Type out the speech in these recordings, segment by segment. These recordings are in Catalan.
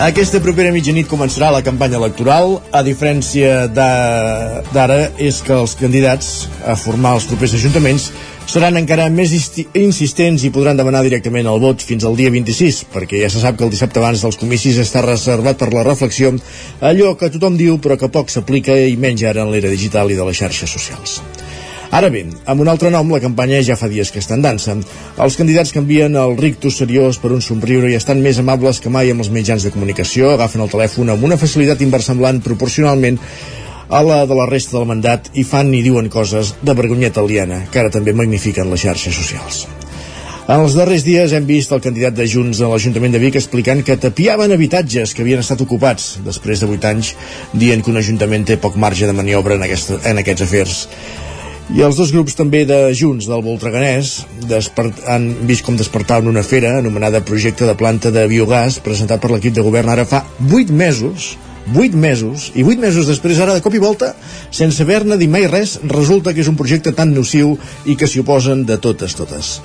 Aquesta propera mitjanit començarà la campanya electoral. A diferència d'ara, és que els candidats a formar els propers ajuntaments seran encara més insistents i podran demanar directament el vot fins al dia 26, perquè ja se sap que el dissabte abans dels comicis està reservat per la reflexió allò que tothom diu però que poc s'aplica i menys ara en l'era digital i de les xarxes socials. Ara bé, amb un altre nom, la campanya ja fa dies que està en dansa. Els candidats canvien el rictus seriós per un somriure i estan més amables que mai amb els mitjans de comunicació, agafen el telèfon amb una facilitat inversemblant proporcionalment a la de la resta del mandat i fan i diuen coses de vergonyeta aliena, que ara també magnifiquen les xarxes socials. En els darrers dies hem vist el candidat de Junts a l'Ajuntament de Vic explicant que tapiaven habitatges que havien estat ocupats després de 8 anys, dient que un ajuntament té poc marge de maniobra en, aquesta, en aquests afers. I els dos grups també de Junts del Voltreganès han vist com despertaven una fera anomenada Projecte de Planta de Biogàs presentat per l'equip de govern ara fa 8 mesos 8 mesos, i 8 mesos després ara de cop i volta, sense haver-ne dit mai res, resulta que és un projecte tan nociu i que s'hi oposen de totes, totes.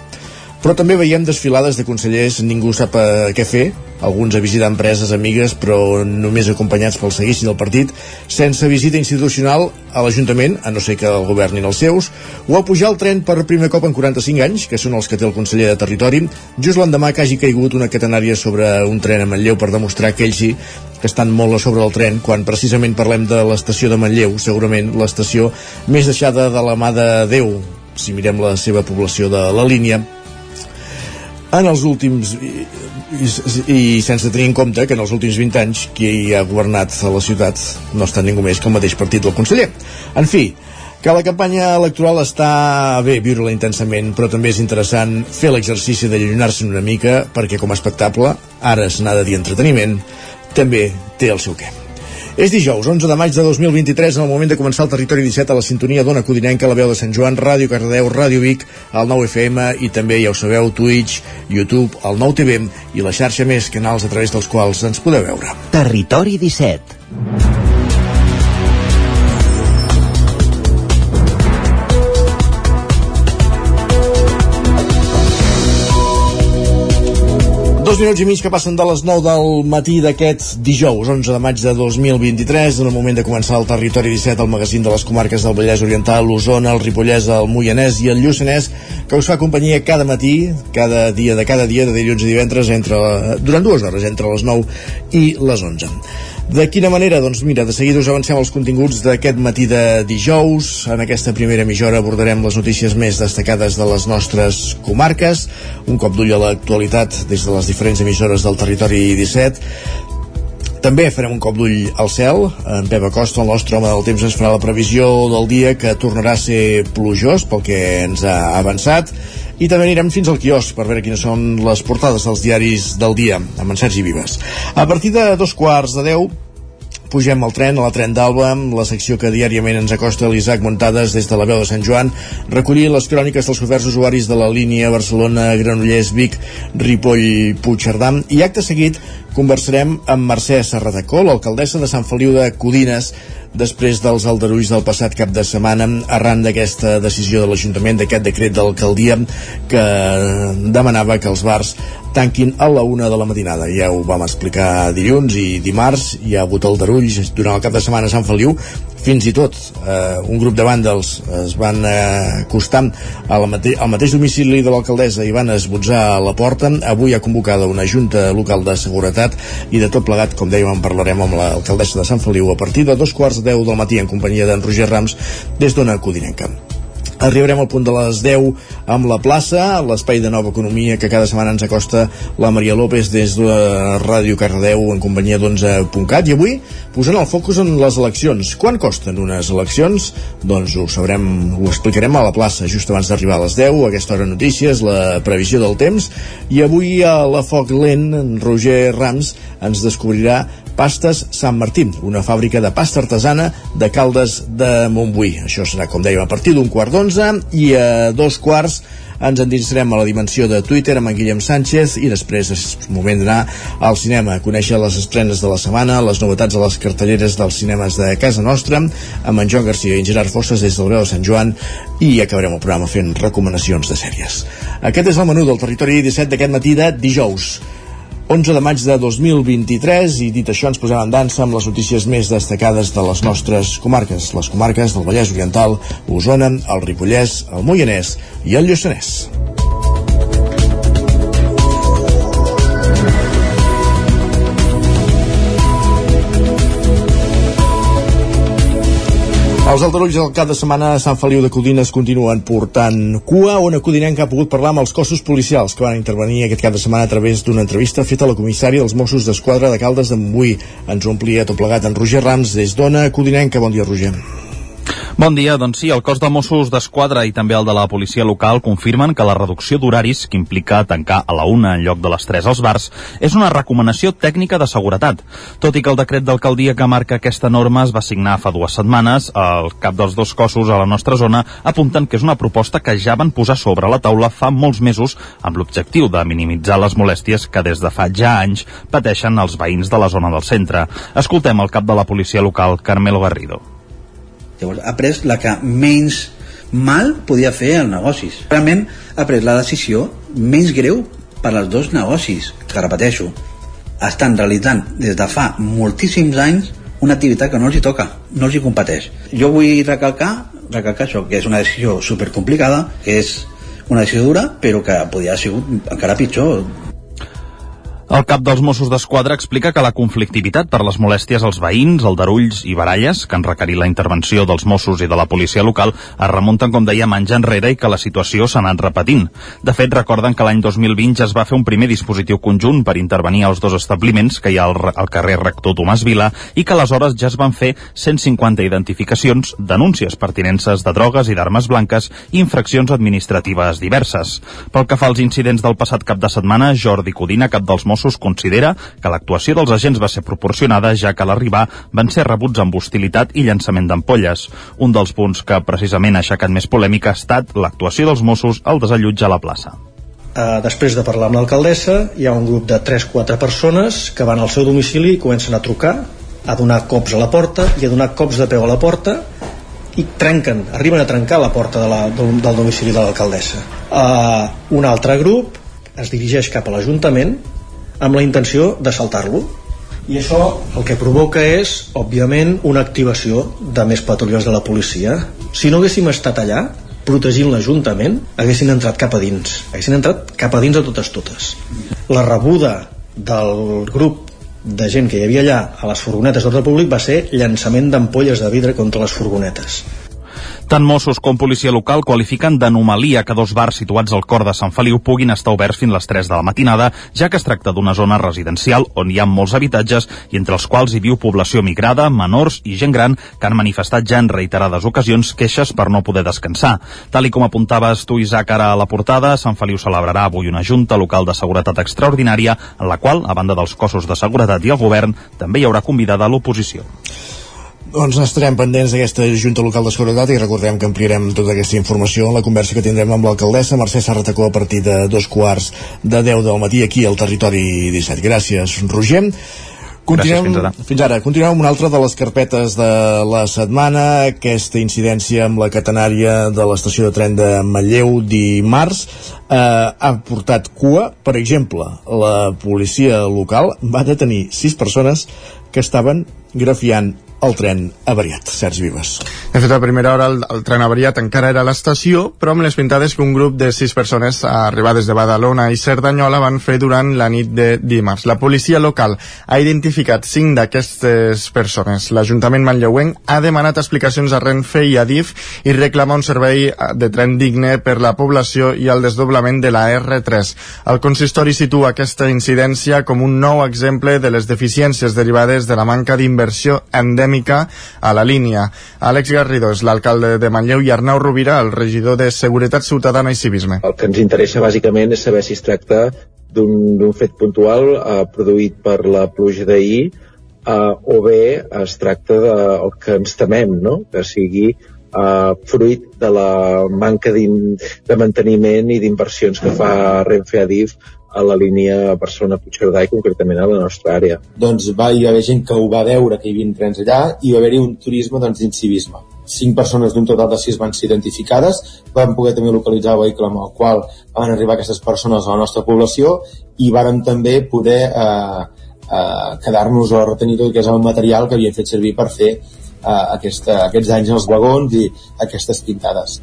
Però també veiem desfilades de consellers ningú sap eh, què fer, alguns a visitar empreses amigues però només acompanyats pel seguici del partit, sense visita institucional a l'Ajuntament, a no ser que el governin els seus, o a pujar el tren per primer cop en 45 anys, que són els que té el conseller de Territori, just l'endemà que hagi caigut una catenària sobre un tren a Manlleu per demostrar que ells sí que estan molt a sobre del tren, quan precisament parlem de l'estació de Manlleu, segurament l'estació més deixada de la mà de Déu, si mirem la seva població de la línia, en els últims i, i, i sense tenir en compte que en els últims 20 anys qui ha governat a la ciutat no està ningú més que el mateix partit del conseller en fi, que la campanya electoral està bé viure-la intensament, però també és interessant fer l'exercici de llunyonar-se una mica, perquè com a espectacle, ara se n'ha de dir entreteniment, també té el seu què. És dijous, 11 de maig de 2023, en el moment de començar el Territori 17 a la sintonia d'Ona Codinenca, la veu de Sant Joan, Ràdio Cardedeu, Ràdio Vic, el 9 FM i també, ja ho sabeu, Twitch, YouTube, el 9 TV i la xarxa més canals a través dels quals ens podeu veure. Territori 17 Dos minuts i mig que passen de les 9 del matí d'aquest dijous, 11 de maig de 2023, en el moment de començar el Territori 17, el magazín de les comarques del Vallès Oriental, l'Osona, el Ripollès, el Moianès i el Lluçanès, que us fa companyia cada matí, cada dia de cada dia, de dilluns a divendres, entre, durant dues hores, entre les 9 i les 11. De quina manera? Doncs mira, de seguida us avancem els continguts d'aquest matí de dijous. En aquesta primera mitja abordarem les notícies més destacades de les nostres comarques. Un cop d'ull a l'actualitat des de les diferents emissores del territori 17. També farem un cop d'ull al cel. En Pep Acosta, el nostre home del temps, ens farà la previsió del dia que tornarà a ser plujós pel que ens ha avançat i també anirem fins al quiosc per veure quines són les portades dels diaris del dia amb en Sergi Vives. A partir de dos quarts de deu pugem al tren, a la tren d'Alba, la secció que diàriament ens acosta l'Isaac Muntades des de la veu de Sant Joan, recollir les cròniques dels oferts usuaris de la línia Barcelona, Granollers, Vic, Ripoll, Puigcerdà, i acte seguit conversarem amb Mercè Serratacó, l'alcaldessa de Sant Feliu de Codines, després dels aldarulls del passat cap de setmana arran d'aquesta decisió de l'Ajuntament d'aquest decret d'alcaldia que demanava que els bars tanquin a la una de la matinada. Ja ho vam explicar dilluns i dimarts hi ha hagut aldarulls durant el cap de setmana a Sant Feliu fins i tot eh, un grup de vàndals es van eh, acostar a la mate al mateix domicili de l'alcaldessa i van esbotzar a la porta. Avui ha convocada una junta local de seguretat i de tot plegat, com dèiem, en parlarem amb l'alcaldessa de Sant Feliu a partir de dos quarts de deu del matí en companyia d'en Roger Rams des d'Ona Codinenca. Arribarem al punt de les 10 amb la plaça, l'espai de nova economia que cada setmana ens acosta la Maria López des de Ràdio Cardeu en companyia d'11.cat i avui posant el focus en les eleccions. Quan costen unes eleccions? Doncs ho sabrem, ho explicarem a la plaça just abans d'arribar a les 10, a aquesta hora notícies, la previsió del temps i avui a la Foc Lent en Roger Rams ens descobrirà Pastes Sant Martí, una fàbrica de pasta artesana de Caldes de Montbui. Això serà, com dèiem, a partir d'un quart d'onze i a dos quarts ens endinsarem a la dimensió de Twitter amb en Guillem Sánchez i després és moment d'anar al cinema, a conèixer les estrenes de la setmana, les novetats a les cartelleres dels cinemes de casa nostra, amb en Joan Garcia i en Gerard Fosses des del Grau de Sant Joan i acabarem el programa fent recomanacions de sèries. Aquest és el menú del territori 17 d'aquest matí de dijous. 11 de maig de 2023 i dit això ens posem en dansa amb les notícies més destacades de les nostres comarques, les comarques del Vallès Oriental, Osona, el Ripollès, el Moianès i el Lluçanès. Els aldarulls del cap de setmana a Sant Feliu de Codines continuen portant cua, on Codinenca ha pogut parlar amb els cossos policials que van intervenir aquest cap de setmana a través d'una entrevista feta a la comissària dels Mossos d'Esquadra de Caldes de Montbui. Ens omplia tot plegat en Roger Rams des d'Ona Codinenca. Bon dia, Roger. Bon dia, doncs sí, el cos de Mossos d'Esquadra i també el de la policia local confirmen que la reducció d'horaris, que implica tancar a la una en lloc de les 3 als bars, és una recomanació tècnica de seguretat. Tot i que el decret d'alcaldia que marca aquesta norma es va signar fa dues setmanes, el cap dels dos cossos a la nostra zona apunten que és una proposta que ja van posar sobre la taula fa molts mesos amb l'objectiu de minimitzar les molèsties que des de fa ja anys pateixen els veïns de la zona del centre. Escoltem el cap de la policia local, Carmelo Garrido. Llavors ha pres la que menys mal podia fer els negocis. Realment ha pres la decisió menys greu per als dos negocis, que repeteixo, estan realitzant des de fa moltíssims anys una activitat que no els hi toca, no els hi competeix. Jo vull recalcar, recalcar això, que és una decisió supercomplicada, que és una decisió dura, però que podria haver sigut encara pitjor el cap dels Mossos d'Esquadra explica que la conflictivitat per les molèsties als veïns, aldarulls i baralles, que han requerit la intervenció dels Mossos i de la policia local, es remunten, com dèiem, anys enrere i que la situació s'ha anat repetint. De fet, recorden que l'any 2020 ja es va fer un primer dispositiu conjunt per intervenir als dos establiments que hi ha al, al carrer Rector Tomàs Vila i que aleshores ja es van fer 150 identificacions, denúncies pertinences de drogues i d'armes blanques i infraccions administratives diverses. Pel que fa als incidents del passat cap de setmana, Jordi Codina, cap dels Mossos Mossos considera que l'actuació dels agents va ser proporcionada ja que a l'arribar van ser rebuts amb hostilitat i llançament d'ampolles. Un dels punts que precisament ha aixecat més polèmica ha estat l'actuació dels Mossos al desallotjar la plaça. Uh, després de parlar amb l'alcaldessa, hi ha un grup de 3-4 persones que van al seu domicili i comencen a trucar, a donar cops a la porta i a donar cops de peu a la porta i trenquen, arriben a trencar la porta de la, del, del domicili de l'alcaldessa. Uh, un altre grup es dirigeix cap a l'Ajuntament amb la intenció de saltar-lo. I això el que provoca és òbviament una activació de més patrulles de la policia. Si no haguéssim estat allà protegint l'Ajuntament haguessin entrat cap a dins. Haguessin entrat cap a dins a totes totes. La rebuda del grup de gent que hi havia allà a les furgonetes d'ordre públic va ser llançament d'ampolles de vidre contra les furgonetes tant Mossos com policia local qualifiquen d'anomalia que dos bars situats al cor de Sant Feliu puguin estar oberts fins les 3 de la matinada, ja que es tracta d'una zona residencial on hi ha molts habitatges i entre els quals hi viu població migrada, menors i gent gran que han manifestat ja en reiterades ocasions queixes per no poder descansar. Tal i com apuntaves tu, Isaac, ara a la portada, Sant Feliu celebrarà avui una junta local de seguretat extraordinària en la qual, a banda dels cossos de seguretat i el govern, també hi haurà convidada l'oposició. Doncs estarem pendents d'aquesta Junta Local de Seguretat i recordem que ampliarem tota aquesta informació en la conversa que tindrem amb l'alcaldessa Mercè Sarratacó a partir de dos quarts de 10 del matí aquí al territori 17. Gràcies, Roger. Continuem, Gràcies, fins ara. Fins ara. Continuem amb una altra de les carpetes de la setmana, aquesta incidència amb la catenària de l'estació de tren de Manlleu dimarts eh, ha portat cua. Per exemple, la policia local va detenir sis persones que estaven grafiant el tren avariat. Sergi Vives. De fet, a primera hora el, el tren avariat encara era a l'estació, però amb les pintades que un grup de sis persones arribades de Badalona i Cerdanyola van fer durant la nit de dimarts. La policia local ha identificat cinc d'aquestes persones. L'Ajuntament manlleuenc ha demanat explicacions a Renfe i a DIF i reclama un servei de tren digne per la població i el desdoblament de la R3. El consistori situa aquesta incidència com un nou exemple de les deficiències derivades de la manca d'inversió endèmica endèmica a la línia. Àlex Garrido és l'alcalde de Manlleu i Arnau Rovira, el regidor de Seguretat Ciutadana i Civisme. El que ens interessa bàsicament és saber si es tracta d'un fet puntual eh, produït per la pluja d'ahir eh, o bé es tracta del que ens temem, no? que sigui eh, fruit de la manca de manteniment i d'inversions que fa Renfe Adif a la línia Barcelona-Puigcerdà i concretament a la nostra àrea. Doncs va hi haver gent que ho va veure, que hi havia trens allà, i va haver-hi un turisme doncs, d'incivisme. Cinc persones d'un total de sis van ser identificades, vam poder també localitzar el vehicle amb el qual van arribar aquestes persones a la nostra població i vàrem també poder eh, eh, quedar-nos o retenir tot que és el material que havien fet servir per fer aquesta, aquests anys els vagons i aquestes pintades.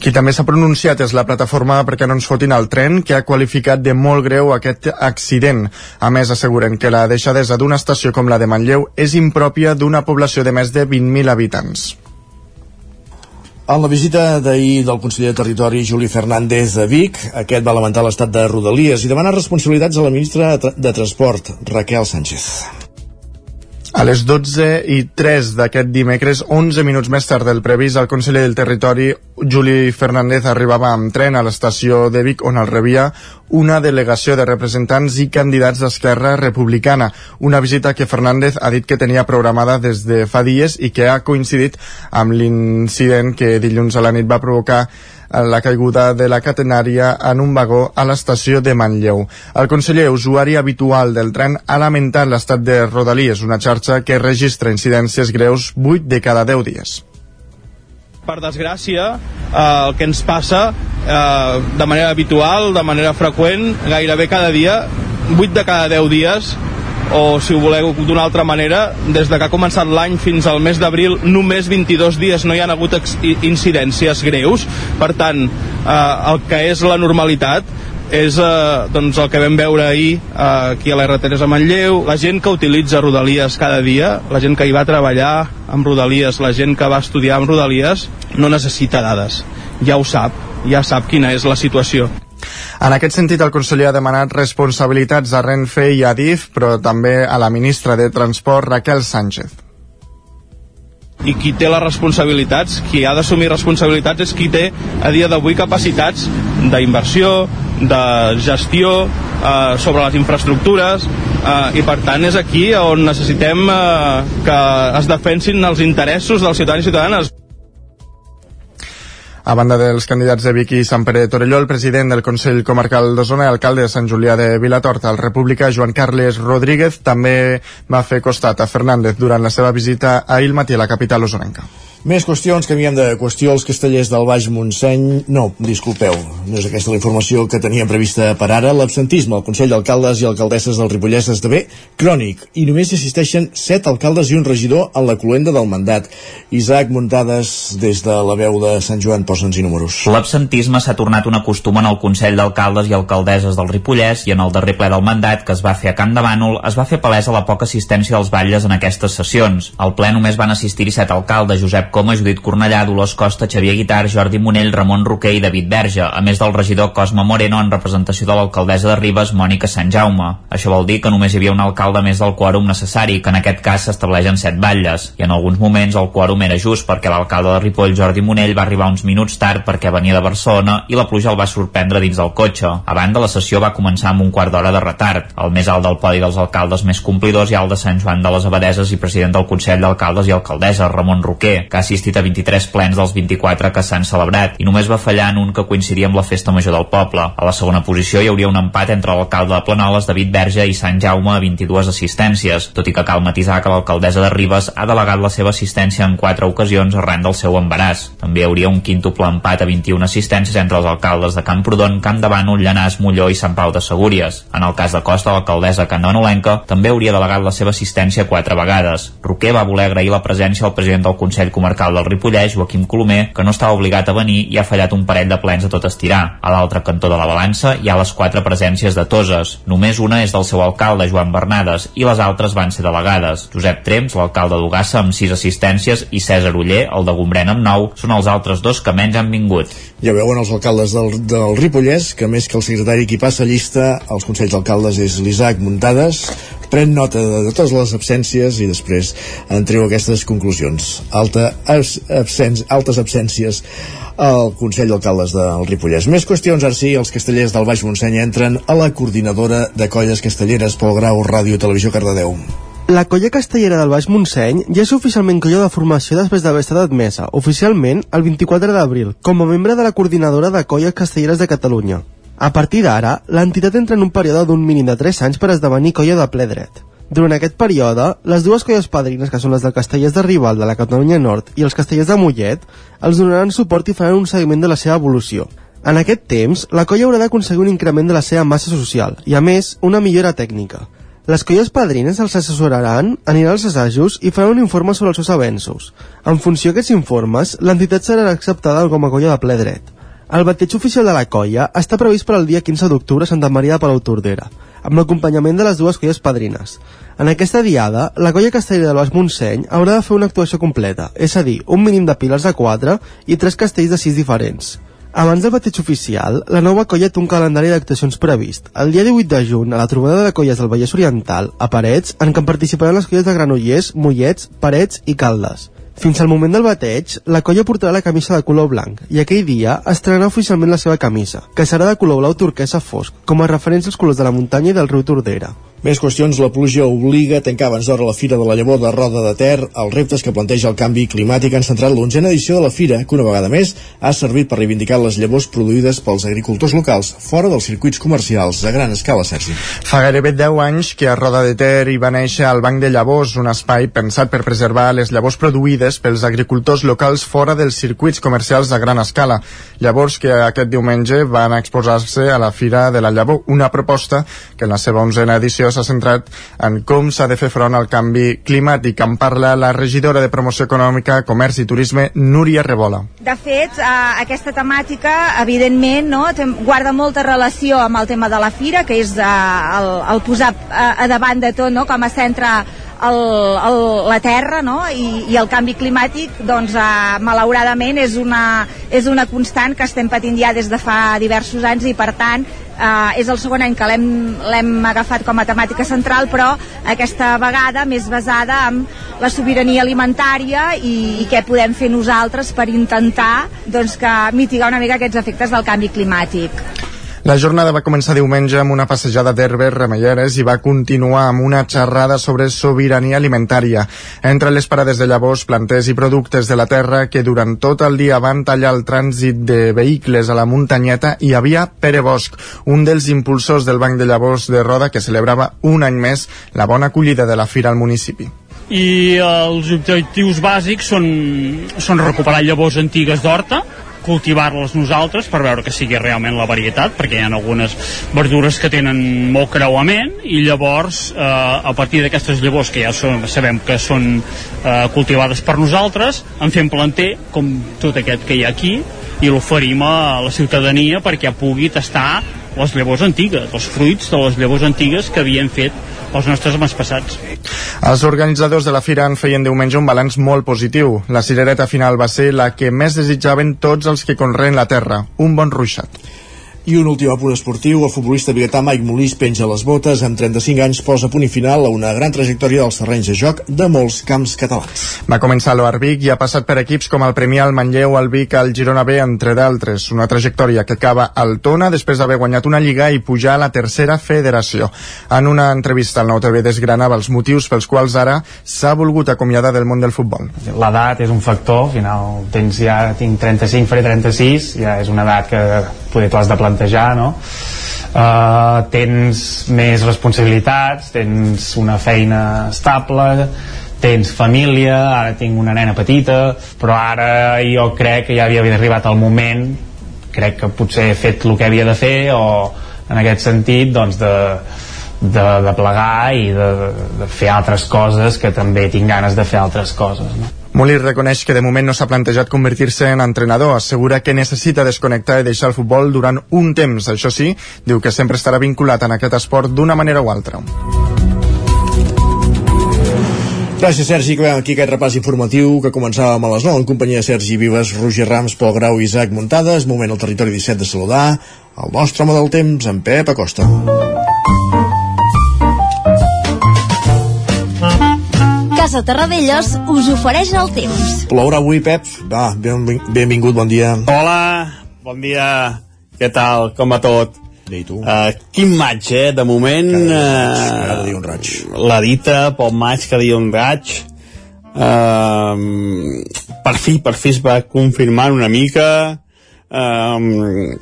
Qui també s'ha pronunciat és la plataforma perquè no ens fotin el tren, que ha qualificat de molt greu aquest accident. A més, asseguren que la deixadesa d'una estació com la de Manlleu és impròpia d'una població de més de 20.000 habitants. En la visita d'ahir del conseller de Territori Juli Fernández a Vic, aquest va lamentar l'estat de Rodalies i demanar responsabilitats a la ministra de Transport, Raquel Sánchez. A les 12 i 3 d'aquest dimecres, 11 minuts més tard del previst, el conseller del Territori, Juli Fernández, arribava amb tren a l'estació de Vic, on el rebia una delegació de representants i candidats d'Esquerra Republicana. Una visita que Fernández ha dit que tenia programada des de fa dies i que ha coincidit amb l'incident que dilluns a la nit va provocar la caiguda de la catenària en un vagó a l'estació de Manlleu. El conseller usuari habitual del tren ha lamentat l'estat de Rodalies, una xarxa que registra incidències greus 8 de cada 10 dies per desgràcia, eh, el que ens passa eh, de manera habitual, de manera freqüent, gairebé cada dia, 8 de cada 10 dies, o si ho voleu d'una altra manera, des de que ha començat l'any fins al mes d'abril, només 22 dies no hi han hagut incidències greus. Per tant, eh, el que és la normalitat és eh, doncs el que vam veure ahir eh, aquí a la R3 a Manlleu, la gent que utilitza Rodalies cada dia, la gent que hi va treballar amb Rodalies, la gent que va estudiar amb Rodalies, no necessita dades. Ja ho sap, ja sap quina és la situació. En aquest sentit, el conseller ha demanat responsabilitats a Renfe i a DIF, però també a la ministra de Transport, Raquel Sánchez. I qui té les responsabilitats, qui ha d'assumir responsabilitats és qui té a dia d'avui capacitats d'inversió, de gestió eh, sobre les infraestructures eh, i per tant és aquí on necessitem eh, que es defensin els interessos dels ciutadans i ciutadanes. A banda dels candidats de Vic i Sant Pere Torelló, el president del Consell Comarcal d'Osona i alcalde de Sant Julià de Vilatorta, el república Joan Carles Rodríguez, també va fer costat a Fernández durant la seva visita ahir matí a la capital osonenca. Més qüestions, canviem de qüestió. Els castellers del Baix Montseny... No, disculpeu, no és aquesta la informació que teníem prevista per ara. L'absentisme al Consell d'Alcaldes i Alcaldesses del Ripollès esdevé crònic i només hi assisteixen set alcaldes i un regidor en la cloenda del mandat. Isaac Muntades, des de la veu de Sant Joan, posa'ns i números. L'absentisme s'ha tornat un acostum en el Consell d'Alcaldes i Alcaldesses del Ripollès i en el darrer ple del mandat que es va fer a Camp de Bànol es va fer palesa la poca assistència dels batlles en aquestes sessions. Al ple només van assistir-hi set alcaldes, Josep Coma, Judit Cornellà, Dolors Costa, Xavier Guitar, Jordi Monell, Ramon Roquer i David Verge, a més del regidor Cosme Moreno en representació de l'alcaldessa de Ribes, Mònica Sant Jaume. Això vol dir que només hi havia un alcalde més del quòrum necessari, que en aquest cas s'estableixen set batlles, i en alguns moments el quòrum era just perquè l'alcalde de Ripoll, Jordi Monell, va arribar uns minuts tard perquè venia de Barcelona i la pluja el va sorprendre dins del cotxe. A banda, la sessió va començar amb un quart d'hora de retard. El més alt del podi dels alcaldes més complidors i el de Sant Joan de les Abadeses i president del Consell d'Alcaldes i Alcaldesses, Ramon Roquer, que ha assistit a 23 plens dels 24 que s'han celebrat i només va fallar en un que coincidia amb la festa major del poble. A la segona posició hi hauria un empat entre l'alcalde de Planoles, David Verge i Sant Jaume a 22 assistències, tot i que cal matisar que l'alcaldessa de Ribes ha delegat la seva assistència en quatre ocasions arran del seu embaràs. També hi hauria un quintuple empat a 21 assistències entre els alcaldes de Camprodon, Camp de Molló i Sant Pau de Segúries. En el cas de Costa, l'alcaldessa Candanolenca també hauria delegat la seva assistència quatre vegades. Roquer va voler agrair la presència al president del Consell Comarcal del Ripollès, Joaquim Colomer, que no estava obligat a venir i ha fallat un parell de plens a tot estirar. A l'altre cantó de la balança hi ha les quatre presències de Toses. Només una és del seu alcalde, Joan Bernades, i les altres van ser delegades. Josep Trems, l'alcalde d'Ugassa, amb sis assistències, i César Uller, el de Gombrèn, amb nou, són els altres dos que menys han vingut. Ja veuen els alcaldes del, del Ripollès que més que el secretari qui passa llista als Consells d'Alcaldes és l'Isaac Muntades pren nota de, de totes les absències i després en treu aquestes conclusions. Alta abs, absèn, altes absències al Consell d'Alcaldes del Ripollès. Més qüestions, ara sí, els castellers del Baix Montseny entren a la coordinadora de colles castelleres pel Grau Ràdio Televisió Cardedeu. La colla castellera del Baix Montseny ja és oficialment colla de formació després d'haver estat admesa, oficialment, el 24 d'abril, com a membre de la coordinadora de colles castelleres de Catalunya. A partir d'ara, l'entitat entra en un període d'un mínim de 3 anys per esdevenir colla de ple dret. Durant aquest període, les dues colles padrines, que són les del Castellers de Rival de la Catalunya Nord i els Castellers de Mollet, els donaran suport i faran un seguiment de la seva evolució. En aquest temps, la colla haurà d'aconseguir un increment de la seva massa social i, a més, una millora tècnica. Les colles padrines els assessoraran, aniran als assajos i faran un informe sobre els seus avenços. En funció d'aquests informes, l'entitat serà acceptada com a colla de ple dret. El bateig oficial de la colla està previst per al dia 15 d'octubre a Santa Maria de Palautordera, amb l'acompanyament de les dues colles padrines. En aquesta diada, la colla castellera del Baix Montseny haurà de fer una actuació completa, és a dir, un mínim de pilars de 4 i 3 castells de 6 diferents. Abans del bateig oficial, la nova colla té un calendari d'actuacions previst. El dia 18 de juny, a la trobada de colles del Vallès Oriental, a Parets, en què participaran les colles de Granollers, Mollets, Parets i Caldes. Fins al moment del bateig, la colla portarà la camisa de color blanc i aquell dia estrenarà oficialment la seva camisa, que serà de color blau turquesa fosc, com a referència als colors de la muntanya i del riu Tordera. Més qüestions, la pluja obliga a tancar abans d'hora la Fira de la Llavor de Roda de Ter. Els reptes que planteja el canvi climàtic han centrat l'onzena edició de la Fira, que una vegada més ha servit per reivindicar les llavors produïdes pels agricultors locals, fora dels circuits comercials a gran escala, Sergi. Fa gairebé 10 anys que a Roda de Ter hi va néixer el Banc de Llavors, un espai pensat per preservar les llavors produïdes pels agricultors locals fora dels circuits comercials a gran escala. Llavors que aquest diumenge van exposar-se a la Fira de la Llavor, una proposta que en la seva onzena edició s'ha centrat en com s'ha de fer front al canvi climàtic. En parla la regidora de Promoció Econòmica, Comerç i Turisme, Núria Rebola. De fet, eh, aquesta temàtica, evidentment, no, guarda molta relació amb el tema de la fira, que és eh, el, el posar a, a davant de tot no, com a centre el, el, la terra no? I, i el canvi climàtic doncs eh, malauradament és una, és una constant que estem patint ja des de fa diversos anys i per tant eh, és el segon any que l'hem agafat com a temàtica central però aquesta vegada més basada en la sobirania alimentària i, i què podem fer nosaltres per intentar doncs, que mitigar una mica aquests efectes del canvi climàtic. La jornada va començar diumenge amb una passejada d'herbes remeieres i va continuar amb una xerrada sobre sobirania alimentària. Entre les parades de llavors, planters i productes de la terra que durant tot el dia van tallar el trànsit de vehicles a la muntanyeta hi havia Pere Bosch, un dels impulsors del Banc de Llavors de Roda que celebrava un any més la bona acollida de la fira al municipi i els objectius bàsics són, són recuperar llavors antigues d'horta, cultivar-les nosaltres per veure que sigui realment la varietat perquè hi ha algunes verdures que tenen molt creuament i llavors eh, a partir d'aquestes llavors que ja són, sabem que són eh, cultivades per nosaltres en fem planter com tot aquest que hi ha aquí i l'oferim a la ciutadania perquè pugui tastar les llavors antigues, els fruits de les llavors antigues que havien fet els nostres més passats. Els organitzadors de la fira en feien diumenge un balanç molt positiu. La cirereta final va ser la que més desitjaven tots els que conreen la terra, un bon ruixat. I un últim apunt esportiu, el futbolista biguetà Mike Molís penja les botes, amb 35 anys posa punt i final a una gran trajectòria dels terrenys de joc de molts camps catalans. Va començar a l'Oarvic i ha passat per equips com el Premià, el Manlleu, el Vic, el Girona B, entre d'altres. Una trajectòria que acaba al Tona després d'haver guanyat una lliga i pujar a la tercera federació. En una entrevista al Nou TV desgranava els motius pels quals ara s'ha volgut acomiadar del món del futbol. L'edat és un factor, al final tens ja, tinc 35, faré 36, ja és una edat que poder t'ho has de plantejar no? Uh, tens més responsabilitats tens una feina estable tens família, ara tinc una nena petita, però ara jo crec que ja havia arribat el moment, crec que potser he fet el que havia de fer, o en aquest sentit, doncs, de, de, de plegar i de, de fer altres coses que també tinc ganes de fer altres coses. No? Molí reconeix que de moment no s'ha plantejat convertir-se en entrenador. Assegura que necessita desconnectar i deixar el futbol durant un temps. Això sí, diu que sempre estarà vinculat en aquest esport d'una manera o altra. Gràcies, Sergi. Acabem aquí aquest repàs informatiu que començàvem a les 9 en companyia de Sergi Vives, Roger Rams, Pol Grau i Isaac Muntades. Moment al territori 17 de saludar el nostre home del temps, en Pep Acosta. Casa Terradellos us ofereix el temps. Plourà avui, Pep? Va, ben, benvingut, bon dia. Hola, bon dia. Què tal? Com va tot? I tu? Uh, quin maig, eh? De moment... Cada dia un raig. Uh, la dita, pel maig, cada dia un raig. Uh, per fi, per fi es va confirmar una mica. Uh,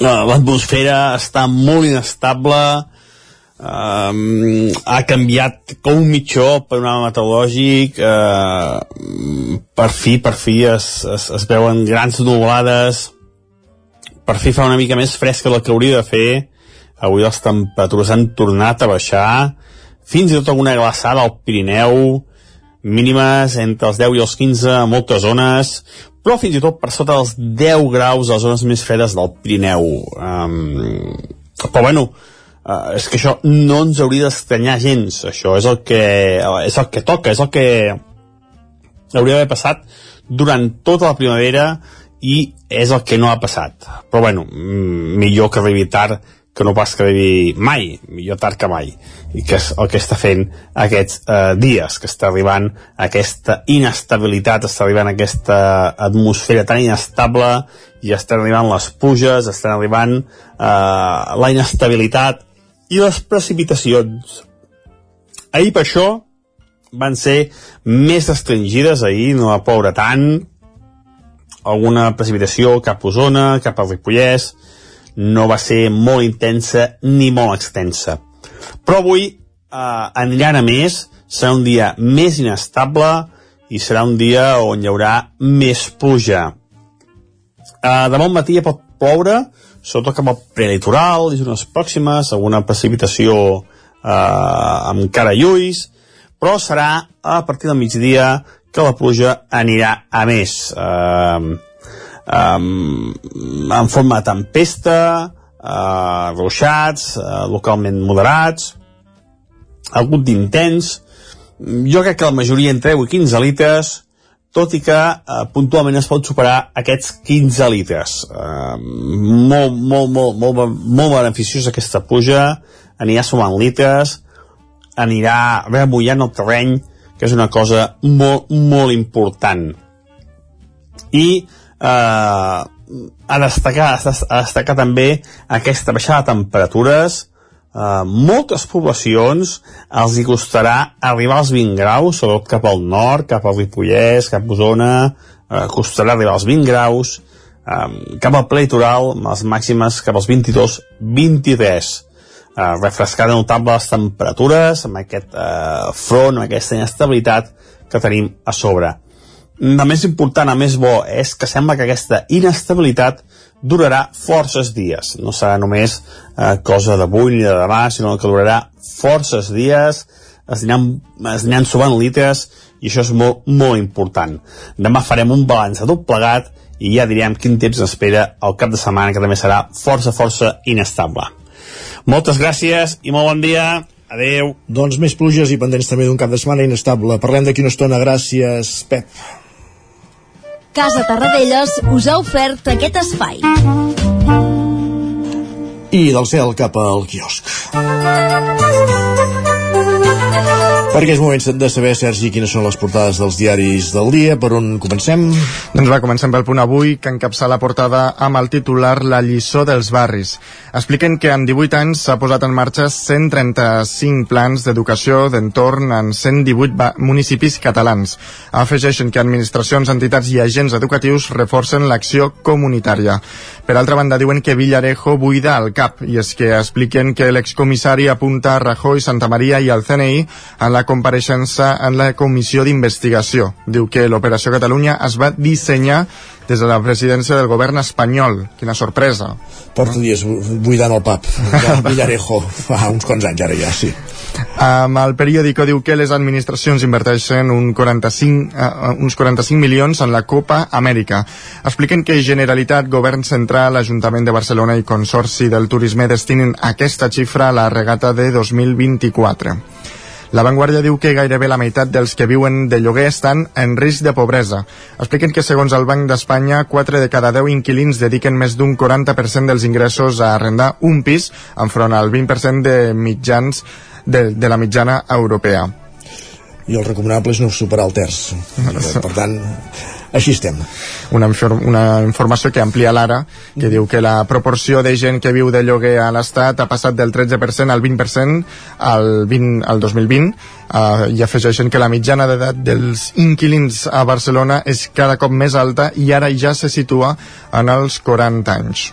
L'atmosfera està molt inestable. Um, ha canviat com un mitjó per un meteorològic uh, per fi, per fi es, es, es veuen grans nublades per fi fa una mica més fresca del que hauria de fer. Avui les temperatures han tornat a baixar fins i tot alguna glaçada al Pirineu mínimes entre els 10 i els 15 a moltes zones però fins i tot per sota dels 10 graus a les zones més fredes del Pirineu. Um, però bueno Uh, és que això no ens hauria d'estranyar gens això. És el que és el que toca, és el que hauria d'haver passat durant tota la primavera i és el que no ha passat. Però bueno, millor que arribi tard que no pas que arribi mai millor tard que mai. I que és el que està fent aquests eh, dies que està arribant aquesta inestabilitat està arribant aquesta atmosfera tan inestable i estan arribant les puges estan arribant eh, la inestabilitat i les precipitacions. Ahir per això van ser més restringides, ahir no va ploure tant, alguna precipitació cap a Osona, cap al Ripollès, no va ser molt intensa ni molt extensa. Però avui eh, aniran a més, serà un dia més inestable i serà un dia on hi haurà més pluja. Eh, demà al matí ja pot ploure, sobretot cap al prelitoral i zones pròximes, alguna precipitació eh, amb cara lluís, però serà a partir del migdia que la pluja anirà a més. Eh, eh, en forma de tempesta, eh, ruixats, eh, localment moderats, algun d'intens, jo crec que la majoria entre 10 i 15 litres, tot i que eh, puntualment es pot superar aquests 15 litres. Eh, molt, molt, molt, molt, molt beneficiós aquesta puja, anirà sumant litres, anirà remullant el terreny, que és una cosa molt, molt important. I eh, a destacar, a destacar també aquesta baixada de temperatures, Uh, moltes poblacions els hi costarà arribar als 20 graus, sobretot cap al nord, cap al Ripollès, cap a Osona, uh, costarà arribar als 20 graus, um, cap al pleitoral, amb les màximes cap als 22-23. Uh, refrescada notable les temperatures, amb aquest uh, front, amb aquesta inestabilitat que tenim a sobre. El més important, el més bo, és que sembla que aquesta inestabilitat durarà forces dies. No serà només eh, cosa d'avui ni de demà, sinó que durarà forces dies, es aniran, es aniran subant litres i això és molt, molt important. Demà farem un balanç de tot plegat i ja direm quin temps espera el cap de setmana, que també serà força, força inestable. Moltes gràcies i molt bon dia. Adeu. Doncs més pluges i pendents també d'un cap de setmana inestable. Parlem d'aquí una estona. Gràcies, Pep. Casa Tarradellas us ha ofert aquest espai. I del cel cap al quiosc. Perquè és moment de saber, Sergi, quines són les portades dels diaris del dia. Per on comencem? Doncs va, comencem pel punt avui, que encapça la portada amb el titular La lliçó dels barris. Expliquen que en 18 anys s'ha posat en marxa 135 plans d'educació d'entorn en 118 municipis catalans. Afegeixen que administracions, entitats i agents educatius reforcen l'acció comunitària. Per altra banda, diuen que Villarejo buida el CAP, i és que expliquen que l'excomissari apunta a Rajoy, Santa Maria i al CNI en la compareixença en la comissió d'investigació. Diu que l'Operació Catalunya es va dissenyar des de la presidència del govern espanyol. Quina sorpresa. Porto dies buidant el pap, Villarejo, fa uns quants anys ara ja, sí. Um, el periòdico diu que les administracions inverteixen un 45, uh, uns 45 milions en la Copa Amèrica. Expliquen que Generalitat, Govern Central, Ajuntament de Barcelona i Consorci del Turisme destinen aquesta xifra a la regata de 2024. La Vanguardia diu que gairebé la meitat dels que viuen de lloguer estan en risc de pobresa. Expliquen que segons el Banc d'Espanya, 4 de cada 10 inquilins dediquen més d'un 40% dels ingressos a arrendar un pis enfront al 20% de mitjans de, de la mitjana europea. I el recomanable és no superar el terç. Per tant, Així estem. Una, una informació que amplia l'ara, que diu que la proporció de gent que viu de lloguer a l'Estat ha passat del 13% al 20% al, 20, al 2020 uh, i afegeixen que la mitjana d'edat dels inquilins a Barcelona és cada cop més alta i ara ja se situa en els 40 anys.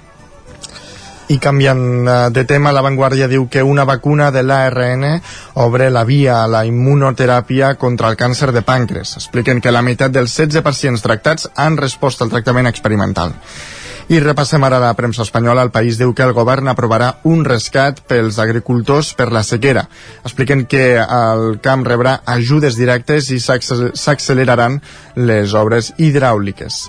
I canviant eh, de tema, La Vanguardia diu que una vacuna de l'ARN obre la via a la immunoteràpia contra el càncer de pàncreas. Expliquen que la meitat dels 16 pacients tractats han respost al tractament experimental. I repassem ara la premsa espanyola. El país diu que el govern aprovarà un rescat pels agricultors per la sequera. Expliquen que el camp rebrà ajudes directes i s'acceleraran les obres hidràuliques.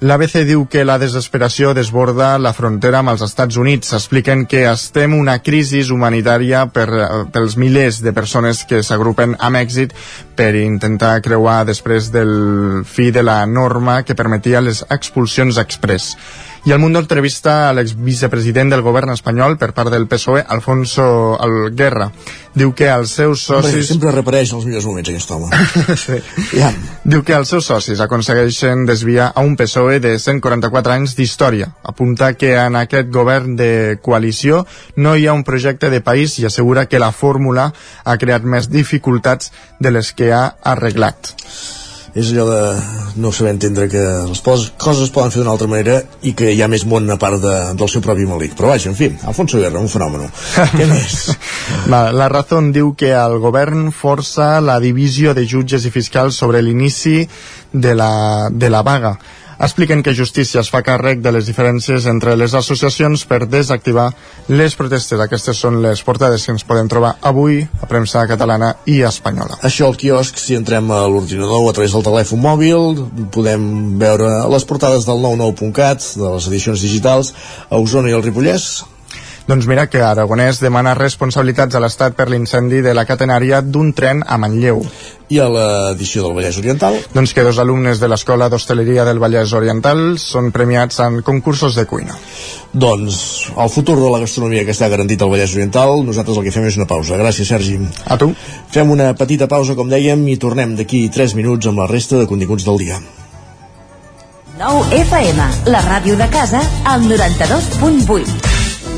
L'ABC diu que la desesperació desborda la frontera amb els Estats Units. Expliquen que estem una crisi humanitària per, pels milers de persones que s'agrupen a Mèxic per intentar creuar després del fi de la norma que permetia les expulsions express. I el Mundo entrevista a l'exvicepresident del govern espanyol per part del PSOE, Alfonso Guerra. Diu que els seus socis... Hombre, sempre repareix els millors moments aquest home. sí. ja. Diu que els seus socis aconsegueixen desviar a un PSOE de 144 anys d'història. Apunta que en aquest govern de coalició no hi ha un projecte de país i assegura que la fórmula ha creat més dificultats de les que ha arreglat és allò de no saber entendre que les coses es poden fer d'una altra manera i que hi ha més món a part de, del seu propi malic. Però vaja, en fi, Alfonso Guerra, un fenomen. Què més? La, la Razón diu que el govern força la divisió de jutges i fiscals sobre l'inici de, la, de la vaga expliquen que Justícia es fa càrrec de les diferències entre les associacions per desactivar les protestes. Aquestes són les portades que ens podem trobar avui a premsa catalana i espanyola. Això al quiosc, si entrem a l'ordinador o a través del telèfon mòbil, podem veure les portades del 99.cat, de les edicions digitals, a Osona i el Ripollès, doncs mira que Aragonès demana responsabilitats a l'Estat per l'incendi de la catenària d'un tren a Manlleu. I a l'edició del Vallès Oriental? Doncs que dos alumnes de l'Escola d'Hostaleria del Vallès Oriental són premiats en concursos de cuina. Doncs el futur de la gastronomia que està garantit al Vallès Oriental, nosaltres el que fem és una pausa. Gràcies, Sergi. A tu. Fem una petita pausa, com dèiem, i tornem d'aquí 3 minuts amb la resta de continguts del dia. 9 FM, la ràdio de casa, al 92.8.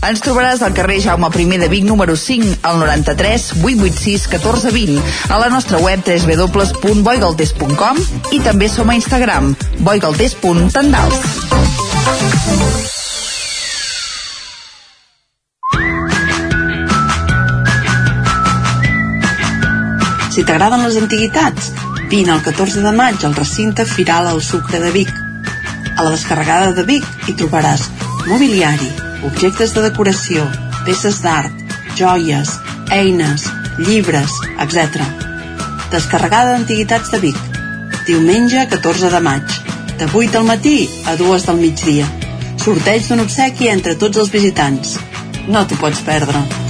Ens trobaràs al carrer Jaume I de Vic número 5 al 93 886 1420 a la nostra web www.boigaltes.com i també som a Instagram boigaltes.tendals Si t'agraden les antiguitats, vine el 14 de maig al recinte Firal al Sucre de Vic. A la descarregada de Vic hi trobaràs mobiliari, objectes de decoració, peces d'art, joies, eines, llibres, etc. Descarregada d'Antiguitats de Vic. Diumenge 14 de maig. De 8 del matí a 2 del migdia. Sorteig d'un obsequi entre tots els visitants. No t'ho pots perdre.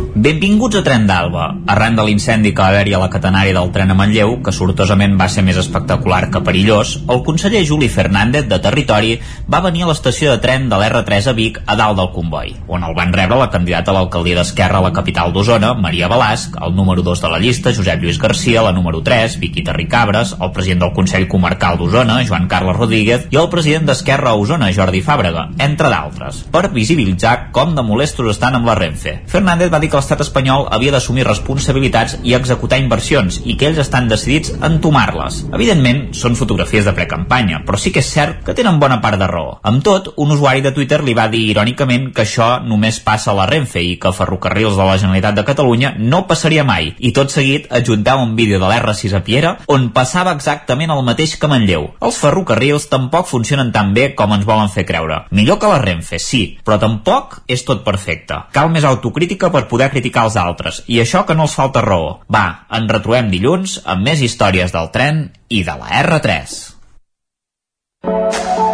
Benvinguts a Tren d'Alba. Arran de l'incendi que va haver-hi a la catenària del tren a Manlleu, que sortosament va ser més espectacular que perillós, el conseller Juli Fernández de Territori va venir a l'estació de tren de l'R3 a Vic a dalt del comboi, on el van rebre la candidata a l'alcaldia d'Esquerra a la capital d'Osona, Maria Balasc, el número 2 de la llista, Josep Lluís Garcia, la número 3, Vicky Terricabres, el president del Consell Comarcal d'Osona, Joan Carles Rodríguez, i el president d'Esquerra a Osona, Jordi Fàbrega, entre d'altres, per visibilitzar com de molestos estan amb la Renfe. Fernández va dir que l'estat espanyol havia d'assumir responsabilitats i executar inversions i que ells estan decidits a entomar-les. Evidentment, són fotografies de precampanya, però sí que és cert que tenen bona part de raó. Amb tot, un usuari de Twitter li va dir irònicament que això només passa a la Renfe i que Ferrocarrils de la Generalitat de Catalunya no passaria mai, i tot seguit adjuntava un vídeo de l'R6 a Piera on passava exactament el mateix que Manlleu. Els ferrocarrils tampoc funcionen tan bé com ens volen fer creure. Millor que la Renfe, sí, però tampoc és tot perfecte. Cal més autocrítica per poder criticar els altres, i això que no els falta raó. Va, ens retrobem dilluns amb més històries del tren i de la R3.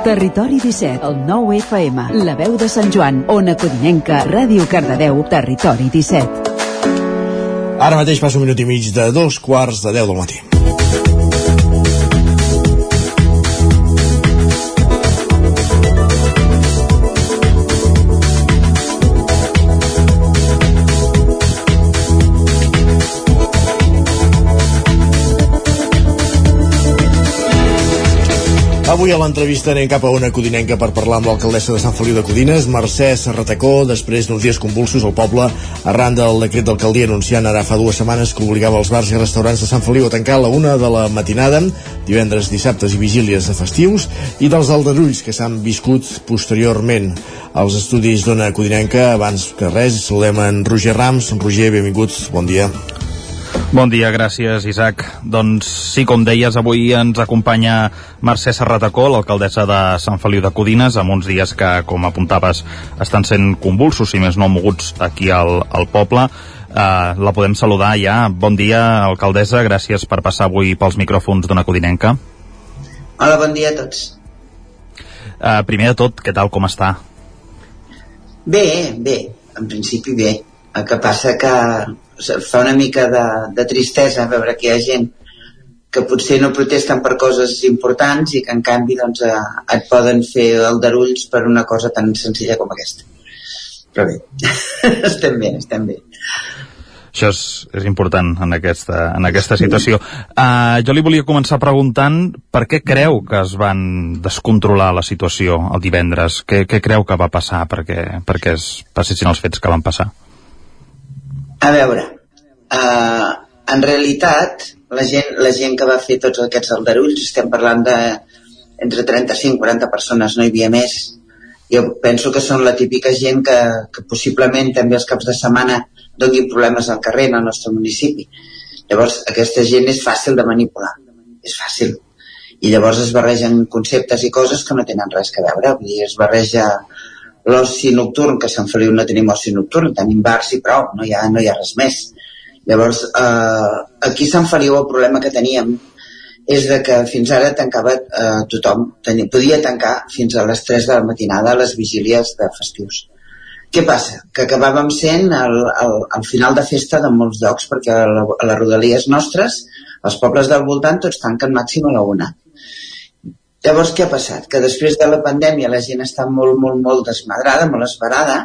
Territori 17, el 9 FM, la veu de Sant Joan, Ona Codinenca, Ràdio Cardedeu, Territori 17. Ara mateix passa un minut i mig de dos quarts de deu del matí. Avui a l'entrevista anem cap a una codinenca per parlar amb l'alcaldessa de Sant Feliu de Codines, Mercè Serratacó, després d'uns dies convulsos al poble, arran del decret d'alcaldia anunciant ara fa dues setmanes que obligava els bars i restaurants de Sant Feliu a tancar a la una de la matinada, divendres, dissabtes i vigílies de festius, i dels aldarulls que s'han viscut posteriorment als estudis d'una codinenca. Abans que res, saludem en Roger Rams. Roger, benvinguts, bon dia. Bon dia, gràcies, Isaac. Doncs sí, com deies, avui ens acompanya Mercè Serratacó, l'alcaldessa de Sant Feliu de Codines, amb uns dies que, com apuntaves, estan sent convulsos, si més no moguts aquí al, al poble. Uh, la podem saludar ja. Bon dia, alcaldessa, gràcies per passar avui pels micròfons d'una codinenca. Hola, bon dia a tots. Uh, primer de tot, què tal, com està? Bé, bé, en principi bé. El que passa que fa una mica de, de tristesa veure que hi ha gent que potser no protesten per coses importants i que en canvi doncs, eh, et poden fer aldarulls per una cosa tan senzilla com aquesta. Però bé, estem bé, estem bé. Això és, és important en aquesta, en aquesta situació. Uh, jo li volia començar preguntant per què creu que es van descontrolar la situació el divendres? Què, què creu que va passar perquè, perquè es passessin els fets que van passar? A veure, uh, en realitat, la gent, la gent que va fer tots aquests aldarulls, estem parlant de entre 35 i 40 persones, no hi havia més. Jo penso que són la típica gent que, que possiblement també els caps de setmana donin problemes al carrer en el nostre municipi. Llavors, aquesta gent és fàcil de manipular, és fàcil. I llavors es barregen conceptes i coses que no tenen res que veure. Vull dir, es barreja l'oci nocturn, que a Sant Feliu no tenim oci nocturn, tenim bars i prou, no hi ha, no hi ha res més. Llavors, eh, aquí a Sant Feliu el problema que teníem és de que fins ara tancava eh, tothom, tenia, podia tancar fins a les 3 de la matinada les vigílies de festius. Què passa? Que acabàvem sent el, el, el final de festa de molts llocs perquè a, la, a les rodalies nostres, els pobles del voltant tots tanquen màxim a la una. Llavors, què ha passat? Que després de la pandèmia la gent està molt, molt, molt desmadrada, molt esperada,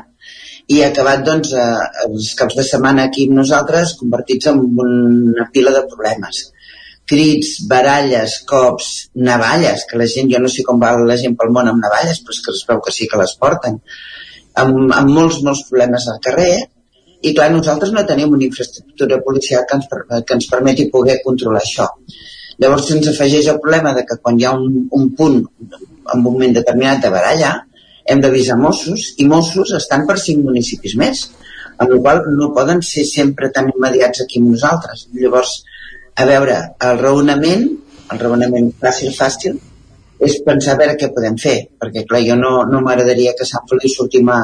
i ha acabat, doncs, eh, els caps de setmana aquí amb nosaltres convertits en una pila de problemes. crits, baralles, cops, navalles, que la gent, jo no sé com va la gent pel món amb navalles, però és que es veu que sí que les porten, amb, amb molts, molts problemes al carrer, i clar, nosaltres no tenim una infraestructura policial que ens, que ens permeti poder controlar això. Llavors se'ns afegeix el problema de que quan hi ha un, un punt, en un moment determinat de baralla, hem d'avisar Mossos, i Mossos estan per cinc municipis més, amb la qual no poden ser sempre tan immediats aquí amb nosaltres. Llavors, a veure, el raonament, el raonament fàcil, fàcil, és pensar a veure què podem fer, perquè clar, jo no, no m'agradaria que Sant Feliu sortim a,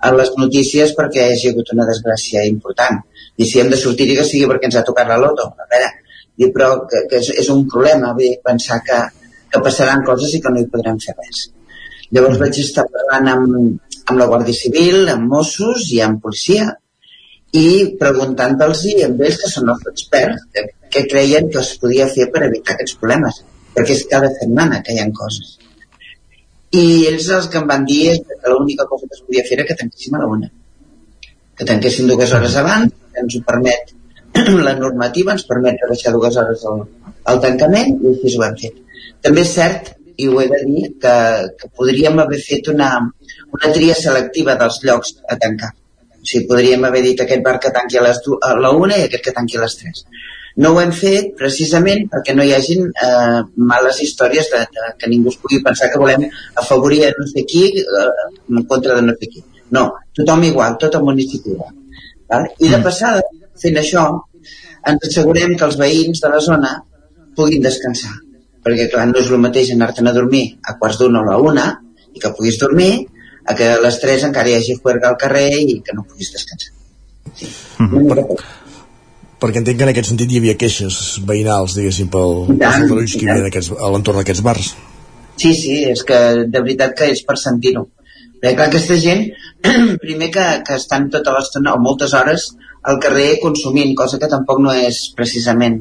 a les notícies perquè hi ha hagut una desgràcia important. I si hem de sortir que sigui perquè ens ha tocat la loto. A veure, dir, però que, que és, és un problema dir, pensar que, que passaran coses i que no hi podrem fer res. Llavors vaig estar parlant amb, amb la Guàrdia Civil, amb Mossos i amb policia i preguntant-los i amb ells que són els experts què creien que es podia fer per evitar aquests problemes perquè és cada setmana que hi ha coses. I ells els que em van dir és que l'única cosa que es podia fer era que tanquéssim a la una. Que tanquéssim dues hores abans que ens ho permet la normativa ens permet rebaixar dues hores el, el tancament i així ho hem fet també és cert i ho he de dir que, que podríem haver fet una, una tria selectiva dels llocs a tancar o sigui, podríem haver dit aquest bar que tanqui a, les a la una i aquest que tanqui a les tres no ho hem fet precisament perquè no hi hagin eh, males històries de, de, que ningú es pugui pensar que volem afavorir a no sé qui eh, en contra de no sé qui. No, tothom igual, tot el municipi igual. Val? I de mm. Fent això, ens assegurem que els veïns de la zona puguin descansar. Perquè, clar, no és el mateix anar-te'n a dormir a quarts d'una o a la una i que puguis dormir a que a les tres encara hi hagi juerga al carrer i que no puguis descansar. Sí. Mm -hmm perquè entenc que en aquest sentit hi havia queixes veïnals, diguéssim, pel, aldarulls que hi havia aquests, a l'entorn d'aquests bars. Sí, sí, és que de veritat que és per sentir-ho. Perquè clar, aquesta gent, primer que, que estan tota l'estona o moltes hores al carrer consumint, cosa que tampoc no és precisament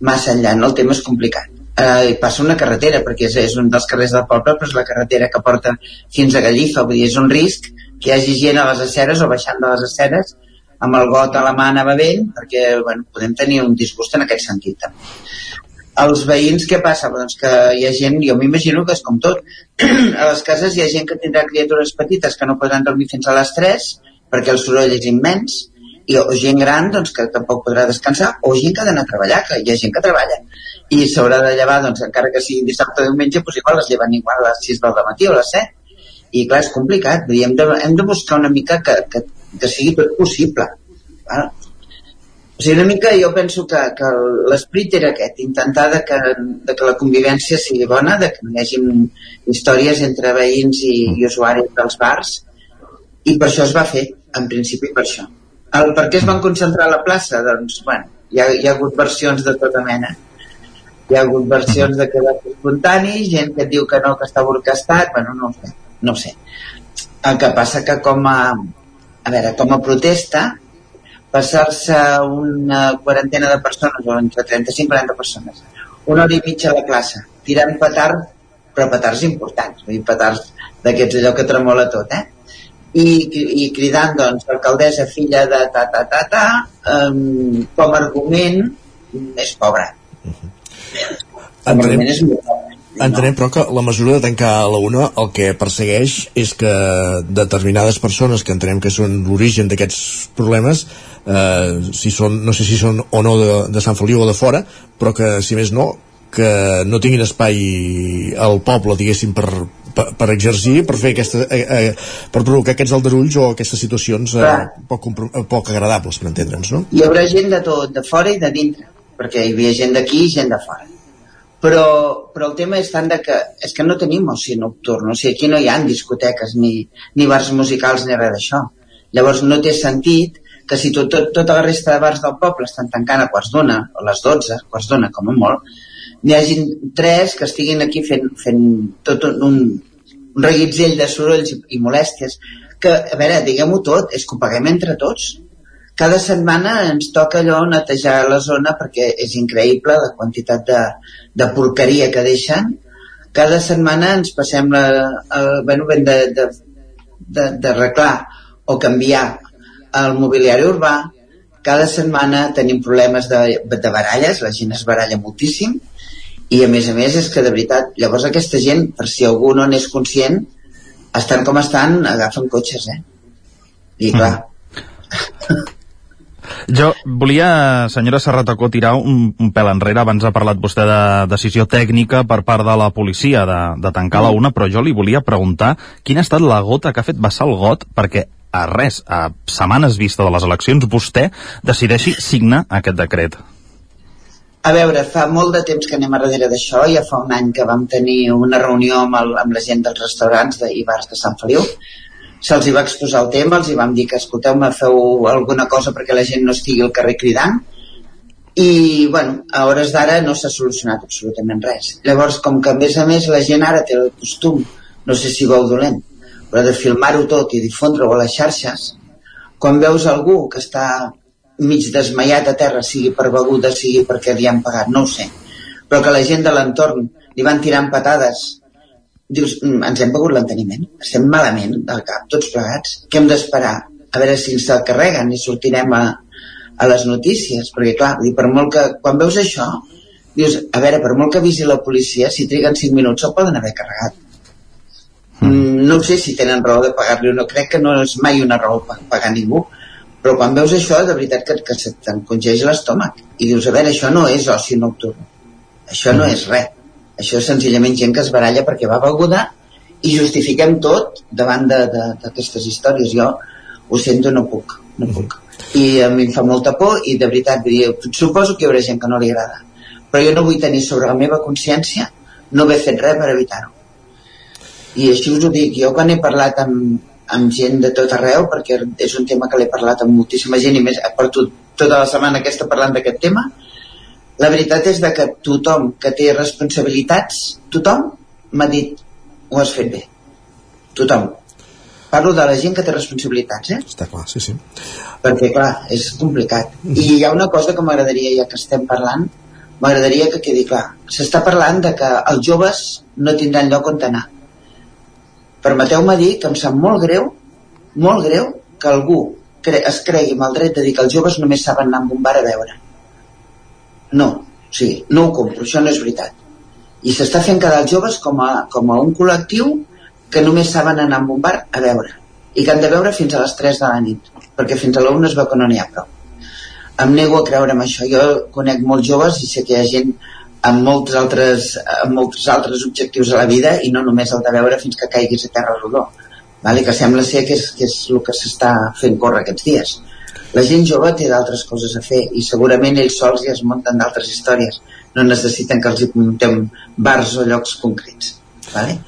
massa enllà, no? el tema és complicat. Eh, passa una carretera, perquè és, és un dels carrers del poble, però és la carretera que porta fins a Gallifa, vull dir, és un risc que hi hagi gent a les aceres o baixant de les aceres amb el got a la mà anar bevent perquè bueno, podem tenir un disgust en aquest sentit els veïns què passa? Doncs que hi ha gent, jo m'imagino que és com tot a les cases hi ha gent que tindrà criatures petites que no podran dormir fins a les 3 perquè el soroll és immens i o gent gran doncs, que tampoc podrà descansar o gent que ha d'anar a treballar, que hi ha gent que treballa i s'haurà de llevar, doncs, encara que sigui dissabte o diumenge, doncs igual les lleven igual a les 6 del matí o a les 7 i clar, és complicat, hem de, hem de buscar una mica que, que que sigui tot possible. Val? O sigui, una mica jo penso que, que l'esperit era aquest, intentar de que, de que la convivència sigui bona, de que no hi hagi històries entre veïns i, i usuaris dels bars, i per això es va fer, en principi per això. El, per què es van concentrar a la plaça? Doncs, bueno, hi ha, hi ha hagut versions de tota mena. Hi ha hagut versions de que espontani, gent que diu que no, que està orquestat, bueno, no ho sé, no ho sé. El que passa que com a, a veure, com a protesta, passar-se una quarantena de persones, o entre 35 i 40 persones, una hora i mitja a la classe, tirant petard, però petards importants, vull dir, petards d'aquests allò que tremola tot, eh? I, i cridant, doncs, alcaldessa, filla de ta, ta, ta, ta, um, com a argument és pobre. Uh -huh. Com a argument és molt pobre Entenem, però, que la mesura de tancar a la una el que persegueix és que determinades persones que entenem que són l'origen d'aquests problemes eh, si són, no sé si són o no de, de Sant Feliu o de fora però que, si més no, que no tinguin espai al poble, diguéssim, per, per, per exercir, per fer aquesta, eh, eh, per provocar aquests aldarulls o aquestes situacions eh, poc, poc agradables, per entendre'ns, no? Hi haurà gent de tot, de fora i de dintre, perquè hi havia gent d'aquí i gent de fora però, però el tema és tant de que és que no tenim oci nocturn, o sigui, aquí no hi ha discoteques ni, ni bars musicals ni res d'això. Llavors no té sentit que si tot, tot, tota la resta de bars del poble estan tancant a quarts d'una, o les 12, quarts d'una com a molt, n'hi hagin tres que estiguin aquí fent, fent tot un, un, reguitzell de sorolls i, i molèsties, que, a veure, diguem-ho tot, és que ho paguem entre tots. Cada setmana ens toca allò netejar la zona perquè és increïble la quantitat de, de porqueria que deixen. Cada setmana ens passem la, el, bueno, ben de, de, de, reclar o canviar el mobiliari urbà. Cada setmana tenim problemes de, de baralles, la gent es baralla moltíssim, i a més a més és que de veritat, llavors aquesta gent, per si algú no n'és conscient, estan com estan, agafen cotxes, eh? I clar, Jo volia, senyora Serratacó, tirar un, un pèl enrere. Abans ha parlat vostè de decisió tècnica per part de la policia de, de tancar la una, però jo li volia preguntar quina ha estat la gota que ha fet vessar el got perquè a res, a setmanes vista de les eleccions, vostè decideixi signar aquest decret. A veure, fa molt de temps que anem a darrere d'això, ja fa un any que vam tenir una reunió amb, el, amb la gent dels restaurants de, i bars de Sant Feliu, se'ls hi va exposar el tema, els hi vam dir que escolteu-me, feu alguna cosa perquè la gent no estigui al carrer cridant, i bueno, a hores d'ara no s'ha solucionat absolutament res. Llavors, com que a més a més la gent ara té el costum, no sé si veu dolent, però de filmar-ho tot i difondre-ho a les xarxes, quan veus algú que està mig desmaiat a terra, sigui per beguda, sigui perquè li han pagat, no ho sé, però que la gent de l'entorn li van tirant patades. Dius, "Mm, ens hem begut l'enteniment, estem malament del cap, tots plegats, què hem d'esperar? A veure si ens el carreguen i sortirem a, a les notícies, perquè clar, dir, per molt que, quan veus això, dius, a veure, per molt que avisi la policia, si triguen 5 minuts el poden haver carregat. Mm. No sé si tenen raó de pagar-li o no, crec que no és mai una raó per pagar ningú, però quan veus això, de veritat que, que se t'encongeix l'estómac. I dius, a veure, això no és oci nocturn. Això no és res. Això és senzillament gent que es baralla perquè va beguda i justifiquem tot davant d'aquestes històries. Jo ho sento, no puc, no puc. I a mi em fa molta por i de veritat, vull dir, suposo que hi haurà gent que no li agrada. Però jo no vull tenir sobre la meva consciència no haver fet res per evitar-ho. I així us ho dic, jo quan he parlat amb, amb gent de tot arreu, perquè és un tema que l'he parlat amb moltíssima gent i més porto tota la setmana aquesta parlant d'aquest tema, la veritat és de que tothom que té responsabilitats, tothom m'ha dit ho has fet bé. Tothom. Parlo de la gent que té responsabilitats, eh? Està clar, sí, sí. Perquè, clar, és complicat. I hi ha una cosa que m'agradaria, ja que estem parlant, m'agradaria que quedi clar. S'està parlant de que els joves no tindran lloc on anar. Permeteu-me dir que em sap molt greu, molt greu, que algú cre es cregui amb el dret de dir que els joves només saben anar amb un bar a veure. No, o sigui, no ho compro, això no és veritat. I s'està fent quedar els joves com a, com a un col·lectiu que només saben anar amb un bar a veure i que han de veure fins a les 3 de la nit perquè fins a la 1 es veu que no n'hi ha prou em nego a creure'm això jo conec molts joves i sé que hi ha gent amb molts altres, amb molts altres objectius a la vida i no només el de veure fins que caiguis a terra rodó vale? que sembla ser que és, que és el que s'està fent córrer aquests dies la gent jove té d'altres coses a fer i segurament ells sols ja es munten d'altres històries no necessiten que els hi muntem bars o llocs concrets vale?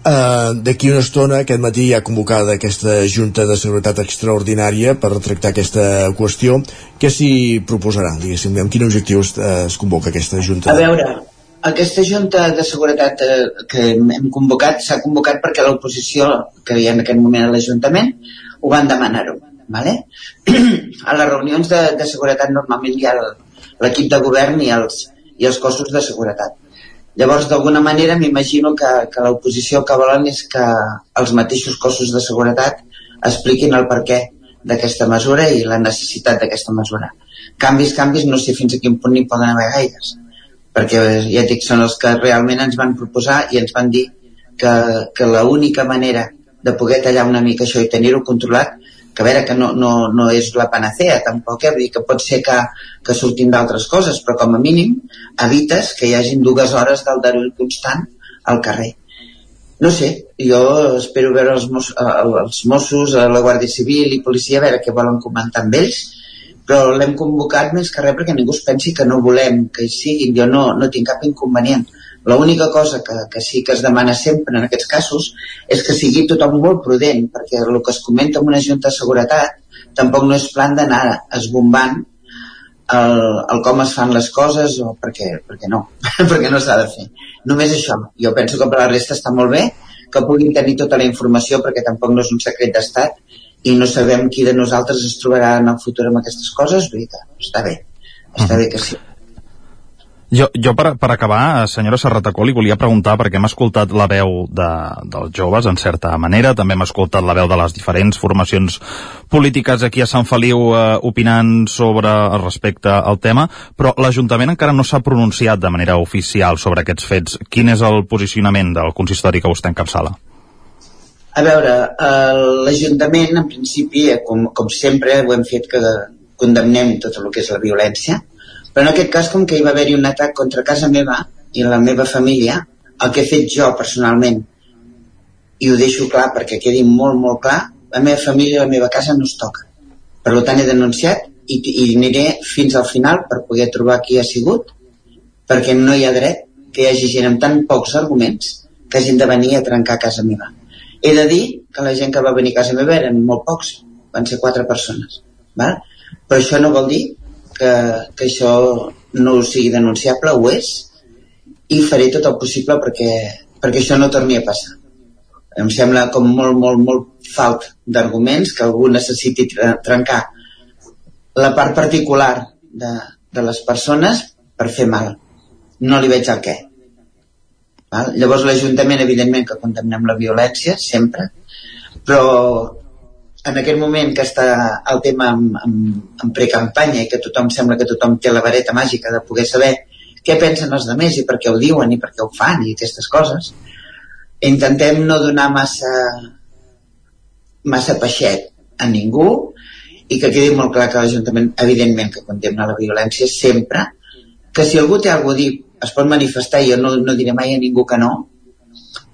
Uh, D'aquí una estona, aquest matí hi ha convocada aquesta Junta de Seguretat Extraordinària per tractar aquesta qüestió. Què s'hi proposarà, diguéssim? Amb quin objectiu es, uh, es convoca aquesta Junta? A veure, aquesta Junta de Seguretat eh, que hem convocat s'ha convocat perquè l'oposició que hi ha en aquest moment a l'Ajuntament ho van demanar-ho. Vale? a les reunions de, de seguretat normalment hi ha l'equip de govern i els, i els cossos de seguretat Llavors, d'alguna manera, m'imagino que, que l'oposició que volen és que els mateixos cossos de seguretat expliquin el perquè d'aquesta mesura i la necessitat d'aquesta mesura. Canvis, canvis, no sé fins a quin punt n'hi poden haver gaires, perquè ja dic, són els que realment ens van proposar i ens van dir que, que l'única manera de poder tallar una mica això i tenir-ho controlat que a veure que no, no, no és la panacea tampoc, eh? Dir que pot ser que, que surtin d'altres coses, però com a mínim evites que hi hagin dues hores d'aldarull constant al carrer. No sé, jo espero veure els, mos, els Mossos, la Guàrdia Civil i policia, a veure què volen comentar amb ells, però l'hem convocat més que res perquè ningú es pensi que no volem que hi siguin, jo no, no tinc cap inconvenient L'única cosa que, que sí que es demana sempre en aquests casos és que sigui tothom molt prudent, perquè el que es comenta en una junta de seguretat tampoc no és plan d'anar esbombant el, el com es fan les coses o perquè, perquè no, perquè no s'ha de fer. Només això. Jo penso que per la resta està molt bé que puguin tenir tota la informació perquè tampoc no és un secret d'estat i no sabem qui de nosaltres es trobarà en el futur amb aquestes coses, vull dir que està bé, està bé que sí. Jo, jo per, per acabar, eh, senyora Serratacó, li volia preguntar perquè hem escoltat la veu de, dels joves, en certa manera, també hem escoltat la veu de les diferents formacions polítiques aquí a Sant Feliu eh, opinant sobre respecte al tema, però l'Ajuntament encara no s'ha pronunciat de manera oficial sobre aquests fets. Quin és el posicionament del consistori que vostè encapçala? A veure, eh, l'Ajuntament, en principi, eh, com, com sempre, ho hem fet que condemnem tot el que és la violència, però en aquest cas, com que hi va haver-hi un atac contra casa meva i la meva família, el que he fet jo personalment, i ho deixo clar perquè quedi molt, molt clar, la meva família i la meva casa no es toca. Per tant, he denunciat i, i aniré fins al final per poder trobar qui ha sigut, perquè no hi ha dret que hi hagi gent amb tan pocs arguments que hagin de venir a trencar casa meva. He de dir que la gent que va venir a casa meva eren molt pocs, van ser quatre persones. Val? Però això no vol dir que, que això no sigui denunciable, ho és, i faré tot el possible perquè, perquè això no torni a passar. Em sembla com molt, molt, molt falt d'arguments que algú necessiti trencar la part particular de, de les persones per fer mal. No li veig el què. Val? Llavors l'Ajuntament, evidentment, que condemnem la violència, sempre, però en aquest moment que està el tema en, en, en precampanya i que tothom sembla que tothom té la vareta màgica de poder saber què pensen els altres i per què ho diuen i per què ho fan i aquestes coses intentem no donar massa massa peixet a ningú i que quedi molt clar que l'Ajuntament evidentment que condemna la violència sempre que si algú té alguna a dir es pot manifestar i jo no, no diré mai a ningú que no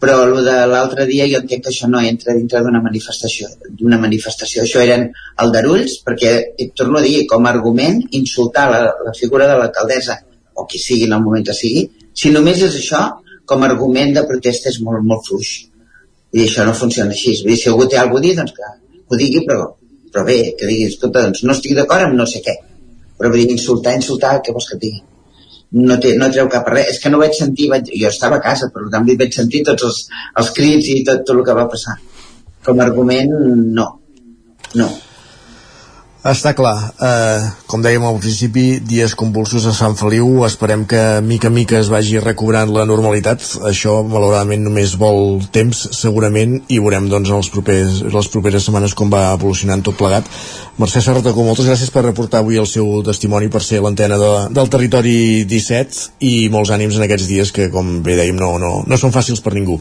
però el de l'altre dia jo entenc que això no entra dintre d'una manifestació d'una manifestació, això eren aldarulls perquè, et torno a dir, com a argument insultar la, la figura de l'alcaldessa o qui sigui en el moment que sigui si només és això, com a argument de protesta és molt, molt fluix. I això no funciona així, Vull dir, si algú té alguna a dir doncs que ho digui però, però bé, que digui, escolta, doncs no estic d'acord amb no sé què. Però vull dir, insultar, insultar, què vols que et digui no, té, no treu cap res, és que no vaig sentir vaig, jo estava a casa, però també vaig sentir tots els, els crits i tot, tot el que va passar. Com a argument no. No està clar, eh, com dèiem al principi, dies convulsos a Sant Feliu, esperem que mica a mica es vagi recobrant la normalitat, això malauradament només vol temps segurament i veurem doncs els propers, les properes setmanes com va evolucionant tot plegat. Mercè Serratacó, moltes gràcies per reportar avui el seu testimoni per ser l'antena de, del territori 17 i molts ànims en aquests dies que com bé dèiem no, no, no són fàcils per ningú.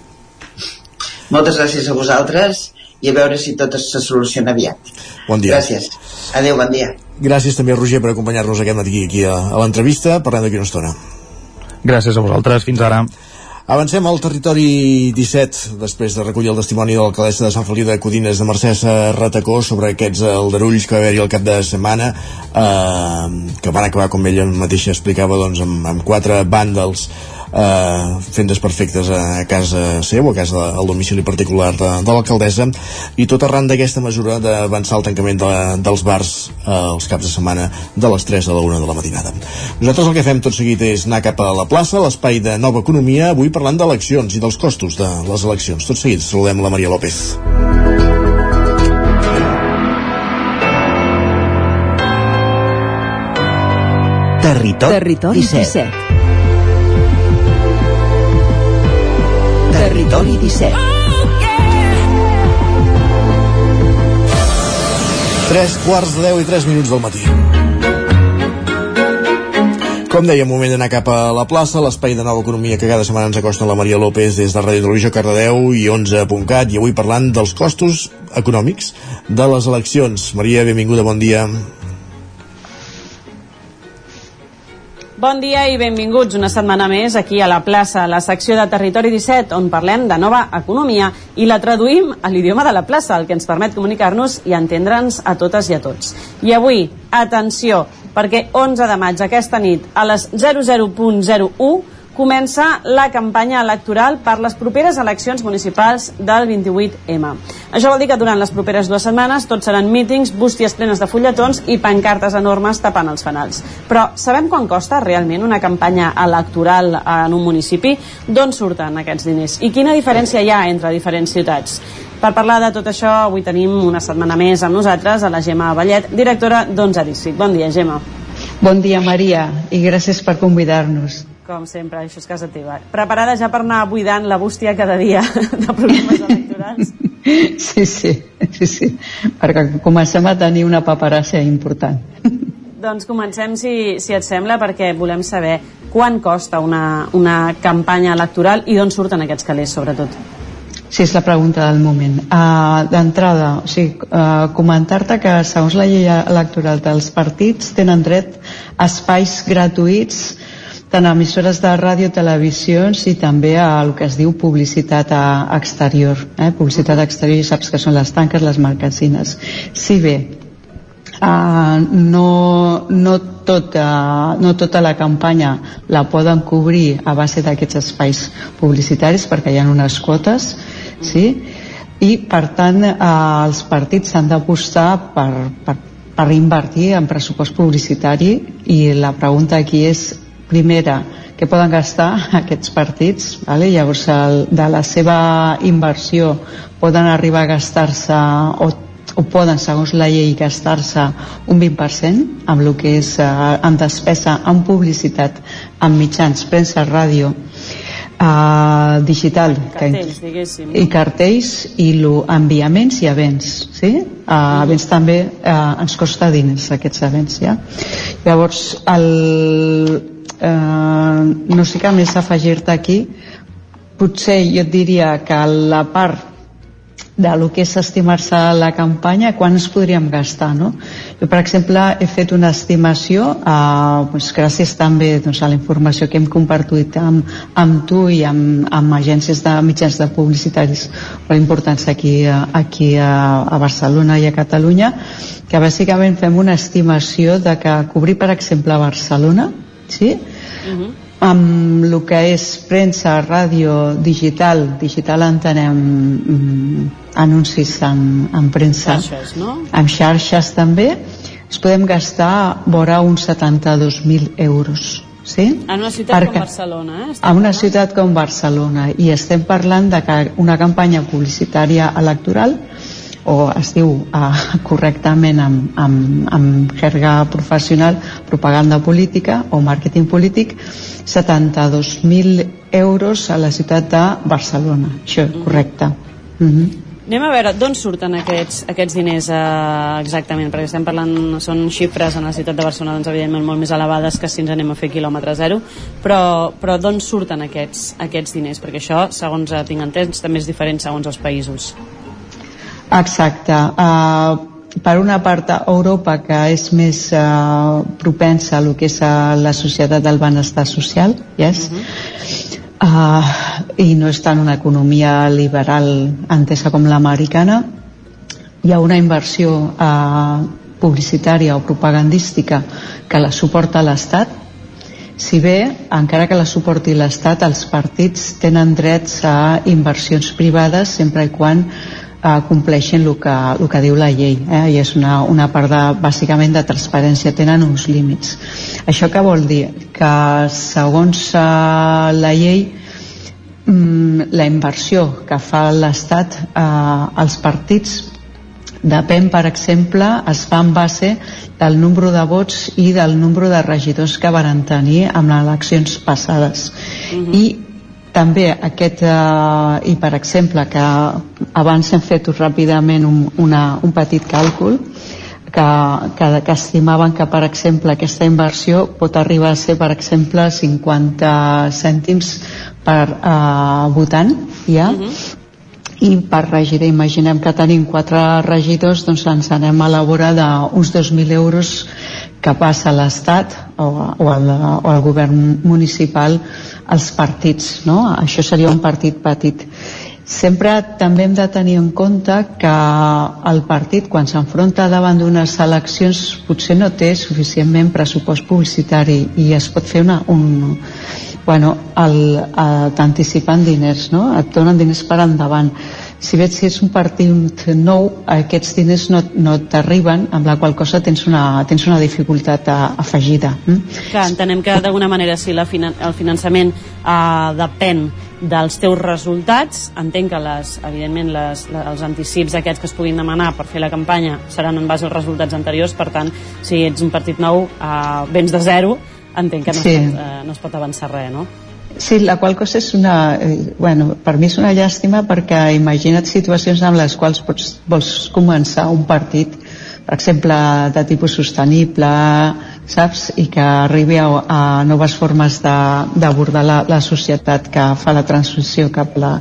Moltes gràcies a vosaltres i a veure si tot se soluciona aviat. Bon dia. Gràcies. Adéu, bon dia. Gràcies també Roger per acompanyar-nos aquest matí aquí a, a l'entrevista. Parlem d'aquí una estona. Gràcies a vosaltres. Fins ara. Avancem al territori 17, després de recollir el testimoni de l'alcaldessa de Sant Feliu de Codines de Mercè Ratacó sobre aquests aldarulls que va haver-hi el cap de setmana, eh, que van acabar, com ella mateixa explicava, doncs, amb, amb quatre vàndals eh, fent desperfectes a casa seu, a casa al domicili particular de, de l'alcaldessa i tot arran d'aquesta mesura d'avançar el tancament de, dels bars eh, els caps de setmana de les 3 a la 1 de la matinada. Nosaltres el que fem tot seguit és anar cap a la plaça, l'espai de nova economia, avui parlant d'eleccions i dels costos de les eleccions. Tot seguit saludem la Maria López. Territori, Territori 17. 17. Territori 17. Tres quarts de 10 i 3 minuts del matí. Com deia, moment d'anar cap a la plaça, l'espai de nova economia que cada setmana ens acosta la Maria López des de Ràdio Televisió Cardedeu i 11.cat i avui parlant dels costos econòmics de les eleccions. Maria, benvinguda, bon dia. Bon dia i benvinguts una setmana més aquí a la plaça, a la secció de Territori 17, on parlem de nova economia i la traduïm a l'idioma de la plaça, el que ens permet comunicar-nos i entendre'ns a totes i a tots. I avui, atenció, perquè 11 de maig aquesta nit a les 00.01 comença la campanya electoral per les properes eleccions municipals del 28M. Això vol dir que durant les properes dues setmanes tots seran mítings, bústies plenes de fulletons i pancartes enormes tapant els fanals. Però sabem quan costa realment una campanya electoral en un municipi? D'on surten aquests diners? I quina diferència hi ha entre diferents ciutats? Per parlar de tot això, avui tenim una setmana més amb nosaltres a la Gemma Vallet, directora d'Onze District. Bon dia, Gemma. Bon dia, Maria, i gràcies per convidar-nos. Com sempre, això és casa teva. Preparada ja per anar buidant la bústia cada dia de problemes electorals? Sí, sí, sí, sí, perquè comencem a tenir una paperassa important. Doncs comencem, si, si et sembla, perquè volem saber quan costa una, una campanya electoral i d'on surten aquests calés, sobretot. Sí, és la pregunta del moment. Uh, D'entrada, o sigui, uh, comentar-te que segons la llei electoral dels partits tenen dret a espais gratuïts tant a emissores de ràdio, televisions i també a el que es diu publicitat a, exterior. Eh? Publicitat exterior, saps que són les tanques, les marquesines. Si bé Uh, no, no, tota, no tota la campanya la poden cobrir a base d'aquests espais publicitaris perquè hi ha unes quotes sí? i per tant uh, els partits s'han d'apostar per, per, per invertir en pressupost publicitari i la pregunta aquí és primera, que poden gastar aquests partits vale? llavors el, de la seva inversió poden arribar a gastar-se o o poden, segons la llei, gastar-se un 20% amb el que és eh, en despesa en publicitat, en mitjans, premsa, ràdio, eh, digital cartells, diguéssim. i cartells i enviaments i events sí? Mm. events també uh, ens costa diners aquests events ja? llavors el, uh, no sé què més afegir-te aquí potser jo et diria que la part de lo que és estimar-se la campanya, quan ens podríem gastar, no? Jo, per exemple, he fet una estimació, eh, doncs, gràcies també doncs, a la informació que hem compartit amb, amb tu i amb, amb agències de mitjans de publicitaris molt importants aquí, aquí a, a Barcelona i a Catalunya, que bàsicament fem una estimació de que cobrir, per exemple, Barcelona, sí? Uh -huh amb el que és premsa, ràdio, digital, digital entenem mm, anuncis en, en premsa, xarxes, no? amb xarxes també, es podem gastar vora uns 72.000 euros. Sí? En una ciutat Perquè, com Barcelona, eh? Estem en una ciutat com Barcelona, i estem parlant de que una campanya publicitària electoral o es diu uh, correctament amb, amb, amb jerga professional propaganda política o màrqueting polític 72.000 euros a la ciutat de Barcelona això, mm. correcte mm -hmm. Anem a veure d'on surten aquests, aquests diners eh, exactament, perquè estem parlant, són xifres en la ciutat de Barcelona, doncs evidentment molt més elevades que si ens anem a fer quilòmetre zero, però, però d'on surten aquests, aquests diners? Perquè això, segons tinc entès, també és diferent segons els països. Exacte. Uh, per una part Europa que és més uh, propensa a lo que és uh, la societat del benestar social yes? uh -huh. uh, i no és tant una economia liberal entesa com l'americana hi ha una inversió uh, publicitària o propagandística que la suporta l'Estat si bé, encara que la suporti l'Estat, els partits tenen drets a inversions privades sempre i quan eh, compleixin el que, el que diu la llei eh? i és una, una part de, bàsicament de transparència tenen uns límits això què vol dir? que segons eh, la llei mm, la inversió que fa l'Estat eh, als partits depèn, per exemple, es fa en base del nombre de vots i del nombre de regidors que van tenir amb les eleccions passades. Uh -huh. I també aquest, eh, i per exemple, que abans hem fet ràpidament un, una, un petit càlcul, que, que, que estimaven que, per exemple, aquesta inversió pot arribar a ser, per exemple, 50 cèntims per eh, votant, ja, uh -huh i per regidor imaginem que tenim quatre regidors doncs ens anem a la vora d'uns 2.000 euros que passa a l'Estat o, o, al, o al govern municipal als partits, no? Això seria un partit petit. Sempre també hem de tenir en compte que el partit, quan s'enfronta davant d'unes eleccions, potser no té suficientment pressupost publicitari i es pot fer una, un, bueno, t'anticipen diners, no? et donen diners per endavant. Si veig si és un partit nou aquests diners no, no t'arriben amb la qual cosa tens una, tens una dificultat a, afegida mm? que entenem que d'alguna manera si la finan el finançament eh, depèn dels teus resultats entenc que les, evidentment les, les, els anticips aquests que es puguin demanar per fer la campanya seran en base als resultats anteriors per tant, si ets un partit nou eh, vens de zero entenc que no, sí. es pot, eh, no es pot avançar res no? Sí, la qual cosa és una... Eh, bueno, per mi és una llàstima perquè imagina't situacions en les quals pots, vols començar un partit, per exemple, de tipus sostenible, saps? I que arribi a, a noves formes d'abordar la, la societat que fa la transició cap a la,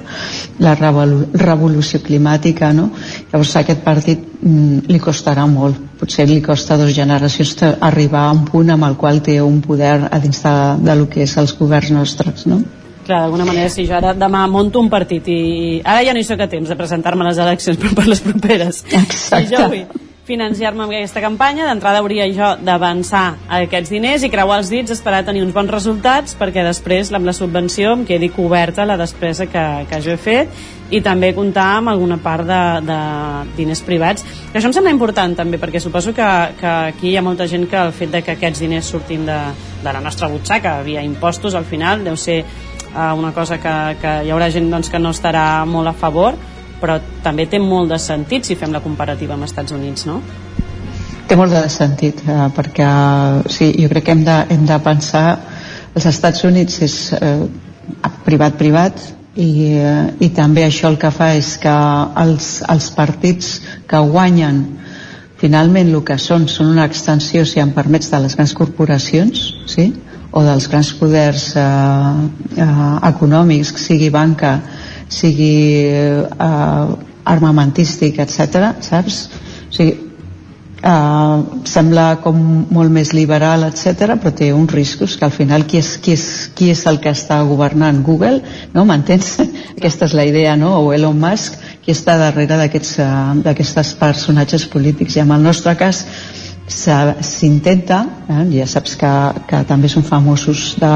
la revolu revolució climàtica, no? Llavors aquest partit mm, li costarà molt. Potser li costa dos generacions arribar a un punt amb el qual té un poder a dins de, de lo que és els governs nostres, no? Clar, d'alguna manera, si jo ara demà monto un partit i ara ja no hi soc a temps de presentar-me a les eleccions, però per les properes. Exacte. Si jo vull financiar-me amb aquesta campanya, d'entrada hauria jo d'avançar aquests diners i creuar els dits, esperar tenir uns bons resultats perquè després amb la subvenció em quedi coberta la despesa que, que jo he fet i també comptar amb alguna part de, de diners privats. Que això em sembla important també perquè suposo que, que aquí hi ha molta gent que el fet de que aquests diners surtin de, de la nostra butxaca via impostos al final deu ser uh, una cosa que, que hi haurà gent doncs, que no estarà molt a favor però també té molt de sentit si fem la comparativa amb els Estats Units, no? Té molt de sentit, eh, perquè sí, jo crec que hem de, hem de pensar els Estats Units és privat-privat eh, i, eh, i també això el que fa és que els, els partits que guanyen finalment el que són són una extensió, si em permets, de les grans corporacions, sí? o dels grans poders eh, eh, econòmics, sigui banca, sigui eh, armamentístic, etc. saps? O sigui, eh, sembla com molt més liberal, etc, però té uns riscos que al final qui és, qui és, qui és el que està governant Google, no? M'entens? Aquesta és la idea, no? O Elon Musk, qui està darrere d'aquests uh, personatges polítics. I en el nostre cas, s'intenta, eh, ja saps que, que també són famosos de,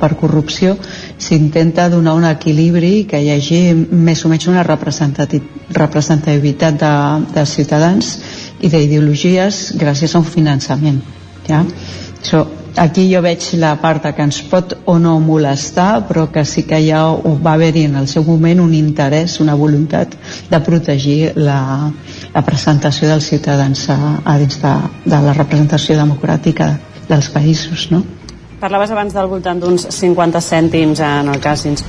per corrupció, s'intenta donar un equilibri que hi hagi més o menys una representativitat de, de ciutadans i d'ideologies gràcies a un finançament. Ja? So, aquí jo veig la part que ens pot o no molestar però que sí que ja va haver-hi en el seu moment un interès, una voluntat de protegir la, la presentació dels ciutadans a, a dins de, de la representació democràtica dels països no? Parlaves abans del voltant d'uns 50 cèntims en el cas, ens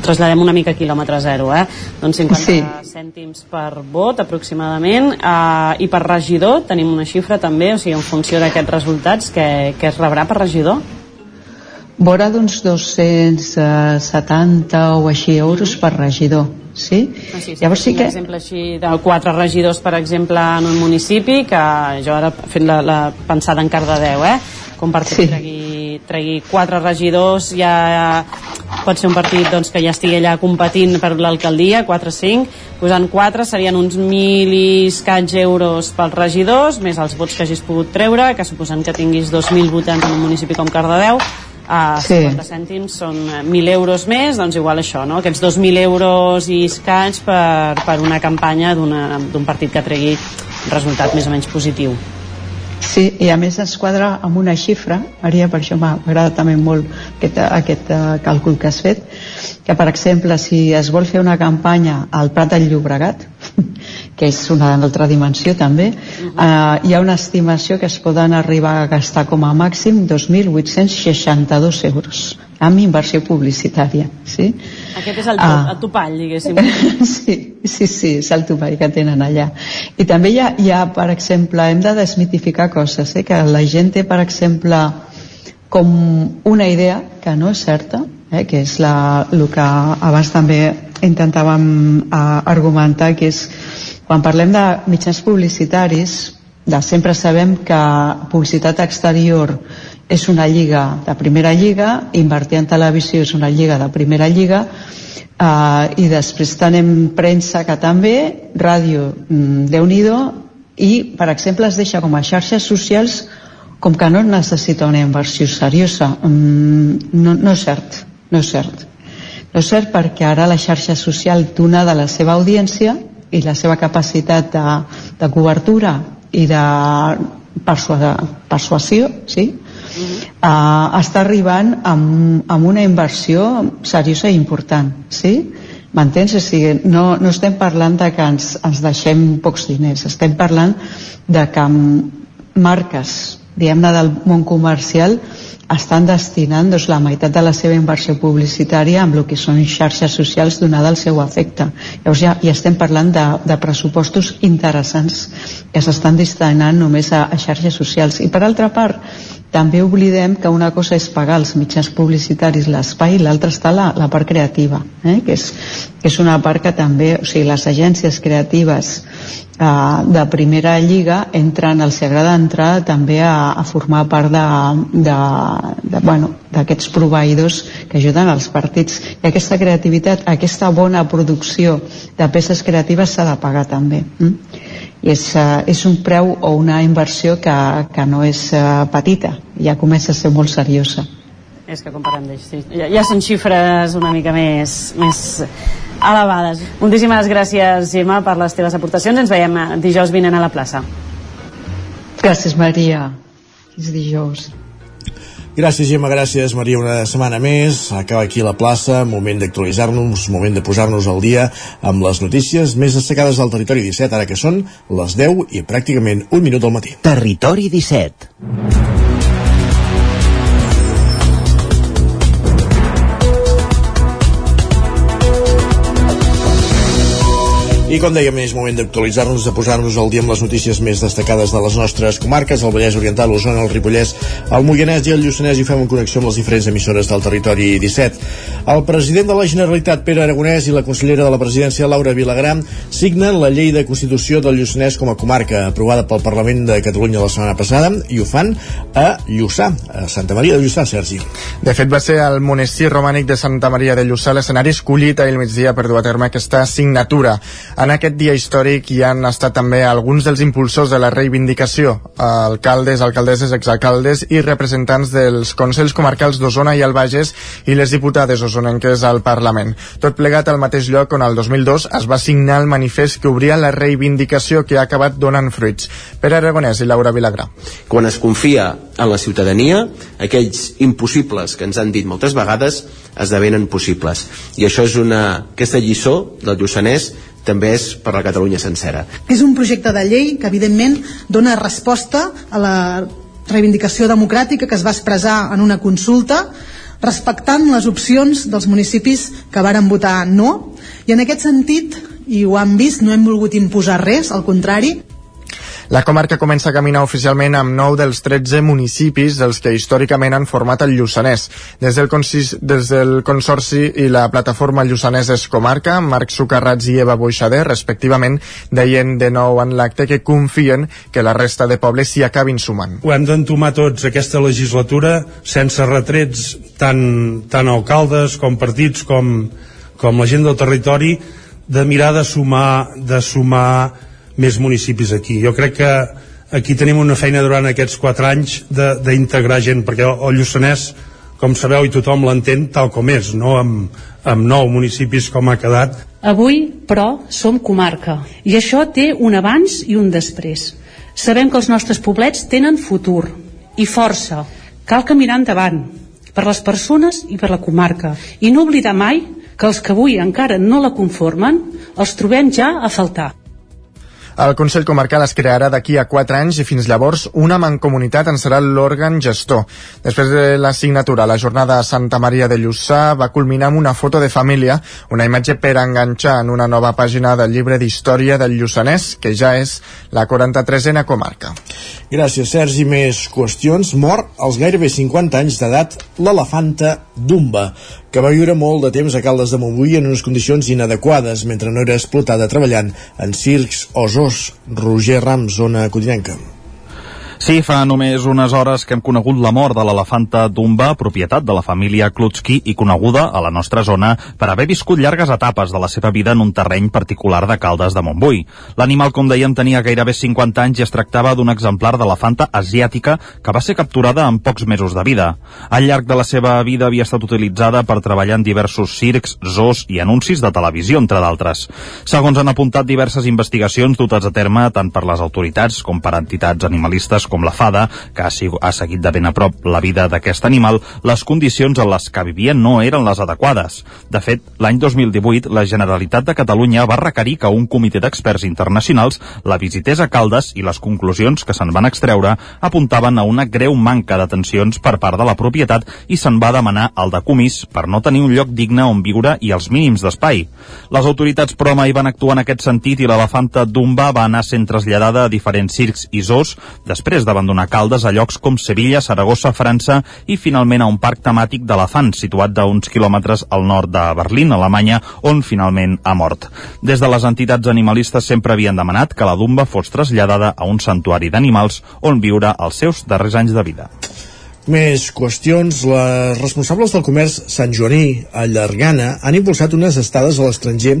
trasladem una mica a quilòmetre zero, eh? Doncs 50 sí. cèntims per vot aproximadament eh, i per regidor tenim una xifra també, o sigui, en funció d'aquests resultats, que, que es rebrà per regidor? Vora d'uns 270 o així euros per regidor sí? Ah, sí, sí Llavors sí que... Un exemple així de quatre regidors, per exemple, en un municipi, que jo ara he fet la, la pensada en Cardedeu, eh? Com per sí. tregui, tregui quatre regidors, ja pot ser un partit doncs, que ja estigui allà competint per l'alcaldia, 4 o 5, posant 4 serien uns mil i escaig euros pels regidors, més els vots que hagis pogut treure, que suposant que tinguis 2.000 votants en un municipi com Cardedeu, a sí. 50 cèntims són 1.000 euros més, doncs igual això, no? aquests 2.000 euros i escaig per, per una campanya d'un partit que tregui resultat més o menys positiu. Sí, i a més es quadra amb una xifra, Maria, per això m'agrada també molt aquest, aquest uh, càlcul que has fet, que per exemple si es vol fer una campanya al Prat del Llobregat, que és una altra dimensió també, uh -huh. uh, hi ha una estimació que es poden arribar a gastar com a màxim 2.862 euros amb inversió publicitària. Sí? Aquest és el, ah. el topall, diguéssim. sí, sí, sí, és el topall que tenen allà. I també hi ha, hi ha per exemple, hem de desmitificar coses, eh? que la gent té, per exemple, com una idea que no és certa, eh? que és la, el que abans també intentàvem uh, argumentar, que és quan parlem de mitjans publicitaris, de sempre sabem que publicitat exterior és una lliga de primera lliga, invertir en televisió és una lliga de primera lliga, eh, i després tenim premsa que també, ràdio, mm, déu nhi i, per exemple, es deixa com a xarxes socials com que no necessita una inversió seriosa. Mm, no, no és cert, no és cert No és cert perquè ara la xarxa social, donada la seva audiència i la seva capacitat de, de cobertura i de persua, persuasió, sí? Uh -huh. uh, està arribant amb, amb una inversió seriosa i important, sí? M'entens? O sigui, no, no estem parlant de que ens, ens deixem pocs diners, estem parlant de que marques, diguem-ne, del món comercial estan destinant doncs, la meitat de la seva inversió publicitària amb el que són xarxes socials donada el seu efecte. Llavors ja, ja estem parlant de, de pressupostos interessants que s'estan destinant només a, a xarxes socials. I per altra part, també oblidem que una cosa és pagar els mitjans publicitaris l'espai i l'altra està la, la part creativa, eh? que, és, que és una part que també, o sigui, les agències creatives eh, de primera lliga entren, els agrada entrar també a, a formar part de, de, de, bueno, d'aquests proveïdors que ajuden als partits i aquesta creativitat, aquesta bona producció de peces creatives s'ha de pagar també mm? i és, uh, és un preu o una inversió que, que no és uh, petita ja comença a ser molt seriosa és que comparem sí. ja, ja són xifres una mica més, més elevades. Moltíssimes gràcies, Gemma, per les teves aportacions. Ens veiem eh, dijous vinent a la plaça. Gràcies, Maria. És dijous. Gràcies, Gemma, gràcies, Maria, una setmana més. Acaba aquí la plaça, moment d'actualitzar-nos, moment de posar-nos al dia amb les notícies més destacades del Territori 17, ara que són les 10 i pràcticament un minut del matí. Territori 17. I com dèiem, és moment d'actualitzar-nos, de posar-nos al dia amb les notícies més destacades de les nostres comarques, el Vallès Oriental, l'Osona, el Ripollès, el Moianès i el Lluçanès, i fem en connexió amb les diferents emissores del territori 17. El president de la Generalitat, Pere Aragonès, i la consellera de la presidència, Laura Vilagrà, signen la llei de constitució del Lluçanès com a comarca, aprovada pel Parlament de Catalunya la setmana passada, i ho fan a Lluçà, a Santa Maria de Lluçà, Sergi. De fet, va ser el monestir romànic de Santa Maria de Lluçà l'escenari escollit ahir al migdia per dur a terme aquesta signatura. En aquest dia històric hi han estat també alguns dels impulsors de la reivindicació, alcaldes, alcaldesses, exalcaldes i representants dels Consells Comarcals d'Osona i el Bages i les diputades osonenques al Parlament. Tot plegat al mateix lloc on el 2002 es va signar el manifest que obria la reivindicació que ha acabat donant fruits. Pere Aragonès i Laura Vilagrà. Quan es confia en la ciutadania, aquells impossibles que ens han dit moltes vegades esdevenen possibles. I això és una, aquesta lliçó del Lluçanès també és per la Catalunya sencera. És un projecte de llei que evidentment dona resposta a la reivindicació democràtica que es va expressar en una consulta respectant les opcions dels municipis que varen votar no i en aquest sentit, i ho han vist, no hem volgut imposar res, al contrari, la comarca comença a caminar oficialment amb 9 dels 13 municipis dels que històricament han format el Lluçanès. Des del, consis, des del Consorci i la plataforma Lluçanès és comarca, Marc Sucarrats i Eva Boixader, respectivament, deien de nou en l'acte que confien que la resta de pobles s'hi acabin sumant. Ho hem d'entomar tots aquesta legislatura sense retrets tant, tant alcaldes com partits com, com la gent del territori de mirar de sumar, de sumar més municipis aquí. Jo crec que aquí tenim una feina durant aquests quatre anys d'integrar gent, perquè el, el Lluçanès, com sabeu i tothom l'entén, tal com és, no amb, amb nou municipis com ha quedat. Avui, però, som comarca, i això té un abans i un després. Sabem que els nostres poblets tenen futur i força. Cal caminar endavant, per les persones i per la comarca, i no oblidar mai que els que avui encara no la conformen els trobem ja a faltar. El Consell Comarcal es crearà d'aquí a 4 anys i fins llavors una mancomunitat en serà l'òrgan gestor. Després de la signatura, la jornada a Santa Maria de Lluçà va culminar amb una foto de família, una imatge per enganxar en una nova pàgina del llibre d'història del Lluçanès, que ja és la 43a comarca. Gràcies, Sergi. Més qüestions. Mor als gairebé 50 anys d'edat l'elefanta Dumba, que va viure molt de temps a Caldes de Montbui en unes condicions inadequades mentre no era explotada treballant en circs o zoos. Roger Ram, zona codinenca. Sí, fa només unes hores que hem conegut la mort de l'elefanta Dumba, propietat de la família Klutsky i coneguda a la nostra zona per haver viscut llargues etapes de la seva vida en un terreny particular de Caldes de Montbui. L'animal, com dèiem, tenia gairebé 50 anys i es tractava d'un exemplar d'elefanta asiàtica que va ser capturada en pocs mesos de vida. Al llarg de la seva vida havia estat utilitzada per treballar en diversos circs, zoos i anuncis de televisió, entre d'altres. Segons han apuntat diverses investigacions dutes a terme tant per les autoritats com per entitats animalistes com la FADA, que ha, ha seguit de ben a prop la vida d'aquest animal, les condicions en les que vivien no eren les adequades. De fet, l'any 2018, la Generalitat de Catalunya va requerir que un comitè d'experts internacionals la visités a Caldes i les conclusions que se'n van extreure apuntaven a una greu manca d'atencions per part de la propietat i se'n va demanar el decomís per no tenir un lloc digne on viure i els mínims d'espai. Les autoritats, però, mai van actuar en aquest sentit i l'elefanta Dumba va anar sent traslladada a diferents circs i zoos després d'abandonar Caldes a llocs com Sevilla, Saragossa, França i finalment a un parc temàtic d'elefants situat a uns quilòmetres al nord de Berlín, Alemanya, on finalment ha mort. Des de les entitats animalistes sempre havien demanat que la Dumba fos traslladada a un santuari d'animals on viure els seus darrers anys de vida. Més qüestions. Les responsables del comerç Sant Joaní a Llargana han impulsat unes estades a l'estranger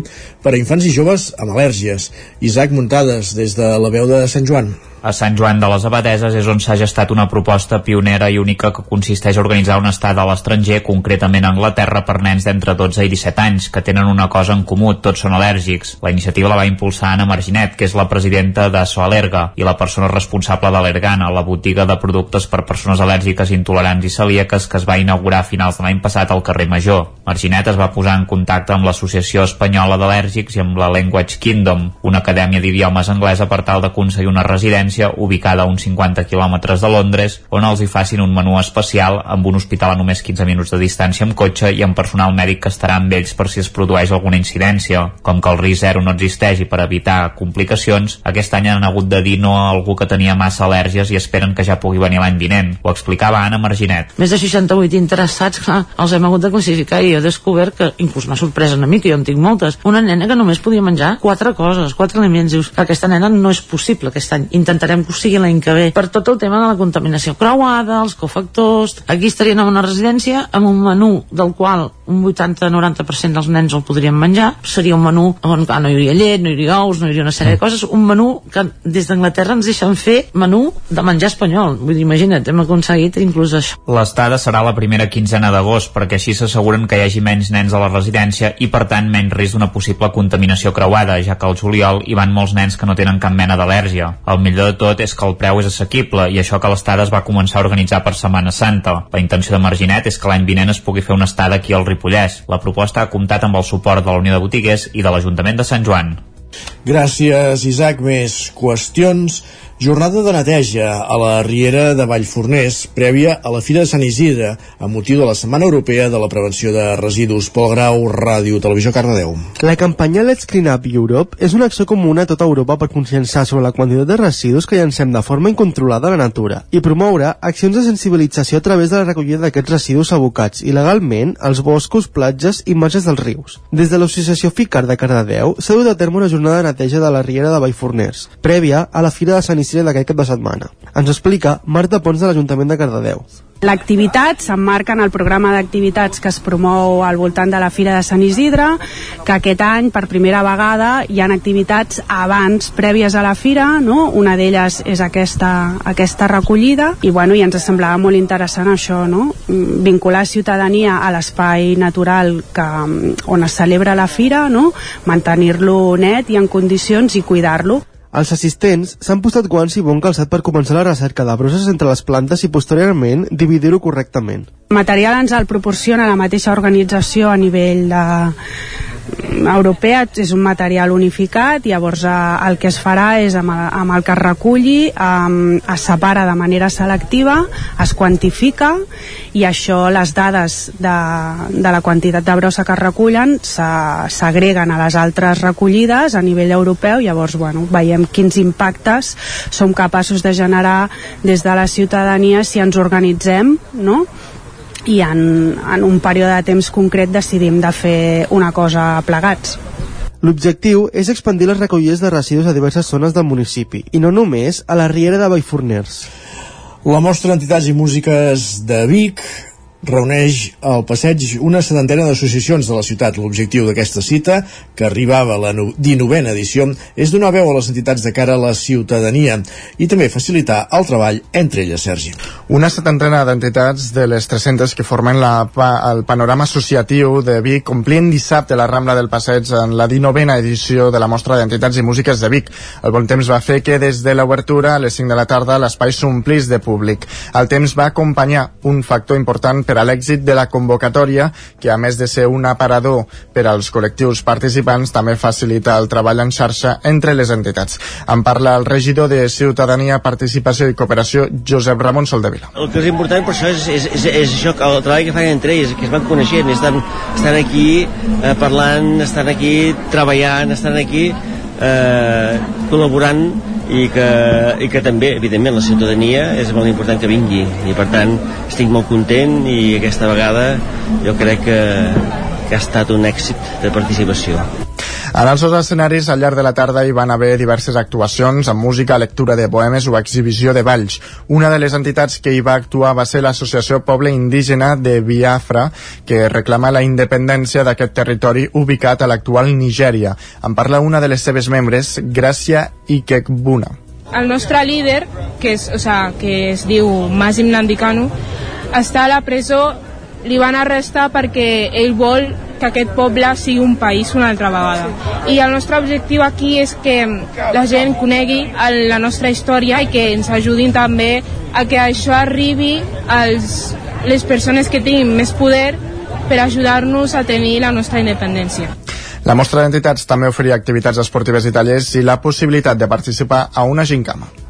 per a infants i joves amb al·lèrgies. Isaac Muntades, des de la veu de Sant Joan a Sant Joan de les Abadeses és on s'ha gestat una proposta pionera i única que consisteix a organitzar una estada a l'estranger, concretament a Anglaterra, per nens d'entre 12 i 17 anys, que tenen una cosa en comú, tots són al·lèrgics. La iniciativa la va impulsar Anna Marginet, que és la presidenta de Soalerga i la persona responsable de l'Ergana, la botiga de productes per persones al·lèrgiques, intolerants i celíaques que es va inaugurar a finals de l'any passat al carrer Major. Marginet es va posar en contacte amb l'Associació Espanyola d'Al·lèrgics i amb la Language Kingdom, una acadèmia d'idiomes anglesa per tal d'aconseguir una residència ubicada a uns 50 quilòmetres de Londres, on els hi facin un menú especial amb un hospital a només 15 minuts de distància amb cotxe i amb personal mèdic que estarà amb ells per si es produeix alguna incidència. Com que el risc zero no existeix i per evitar complicacions, aquest any han hagut de dir no a algú que tenia massa al·lèrgies i esperen que ja pugui venir l'any vinent. Ho explicava Anna Marginet. Més de 68 interessats, clar, els hem hagut de classificar i he descobert que, inclús m'ha sorprès una mica, jo en tinc moltes, una nena que només podia menjar quatre coses, quatre aliments. Dius, aquesta nena no és possible aquest any. Intentarem que ho sigui l'any que ve. Per tot el tema de la contaminació creuada, els cofactors... Aquí estarien en una residència amb un menú del qual un 80-90% dels nens el podrien menjar. Seria un menú on clar, no hi hauria llet, no hi hauria ous, no hi hauria una sèrie de coses. Un menú que des d'Anglaterra ens deixen fer menú de menjar espanyol. Vull dir, imagina't, hem aconseguit inclús això. L'estada serà la primera quinzena d'agost perquè així s'asseguren que hi hagi menys nens a la residència i per tant menys risc d'una possible contaminació creuada, ja que al juliol hi van molts nens que no tenen cap mena d'al·lèrgia. El millor de tot és que el preu és assequible i això que l'estada es va començar a organitzar per Setmana Santa. La intenció de Marginet és que l'any vinent es pugui fer una estada aquí al Ripollès. La proposta ha comptat amb el suport de la Unió de Botiguers i de l'Ajuntament de Sant Joan. Gràcies, Isaac. Més qüestions. Jornada de neteja a la Riera de Vallforners, prèvia a la Fira de Sant Isidre, amb motiu de la Setmana Europea de la Prevenció de Residus. Pol Grau, Ràdio, Televisió, Cardedeu. La campanya Let's Clean Up Europe és una acció comuna a tota Europa per conscienciar sobre la quantitat de residus que llancem de forma incontrolada a la natura i promoure accions de sensibilització a través de la recollida d'aquests residus abocats il·legalment als boscos, platges i marges dels rius. Des de l'Associació FICAR de Cardedeu s'ha dut a terme una jornada de neteja de la Riera de Vallforners, prèvia a la Fira de Sant Isidre d'aquest cap de setmana. Ens explica Marta Pons de l'Ajuntament de Cardedeu. L'activitat s'emmarca en el programa d'activitats que es promou al voltant de la Fira de Sant Isidre, que aquest any, per primera vegada, hi han activitats abans, prèvies a la Fira, no? una d'elles és aquesta, aquesta recollida, i, bueno, i ens semblava molt interessant això, no? vincular ciutadania a l'espai natural que, on es celebra la Fira, no? mantenir-lo net i en condicions i cuidar-lo. Els assistents s'han postat guants i bon calçat per començar la recerca de brosses entre les plantes i posteriorment dividir-ho correctament. El material ens el proporciona la mateixa organització a nivell de, europea és un material unificat llavors eh, el que es farà és amb el, amb el que es reculli eh, es separa de manera selectiva es quantifica i això les dades de, de la quantitat de brossa que es recullen s'agreguen a les altres recollides a nivell europeu llavors bueno, veiem quins impactes som capaços de generar des de la ciutadania si ens organitzem no? I en, en un període de temps concret decidim de fer una cosa plegats. L'objectiu és expandir les recollides de residus a diverses zones del municipi, i no només a la Riera de Vallforners. La mostra d'entitats i músiques de Vic reuneix al passeig una setantena d'associacions de la ciutat. L'objectiu d'aquesta cita, que arribava a la 19a edició, és donar veu a les entitats de cara a la ciutadania i també facilitar el treball entre elles, Sergi. Una setantena d'entitats de les 300 que formen la, el panorama associatiu de Vic complien dissabte la Rambla del Passeig en la 19a edició de la mostra d'entitats i músiques de Vic. El bon temps va fer que des de l'obertura a les 5 de la tarda l'espai s'omplís de públic. El temps va acompanyar un factor important per a l'èxit de la convocatòria, que a més de ser un aparador per als col·lectius participants, també facilita el treball en xarxa entre les entitats. En parla el regidor de Ciutadania, Participació i Cooperació, Josep Ramon Soldevila. El que és important per això és, és, és, és això, el treball que fan entre ells, que es van coneixent, estan, estan aquí eh, parlant, estan aquí treballant, estan aquí eh, col·laborant i que, i que també, evidentment, la ciutadania és molt important que vingui i per tant estic molt content i aquesta vegada jo crec que, que ha estat un èxit de participació. En els dos escenaris, al llarg de la tarda, hi van haver diverses actuacions amb música, lectura de poemes o exhibició de balls. Una de les entitats que hi va actuar va ser l'Associació Poble Indígena de Biafra, que reclama la independència d'aquest territori ubicat a l'actual Nigèria. En parla una de les seves membres, Gràcia Ikekbuna. El nostre líder, que, és, o sea, que es diu Masim Nandicano, està a la presó li van arrestar perquè ell vol que aquest poble sigui un país una altra vegada. I el nostre objectiu aquí és que la gent conegui la nostra història i que ens ajudin també a que això arribi als les persones que tinguin més poder per ajudar-nos a tenir la nostra independència. La mostra d'entitats també oferia activitats esportives i tallers i la possibilitat de participar a una gincama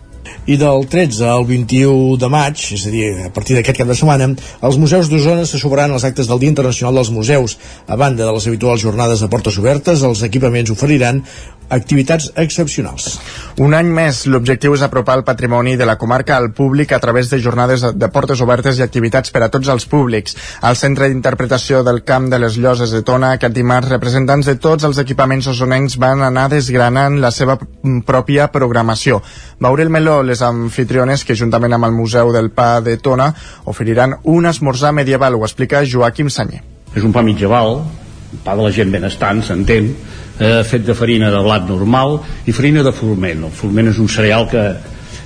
i del 13 al 21 de maig, és a dir, a partir d'aquest cap de setmana, els museus d'Osona se subraran els actes del Dia Internacional dels Museus. A banda de les habituals jornades de portes obertes, els equipaments oferiran activitats excepcionals. Un any més, l'objectiu és apropar el patrimoni de la comarca al públic a través de jornades de portes obertes i activitats per a tots els públics. Al Centre d'Interpretació del Camp de les Lloses de Tona, aquest dimarts, representants de tots els equipaments osonencs van anar desgranant la seva pròpia programació. Maurel Meló, les anfitriones que juntament amb el Museu del Pa de Tona oferiran un esmorzar medieval, ho explica Joaquim Sanyer. És un pa mitjaval, pa de la gent benestant, s'entén, eh, fet de farina de blat normal i farina de forment. El forment és un cereal que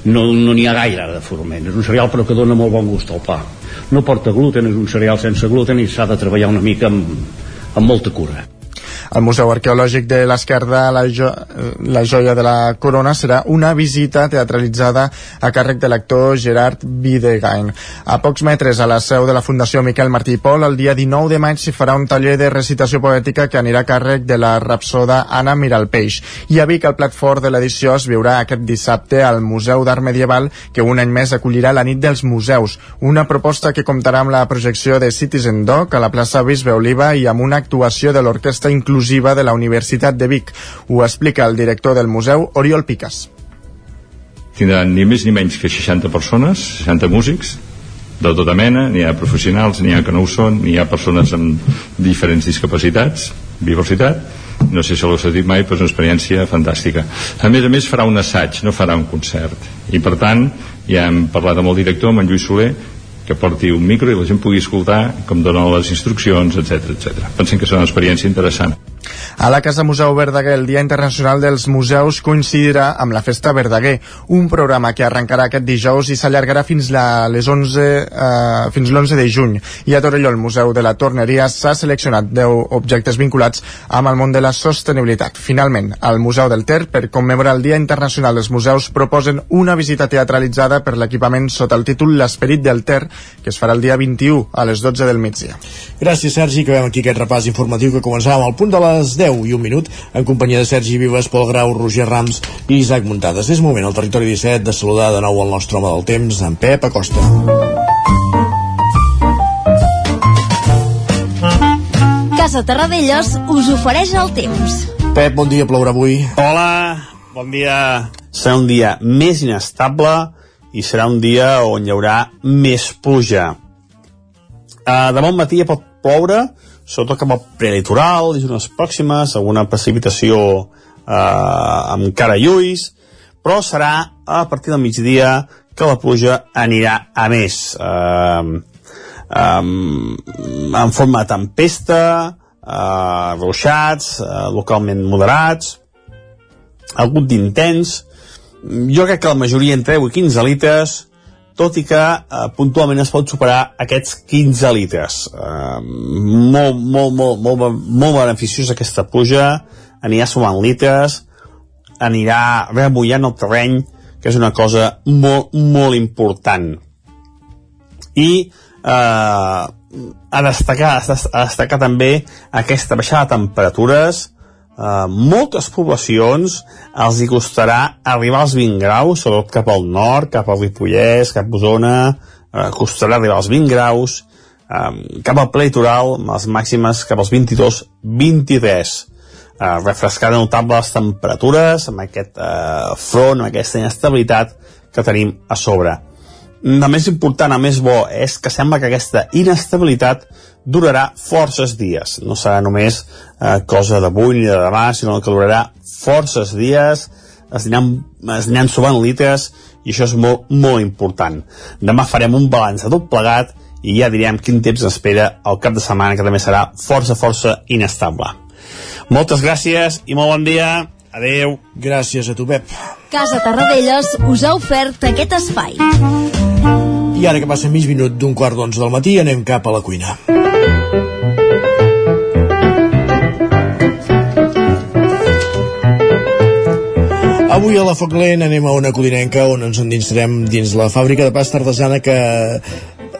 no n'hi no ha gaire de forment, és un cereal però que dona molt bon gust al pa. No porta gluten, és un cereal sense gluten i s'ha de treballar una mica amb, amb molta cura. El Museu Arqueològic de l'Esquerda, la, jo la joia de la corona, serà una visita teatralitzada a càrrec de l'actor Gerard Videgain. A pocs metres a la seu de la Fundació Miquel Martí i Pol, el dia 19 de maig s'hi farà un taller de recitació poètica que anirà a càrrec de la rapsoda Anna Miralpeix. I a Vic, el plat fort de l'edició es viurà aquest dissabte al Museu d'Art Medieval, que un any més acollirà la nit dels museus, una proposta que comptarà amb la projecció de Citizen Doc a la plaça Bisbe Oliva i amb una actuació de l'Orquestra Inclusiva inclusiva de la Universitat de Vic. Ho explica el director del museu, Oriol Piques. Tindran ni més ni menys que 60 persones, 60 músics, de tota mena, n'hi ha professionals, n'hi ha que no ho són, n'hi ha persones amb diferents discapacitats, diversitat, no sé si l'heu sentit mai, però és una experiència fantàstica. A més a més farà un assaig, no farà un concert. I per tant, ja hem parlat amb el director, amb en Lluís Soler, que porti un micro i la gent pugui escoltar com donen les instruccions, etc etc. Pensem que serà una experiència interessant. A la Casa Museu Verdaguer, el Dia Internacional dels Museus coincidirà amb la Festa Verdaguer, un programa que arrencarà aquest dijous i s'allargarà fins la, les 11, eh, fins l'11 de juny. I a Torelló, el Museu de la Torneria, s'ha seleccionat 10 objectes vinculats amb el món de la sostenibilitat. Finalment, al Museu del Ter, per commemorar el Dia Internacional dels Museus, proposen una visita teatralitzada per l'equipament sota el títol L'esperit del Ter, que es farà el dia 21 a les 12 del migdia. Gràcies, Sergi, que veiem aquí aquest repàs informatiu que començàvem al punt de les 10 i un minut en companyia de Sergi Vives, Pol Grau, Roger Rams i Isaac Muntades. És moment al territori 17 de saludar de nou el nostre home del temps, en Pep Acosta. Casa Terradellos us ofereix el temps. Pep, bon dia, plourà avui. Hola, bon dia. Serà un dia més inestable i serà un dia on hi haurà més pluja. Uh, demà al matí ja pot ploure, sobretot cap al prelitoral, i zones pròximes, alguna precipitació uh, amb cara lluís, però serà a partir del migdia que la pluja anirà a més. Eh, eh, en forma de tempesta eh, ruixats eh, localment moderats algun d'intens. Jo crec que la majoria entre 10 i 15 litres tot i que eh, puntualment es pot superar aquests 15 litres. Eh, molt, molt, molt, molt, molt beneficiós aquesta pluja, anirà sumant litres, anirà remullant el terreny, que és una cosa molt, molt important. I eh, a destacar, a destacar també aquesta baixada de temperatures, eh, moltes poblacions els hi costarà arribar als 20 graus, sobretot cap al nord, cap al Ripollès, cap a Osona, eh, costarà arribar als 20 graus, eh, cap al litoral, amb les màximes cap als 22-23. Eh, refrescada notable les temperatures, amb aquest eh, front, amb aquesta inestabilitat que tenim a sobre. El més important, el més bo, és que sembla que aquesta inestabilitat durarà forces dies. No serà només eh, cosa d'avui ni de demà, sinó que durarà forces dies, es aniran, es aniran subant litres, i això és molt, molt important. Demà farem un balanç de tot plegat i ja direm quin temps espera el cap de setmana, que també serà força, força inestable. Moltes gràcies i molt bon dia. Adeu. Gràcies a tu, Pep. Casa Tarradellas us ha ofert aquest espai. I ara que passa mig minut d'un quart d'onze del matí anem cap a la cuina. Avui a la Foc Lent anem a una codinenca on ens endinsarem dins la fàbrica de pasta artesana que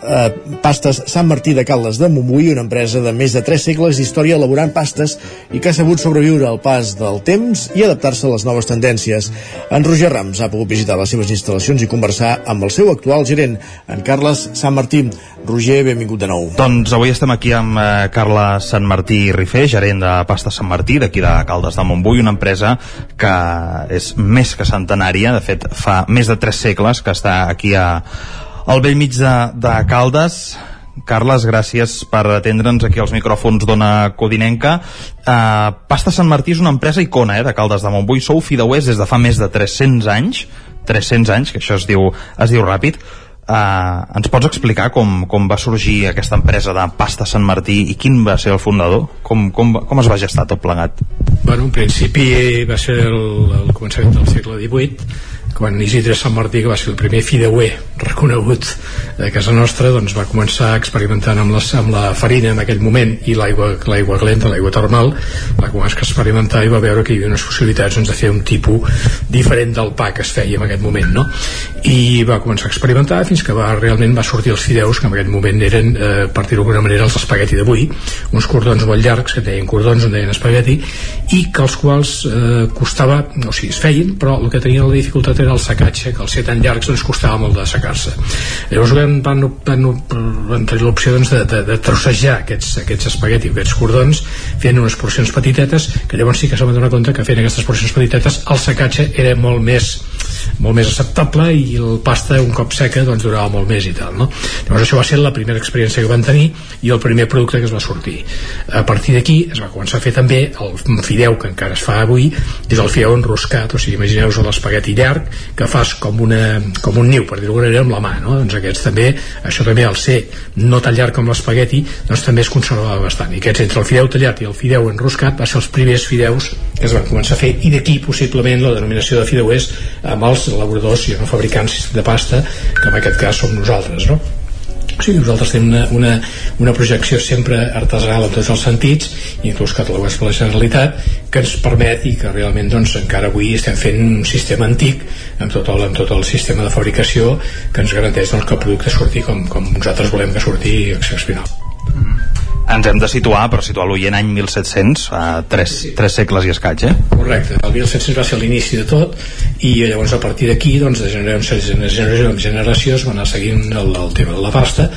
eh, Pastes Sant Martí de Caldes de Montbui, una empresa de més de 3 segles d'història elaborant pastes i que ha sabut sobreviure al pas del temps i adaptar-se a les noves tendències. En Roger Rams ha pogut visitar les seves instal·lacions i conversar amb el seu actual gerent, en Carles Sant Martí. Roger, benvingut de nou. Doncs avui estem aquí amb eh, Carles Sant Martí Rifé, gerent de Pasta Sant Martí, d'aquí de Caldes de Montbui, una empresa que és més que centenària, de fet fa més de 3 segles que està aquí a, al vell mig de, de Caldes Carles, gràcies per atendre'ns aquí als micròfons d'Ona Codinenca. Uh, Pasta Sant Martí és una empresa icona eh, de Caldes de Montbui. Sou fideuers des de fa més de 300 anys, 300 anys, que això es diu, es diu ràpid. Uh, ens pots explicar com, com va sorgir aquesta empresa de Pasta Sant Martí i quin va ser el fundador? Com, com, com es va gestar tot plegat? Bueno, en principi va ser el, el començament del segle XVIII quan Isidre Sant Martí, que va ser el primer fideuer reconegut de casa nostra, doncs va començar experimentant amb, les, amb la farina en aquell moment i l'aigua l'aigua calenta, l'aigua termal, va començar a experimentar i va veure que hi havia unes possibilitats doncs, de fer un tipus diferent del pa que es feia en aquest moment, no? I va començar a experimentar fins que va, realment va sortir els fideus, que en aquest moment eren, eh, per dir-ho d'alguna manera, els espagueti d'avui, uns cordons molt llargs, que deien cordons, en deien espagueti, i que els quals eh, costava, o sigui, es feien, però el que tenia la dificultat era el secatge, que al ser tan llargs doncs costava molt de secar-se. Llavors van, van, van, van tenir l'opció doncs, de, de, de trossejar aquests, aquests espagueti, aquests cordons, fent unes porcions petitetes, que llavors sí que s'ha de donar compte que fent aquestes porcions petitetes el secatge era molt més molt més acceptable i el pasta un cop seca doncs durava molt més i tal no? llavors això va ser la primera experiència que van tenir i el primer producte que es va sortir a partir d'aquí es va començar a fer també el fideu que encara es fa avui és el fideu enroscat, o sigui imagineu-vos l'espagueti llarg que fas com, una, com un niu, per dir-ho manera, amb la mà, no? Doncs aquests també, això també al ser no tan llarg com l'espagueti, doncs també es conservava bastant. I aquests entre el fideu tallat i el fideu enroscat va ser els primers fideus que es van començar a fer i d'aquí possiblement la denominació de fideuers amb els elaboradors i no fabricants de pasta, que en aquest cas som nosaltres, no? Sigui, nosaltres tenim una, una, una projecció sempre artesanal en tots els sentits, inclús catalogats per la Generalitat, que ens permet i que realment doncs, encara avui estem fent un sistema antic amb tot el, amb tot el sistema de fabricació que ens garanteix doncs, que el producte surti com, com nosaltres volem que surti excepcional. Mm -hmm ens hem de situar, per situar l'oient any 1700, a tres, tres segles i escaig, eh? Correcte, el 1700 va ser l'inici de tot i llavors a partir d'aquí, doncs, de generació en generació, generació es va anar seguint el, el tema de la pasta.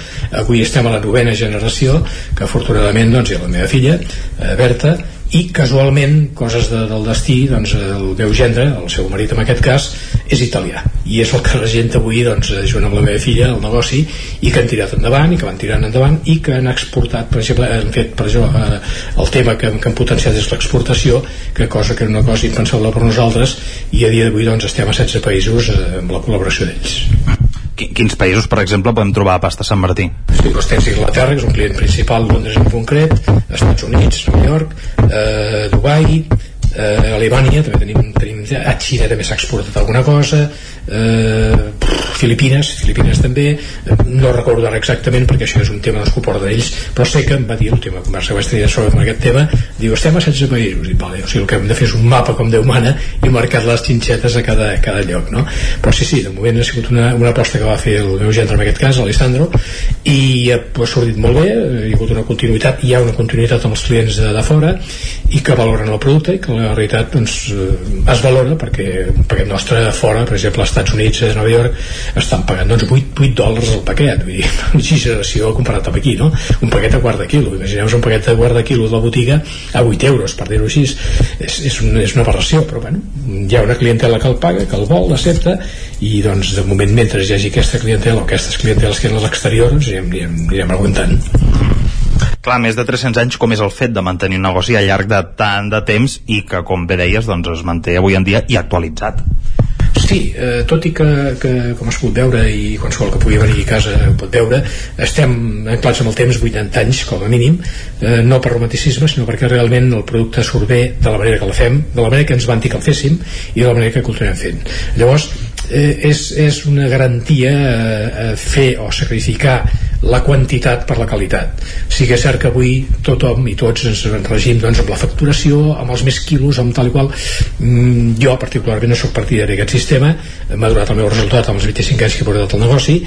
Avui estem a la novena generació, que afortunadament doncs, hi ha la meva filla, eh, Berta, i casualment, coses de, del destí doncs el meu gendre, el seu marit en aquest cas és italià. I és el que regenta avui doncs, junt amb la meva filla el negoci i que han tirat endavant i que van tirant endavant i que han exportat per exemple, han fet per exemple, eh, el tema que, que han potenciat és l'exportació que cosa que era una cosa impensable per nosaltres i a dia d'avui doncs, estem a 16 països eh, amb la col·laboració d'ells Quins països, per exemple, podem trobar pasta Sant Martí? Sí, doncs tens Inglaterra, que és un client principal, Londres en concret, Estats Units, Nova York, eh, Dubai, eh, Alemanya, també tenim, tenim a Xina també s'ha exportat alguna cosa, eh, Filipines, Filipines també, eh, no recordo ara exactament perquè això és un tema que porten ells, però sé que em va dir l'última conversa que vaig tenir sobre aquest tema, diu, estem a 16 països, i vale, o sigui, el que hem de fer és un mapa com Déu mana i marcar les xinxetes a cada, a cada lloc, no? Però sí, sí, de moment ha sigut una, una aposta que va fer el meu gendre en aquest cas, Alessandro, i ha pues, sortit molt bé, hi ha hagut una continuïtat, hi ha una continuïtat amb els clients de, de fora i que valoren el producte i que la realitat doncs, eh, es valora perquè un paquet nostre fora, per exemple, als Estats Units, a Nova York, estan pagant doncs, 8, 8 dòlars el paquet, vull dir, exageració comparat amb aquí, no? Un paquet a quart de quilo, imagineu un paquet a quart de quilo de la botiga a 8 euros, per dir-ho així, és, és, un, és una aberració, però bueno, hi ha una clientela que el paga, que el vol, l'accepta, i doncs de moment, mentre hi hagi aquesta clientela o aquestes clienteles que eren a l'exterior, doncs anirem, anirem aguantant. Clar, més de 300 anys, com és el fet de mantenir un negoci al llarg de tant de temps i que, com bé deies, doncs es manté avui en dia i actualitzat. Sí, eh, tot i que, que com has pogut veure i qualsevol que pugui venir a casa ho pot veure, estem anclats amb el temps 80 anys com a mínim, eh, no per romanticisme sinó perquè realment el producte surt bé de la manera que el fem, de la manera que ens van dir que el féssim i de la manera que continuem fent. Llavors, eh, és, és una garantia eh, fer o sacrificar la quantitat per la qualitat. Sí que és cert que avui tothom i tots ens regim doncs, amb la facturació, amb els més quilos, amb tal i qual. Mm, jo particularment no sóc partidari d'aquest sistema, m'ha donat el meu resultat amb els 25 anys que he portat el negoci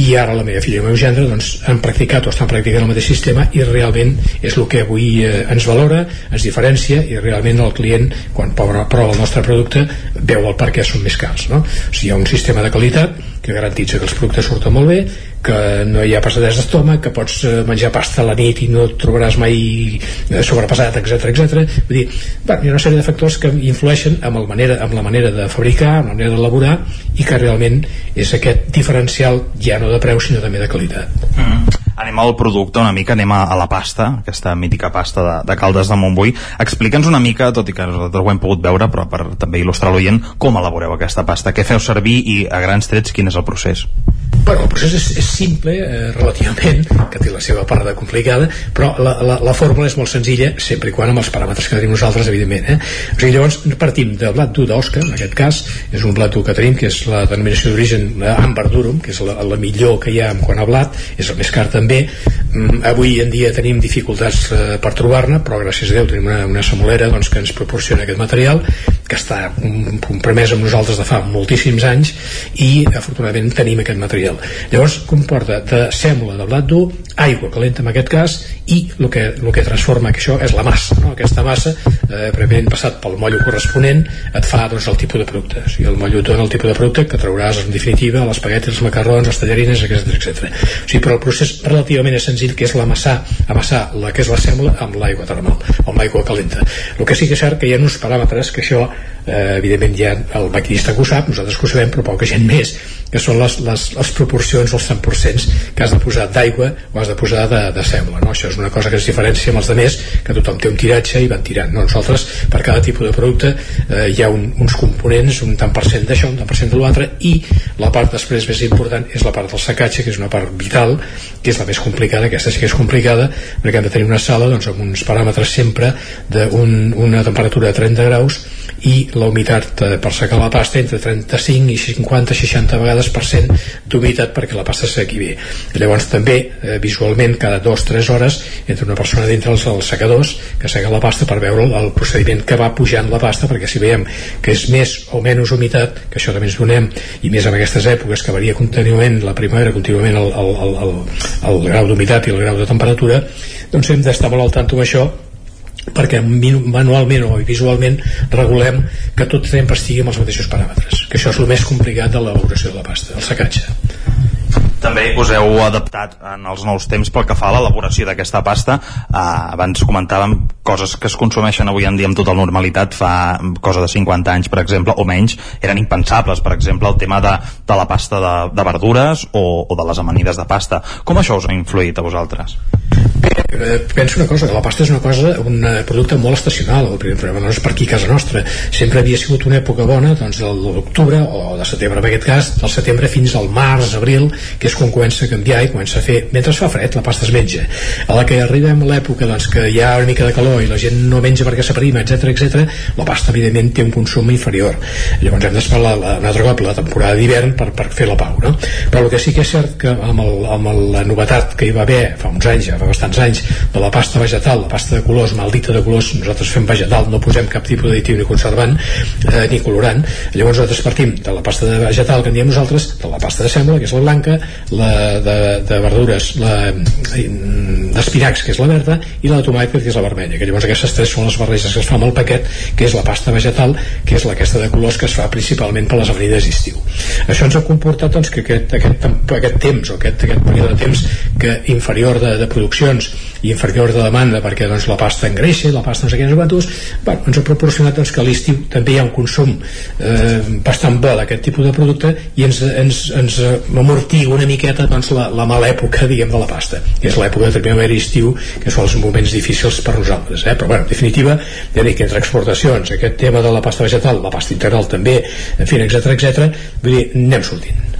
i ara la meva filla i el meu gendre doncs, han practicat o estan practicant el mateix sistema i realment és el que avui eh, ens valora, ens diferencia i realment el client, quan prova, prova el nostre producte, veu el per què són més cars. No? O sigui, hi ha un sistema de qualitat que garantitza que els productes surten molt bé, que no hi ha passadès d'estómac, que pots eh, menjar pasta a la nit i no et trobaràs mai eh, sobrepassat, etc etc. Vull dir, bueno, hi ha una sèrie de factors que influeixen amb, el manera, amb la manera de fabricar, amb la manera d'elaborar i que realment és aquest diferencial ja no de preu sinó també de qualitat. Mm. Anem al producte una mica, anem a, a la pasta, aquesta mítica pasta de, de Caldes de Montbui. Explica'ns una mica, tot i que nosaltres ho hem pogut veure, però per també il·lustrar l'oient, com elaboreu aquesta pasta, què feu servir i a grans trets quin és el procés? Bueno, el procés és, és simple, eh, relativament, que té la seva part de complicada, però la, la, la fórmula és molt senzilla, sempre i quan amb els paràmetres que tenim nosaltres, evidentment. Eh? O sigui, llavors partim de blat dur d'Osca, en aquest cas, és un blat dur que tenim, que és la denominació d'origen eh, Amber Durum, que és la, la millor que hi ha en quant a blat, és el més car també. Mm, avui en dia tenim dificultats eh, per trobar-ne, però gràcies a Déu tenim una, una samolera doncs, que ens proporciona aquest material, que està compromès amb nosaltres de fa moltíssims anys i afortunadament tenim aquest material. Llavors comporta de sèmola de blat dur, aigua calenta en aquest cas i el que, el que transforma que això és la massa. No? Aquesta massa, eh, prèviament passat pel mollo corresponent, et fa doncs, el tipus de producte. O sigui, el mollo dona el tipus de producte que trauràs en definitiva l'espagueti, els macarrons, les tallarines, etc etc. O sigui, però el procés relativament és senzill que és l'amassar amassar la que és la sèmola amb l'aigua termal, amb l'aigua calenta. El que sí que és cert que hi ha uns paràmetres que això eh, evidentment ja el maquinista que ho sap, nosaltres que ho sabem, però poca gent més, que són les, les, les proporcions, els 100% que has de posar d'aigua o has de posar de, de sèmola. No? Això és una cosa que es diferencia amb els altres, que tothom té un tiratge i van tirant. No? Nosaltres, per cada tipus de producte, eh, hi ha un, uns components, un tant per cent d'això, un tant per cent de l'altre, i la part després més important és la part del secatge, que és una part vital, que és la més complicada, aquesta sí que és complicada, perquè hem de tenir una sala doncs, amb uns paràmetres sempre d'una un, temperatura de 30 graus i la humitat eh, per secar la pasta entre 35 i 50-60 vegades per cent d'humitat perquè la pasta sequi bé. Llavors també eh, visualment cada 2-3 hores entre una persona dintre els, els secadors que sega la pasta per veure el procediment que va pujant la pasta perquè si veiem que és més o menys humitat, que això també ens donem i més en aquestes èpoques que varia contínuament la primavera contínuament el, el, el, el, el grau d'humitat i el grau de temperatura doncs hem d'estar molt al tanto amb això perquè manualment o visualment regulem que tot sempre estigui amb els mateixos paràmetres que això és el més complicat de l'elaboració de la pasta el secatge. També us heu adaptat en els nous temps pel que fa a l'elaboració d'aquesta pasta. Eh, abans comentàvem coses que es consumeixen avui en dia amb tota normalitat fa cosa de 50 anys per exemple o menys eren impensables per exemple el tema de, de la pasta de, de verdures o, o de les amanides de pasta. Com això us ha influït a vosaltres? Bé, eh, penso una cosa, que la pasta és una cosa un eh, producte molt estacional no és per aquí casa nostra. Sempre havia sigut una època bona doncs de l'octubre o de setembre en aquest cas del setembre fins al març, abril que és quan comença a canviar i comença a fer mentre fa fred la pasta es menja. A la que arribem a l'època doncs, que hi ha una mica de calor i la gent no menja perquè s'aprima etc etc, la pasta evidentment té un consum inferior. Llavors hem d'esperar un altre cop la temporada d'hivern per, per fer la pau no? però el que sí que és cert que amb, el, amb la novetat que hi va haver fa uns anys, ja fa bastants anys de la pasta vegetal, la pasta de colors maldita de colors, nosaltres fem vegetal no posem cap tipus d'additiu ni conservant eh, ni colorant, llavors nosaltres partim de la pasta de vegetal que en diem nosaltres de la pasta de sembla, que és la blanca la de, de verdures la d'espinacs, que és la verda i la de tomàquet, que és la vermella que llavors aquestes tres són les barreges que es fa amb el paquet que és la pasta vegetal, que és la aquesta de colors que es fa principalment per les avenides d'estiu. Això ens ha comportat doncs, que aquest, aquest, aquest temps o aquest, aquest període de temps que inferior de, de produccions i inferior de demanda perquè doncs, la pasta engreixa la pasta no sé quines quantos bueno, ens ha proporcionat doncs, que a l'estiu també hi ha un consum eh, bastant bo d'aquest tipus de producte i ens, ens, ens amortiga una miqueta doncs, la, la mala època diguem de la pasta que és l'època de primavera i estiu que són els moments difícils per nosaltres eh? però bueno, en definitiva, ja dic, entre exportacions aquest tema de la pasta vegetal, la pasta integral també, en fi, etc etc vull dir, anem sortint.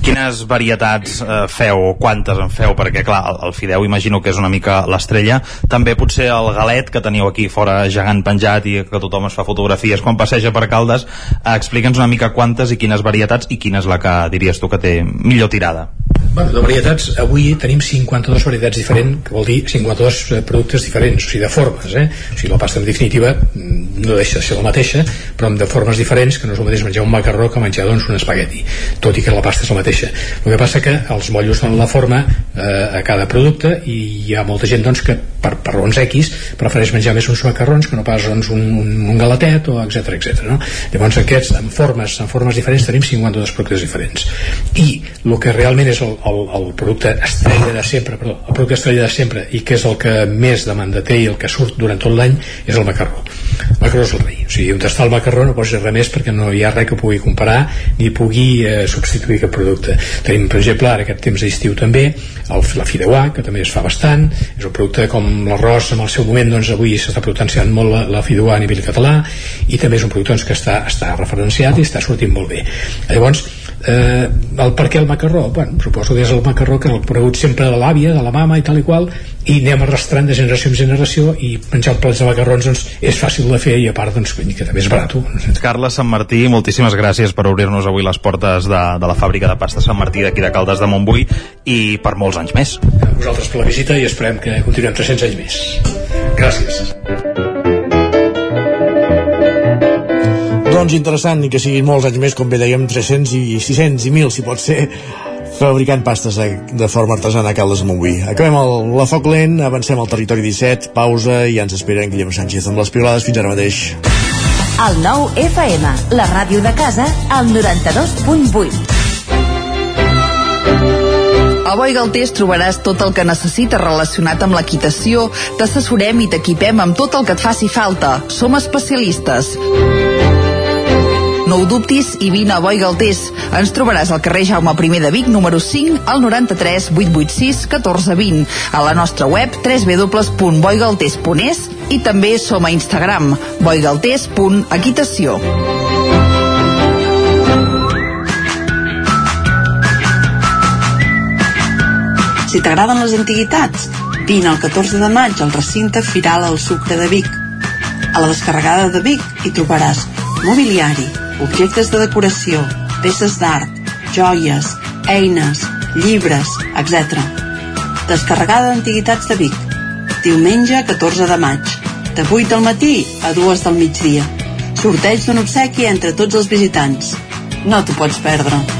Quines varietats eh, feu, quantes en feu? Perquè, clar, el, el fideu imagino que és una mica l'estrella. També potser el galet, que teniu aquí fora gegant penjat i que tothom es fa fotografies quan passeja per Caldes. Eh, Explica'ns una mica quantes i quines varietats i quina és la que diries tu que té millor tirada. Bueno, de varietats, avui tenim 52 varietats diferents, que vol dir 52 eh, productes diferents, o sigui, de formes, eh? O sigui, la pasta en definitiva mm, no deixa de ser la mateixa, però amb de formes diferents, que no és el mateix menjar un macarró que menjar, doncs, un espagueti, tot i que la pasta és la mateixa. El que passa que els mollos donen la forma eh, a cada producte i hi ha molta gent, doncs, que per, per raons X prefereix menjar més uns macarrons que no pas doncs, un, un, un galatet o etc etc. no? Llavors aquests, en formes, en formes diferents tenim 52 productes diferents. I el que realment és el, el, el producte estrella de sempre, perdó, el producte estrella de sempre i que és el que més demanda té i el que surt durant tot l'any és el macarró. El macarró és el rei. O sigui, on està el macarró no pots res més perquè no hi ha res que pugui comparar ni pugui eh, substituir aquest producte. Tenim, per exemple, ara aquest temps d'estiu també, el, la fideuà, que també es fa bastant, és un producte com l'arròs en el seu moment, doncs avui s'està potenciant molt la, la fideuà a nivell català i també és un producte doncs, que està, està referenciat i està sortint molt bé. Llavors, eh, el per què el macarró? Bueno, suposo que és el macarró que el conegut sempre de l'àvia, de la mama i tal i qual i anem arrastrant de generació en generació i menjar plats de macarrons doncs, és fàcil de fer i a part doncs, que també és barat. Carles Sant Martí, moltíssimes gràcies per obrir-nos avui les portes de, de la fàbrica de pasta Sant Martí d'aquí de Caldes de Montbui i per molts anys més. A vosaltres per la visita i esperem que continuem 300 anys més. Gràcies doncs interessant i que siguin molts anys més, com bé dèiem, 300 i 600 i 1.000, si pot ser, fabricant pastes de, de forma artesana a Caldes de Montbui. Acabem el, la foc lent, avancem al territori 17, pausa i ja ens esperen Guillem Sánchez amb les piolades fins ara mateix. El nou FM, la ràdio de casa, al 92.8. A Boi Galtés trobaràs tot el que necessites relacionat amb l'equitació, t'assessorem i t'equipem amb tot el que et faci falta. Som especialistes. No ho dubtis i vine a Boi Galtés. Ens trobaràs al carrer Jaume I de Vic, número 5, al 93 886 1420, a la nostra web www.boigaltés.es i també som a Instagram, boigaltés.equitació. Si t'agraden les antiguitats, vine el 14 de maig al recinte Firal al Sucre de Vic. A la descarregada de Vic hi trobaràs mobiliari, objectes de decoració, peces d'art, joies, eines, llibres, etc. Descarregada d'Antiguitats de Vic. Diumenge 14 de maig. De 8 del matí a 2 del migdia. Sorteig d'un obsequi entre tots els visitants. No t'ho pots perdre.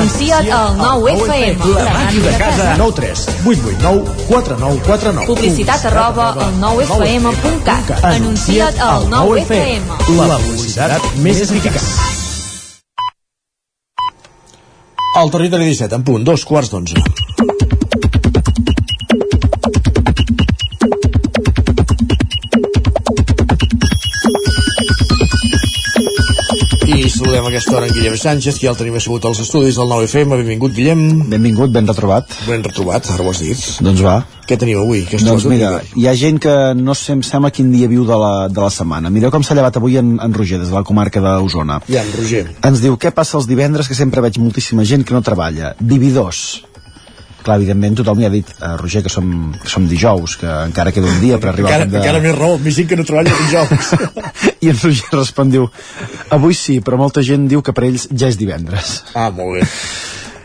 Anuncia't al 9FM, la ràdio de casa. 9 3 8 8 9 4 9 4 9 Publicitat arroba al 9FM.cat. Anuncia't al 9FM. La publicitat més eficaç. El territori 17, en punt, dos quarts d'onze. I saludem a aquesta hora en Guillem Sánchez, que ja el tenim assegut als estudis del 9FM. Benvingut, Guillem. Benvingut, ben retrobat. Ben retrobat, ara ho has dit. Doncs va. Què teniu avui? Què Doncs mira, hi ha gent que no sé, em sembla quin dia viu de la, de la setmana. Mireu com s'ha llevat avui en, en Roger, des de la comarca d'Osona. Ja, en Roger. Ens diu, què passa els divendres que sempre veig moltíssima gent que no treballa? Vividors. Clar, evidentment tothom li ha dit a Roger que som, que som dijous, que encara queda un dia per arribar Encara, al cap de... encara més raó, més gent que no treballa dijous. I en Roger respon, diu, avui sí, però molta gent diu que per ells ja és divendres. ah, molt bé.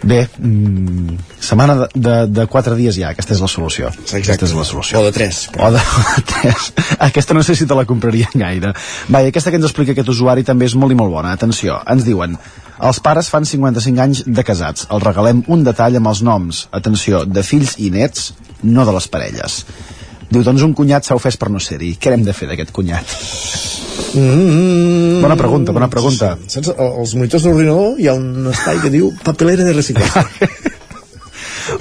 Bé, mm, setmana de, de, de quatre dies ja, aquesta és la solució. Aquesta és la solució. O de tres. O de, o de tres. Aquesta no sé si te la compraria gaire. Va, i aquesta que ens explica aquest usuari també és molt i molt bona. Atenció, ens diuen els pares fan 55 anys de casats. Els regalem un detall amb els noms. Atenció, de fills i nets, no de les parelles. Diu, doncs un cunyat s'ha ofès per no ser-hi. Què hem de fer d'aquest cunyat? Mm, Bona pregunta, bona pregunta. Saps, als monitors de l'ordinador hi ha un espai que diu papelera de reciclatge.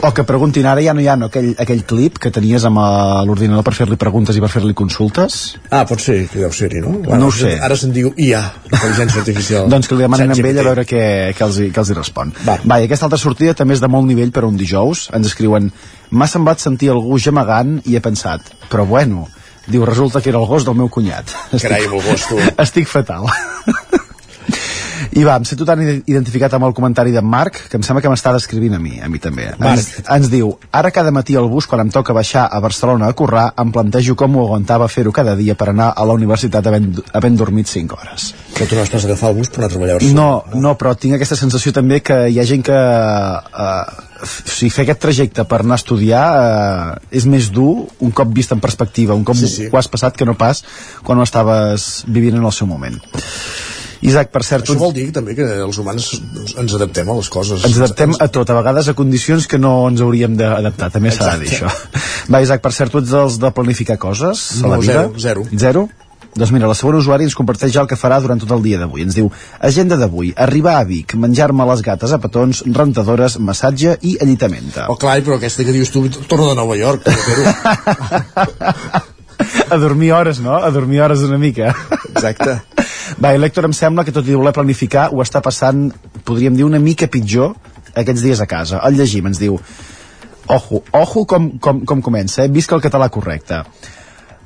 O que preguntin ara ja no hi ha no, aquell, aquell clip que tenies amb l'ordinador per fer-li preguntes i per fer-li consultes. Ah, pot ser, que deu ser-hi, no? No ho sé. Ara se'n diu IA, intel·ligència artificial. doncs que li demanen amb ell a veure què, què, els, què els hi respon. Va. Va, i aquesta altra sortida també és de molt nivell per a un dijous. Ens escriuen M'ha semblat sentir algú gemegant i he pensat, però bueno, diu, resulta que era el gos del meu cunyat. Carai, amb el gos, tu. Estic fatal. I va, em sento tan identificat amb el comentari d'en Marc que em sembla que m'està descrivint a mi, a mi també. Ens, ens diu, ara cada matí al bus, quan em toca baixar a Barcelona a currar, em plantejo com ho aguantava fer-ho cada dia per anar a la universitat havent, havent dormit 5 hores. Que tu no estàs agafar el bus per anar a treballar a Barcelona. No, no, però tinc aquesta sensació també que hi ha gent que eh, si fer aquest trajecte per anar a estudiar eh, és més dur un cop vist en perspectiva, un cop sí, sí. ho has passat que no pas quan ho estaves vivint en el seu moment. Isaac, per cert, Això vol dir també que els humans doncs, ens adaptem a les coses. ens adaptem a tot, a vegades a condicions que no ens hauríem d'adaptar, també s'ha de dir això. Va, Isaac, per cert, tu ets dels de planificar coses a la No, vida? zero, zero. Zero? Doncs mira, la segona usuari ens comparteix ja el que farà durant tot el dia d'avui. Ens diu, agenda d'avui, arribar a Vic, menjar-me les gates a petons, rentadores, massatge i allitamenta. Oh, clar, però aquesta que dius tu torna de Nova York. a dormir hores, no? A dormir hores una mica. Exacte. Va, i l'Hèctor em sembla que tot i voler planificar ho està passant, podríem dir, una mica pitjor aquests dies a casa. El llegim, ens diu ojo, ojo com, com, com comença, eh? visca el català correcte.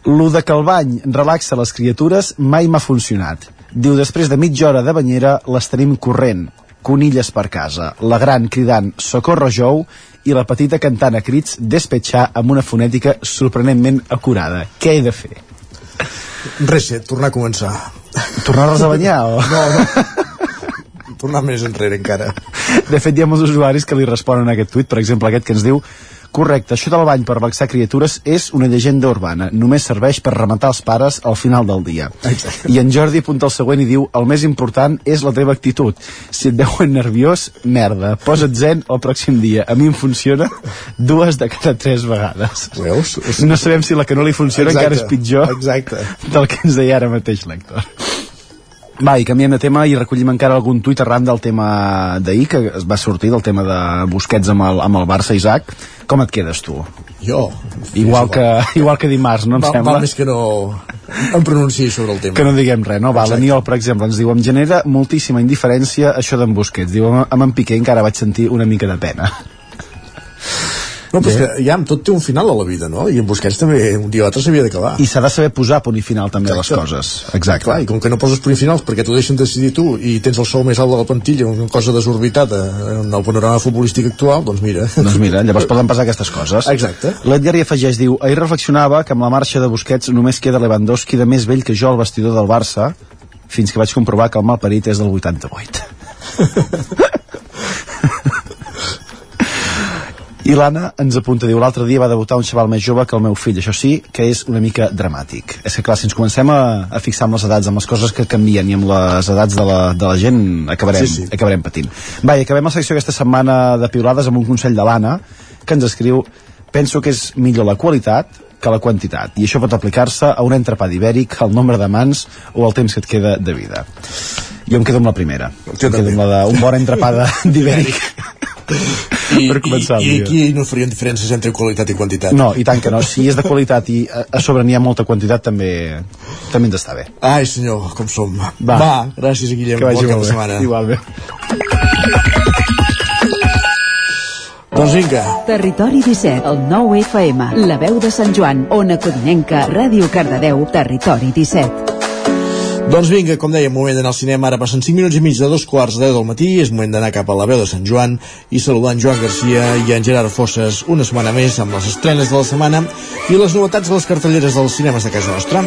Lo de que el bany relaxa les criatures mai m'ha funcionat. Diu, després de mitja hora de banyera les tenim corrent, conilles per casa, la gran cridant socorro jou i la petita cantant a crits despetxar amb una fonètica sorprenentment acurada. Què he de fer? Res, tornar a començar. Tornar-les a banyar o...? No, no. Tornar més enrere encara. De fet, hi ha molts usuaris que li responen a aquest tuit, per exemple, aquest que ens diu Correcte, això del bany per relaxar criatures és una llegenda urbana. Només serveix per rematar els pares al final del dia. Exacte. I en Jordi apunta el següent i diu el més important és la teva actitud. Si et veuen nerviós, merda. Posa't zen el pròxim dia. A mi em funciona dues de cada tres vegades. Veus? No sabem si la que no li funciona Exacte. encara és pitjor Exacte. del que ens deia ara mateix l'Hèctor. Va, i canviem de tema i recollim encara algun tuit arran del tema d'ahir, que es va sortir del tema de Busquets amb el, amb el Barça, Isaac. Com et quedes tu? Jo? Igual que, igual que dimarts, no em Val, sembla? val més que no em pronunciï sobre el tema. Que no diguem res, no? Va, l'Aniol, per exemple, ens diu em genera moltíssima indiferència això d'en Busquets. Diu, amb en Piqué encara vaig sentir una mica de pena. No, però és que ja amb tot té un final a la vida, no? I en Busquets també un dia o altre s'havia d'acabar. I s'ha de saber posar punt i final també a les coses. Exacte. Clar, i com que no poses punt i finals perquè t'ho deixen decidir tu i tens el sou més alt de la plantilla, una cosa desorbitada en el panorama futbolístic actual, doncs mira... Doncs mira, llavors poden passar aquestes coses. Exacte. L'Edgar hi afegeix, diu, ahir reflexionava que amb la marxa de Busquets només queda Lewandowski de més vell que jo al vestidor del Barça, fins que vaig comprovar que el malparit és del 88. I l'Anna ens apunta, diu, l'altre dia va debutar un xaval més jove que el meu fill, això sí, que és una mica dramàtic. És que clar, si ens comencem a, a fixar amb les edats, amb les coses que canvien i amb les edats de la, de la gent, acabarem, Sí, sí. acabarem patint. Va, i acabem la secció aquesta setmana de piulades amb un consell de l'Anna, que ens escriu, penso que és millor la qualitat que la quantitat, i això pot aplicar-se a un entrepà d'ibèric, al nombre de mans o al temps que et queda de vida. Jo em quedo amb la primera. Jo em quedo amb la d'un bon entrepà d'ibèric. I, per començar i, i aquí no farien diferències entre qualitat i quantitat. No, i tant que no. Si és de qualitat i a, a sobre n'hi ha molta quantitat, també també ens està bé. Ai, senyor, com som. Va. Va gràcies, Guillem. Que vagi Bon cap de setmana. Igualment. Doncs vinga, Territori 17, el 9 FM, la veu de Sant Joan, Ona Codinenca, Ràdio Cardedeu, Territori 17. Doncs vinga, com dèiem, moment d'anar al cinema. Ara passen 5 minuts i mig de dos quarts de 10 del matí. És moment d'anar cap a la veu de Sant Joan i saludar en Joan Garcia i en Gerard Fosses una setmana més amb les estrenes de la setmana i les novetats de les cartelleres dels cinemes de casa nostra.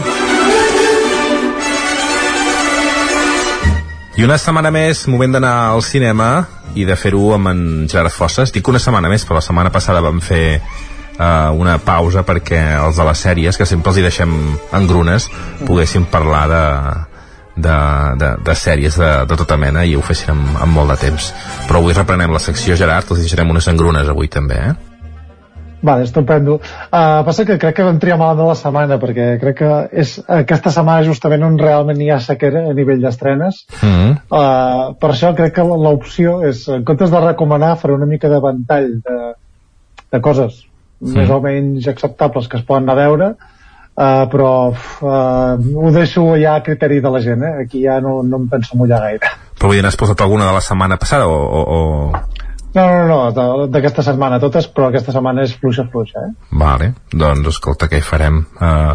I una setmana més, moment d'anar al cinema i de fer-ho amb en Gerard Fosses. Dic una setmana més, però la setmana passada vam fer uh, una pausa perquè els de les sèries, que sempre els hi deixem en grunes, poguessin parlar de, de, de, de sèries de, de tota mena i ho fessin amb, amb molt de temps. Però avui reprenem la secció, Gerard, els deixarem unes engrunes avui també, eh? Vale, estupendo. Uh, passa que crec que vam triar malament la setmana, perquè crec que és aquesta setmana justament on realment hi ha sequera a nivell d'estrenes. Mm -hmm. Uh, per això crec que l'opció és, en comptes de recomanar, faré una mica de ventall de, de coses Sí. més o menys acceptables que es poden anar a veure, uh, però uh, ho deixo ja a criteri de la gent, eh? aquí ja no, no em penso mullar gaire. Però vull dir, n'has posat alguna de la setmana passada o... o, o... No, no, no, d'aquesta setmana totes, però aquesta setmana és fluixa, fluixa, eh? Vale, doncs escolta, què hi farem? Uh,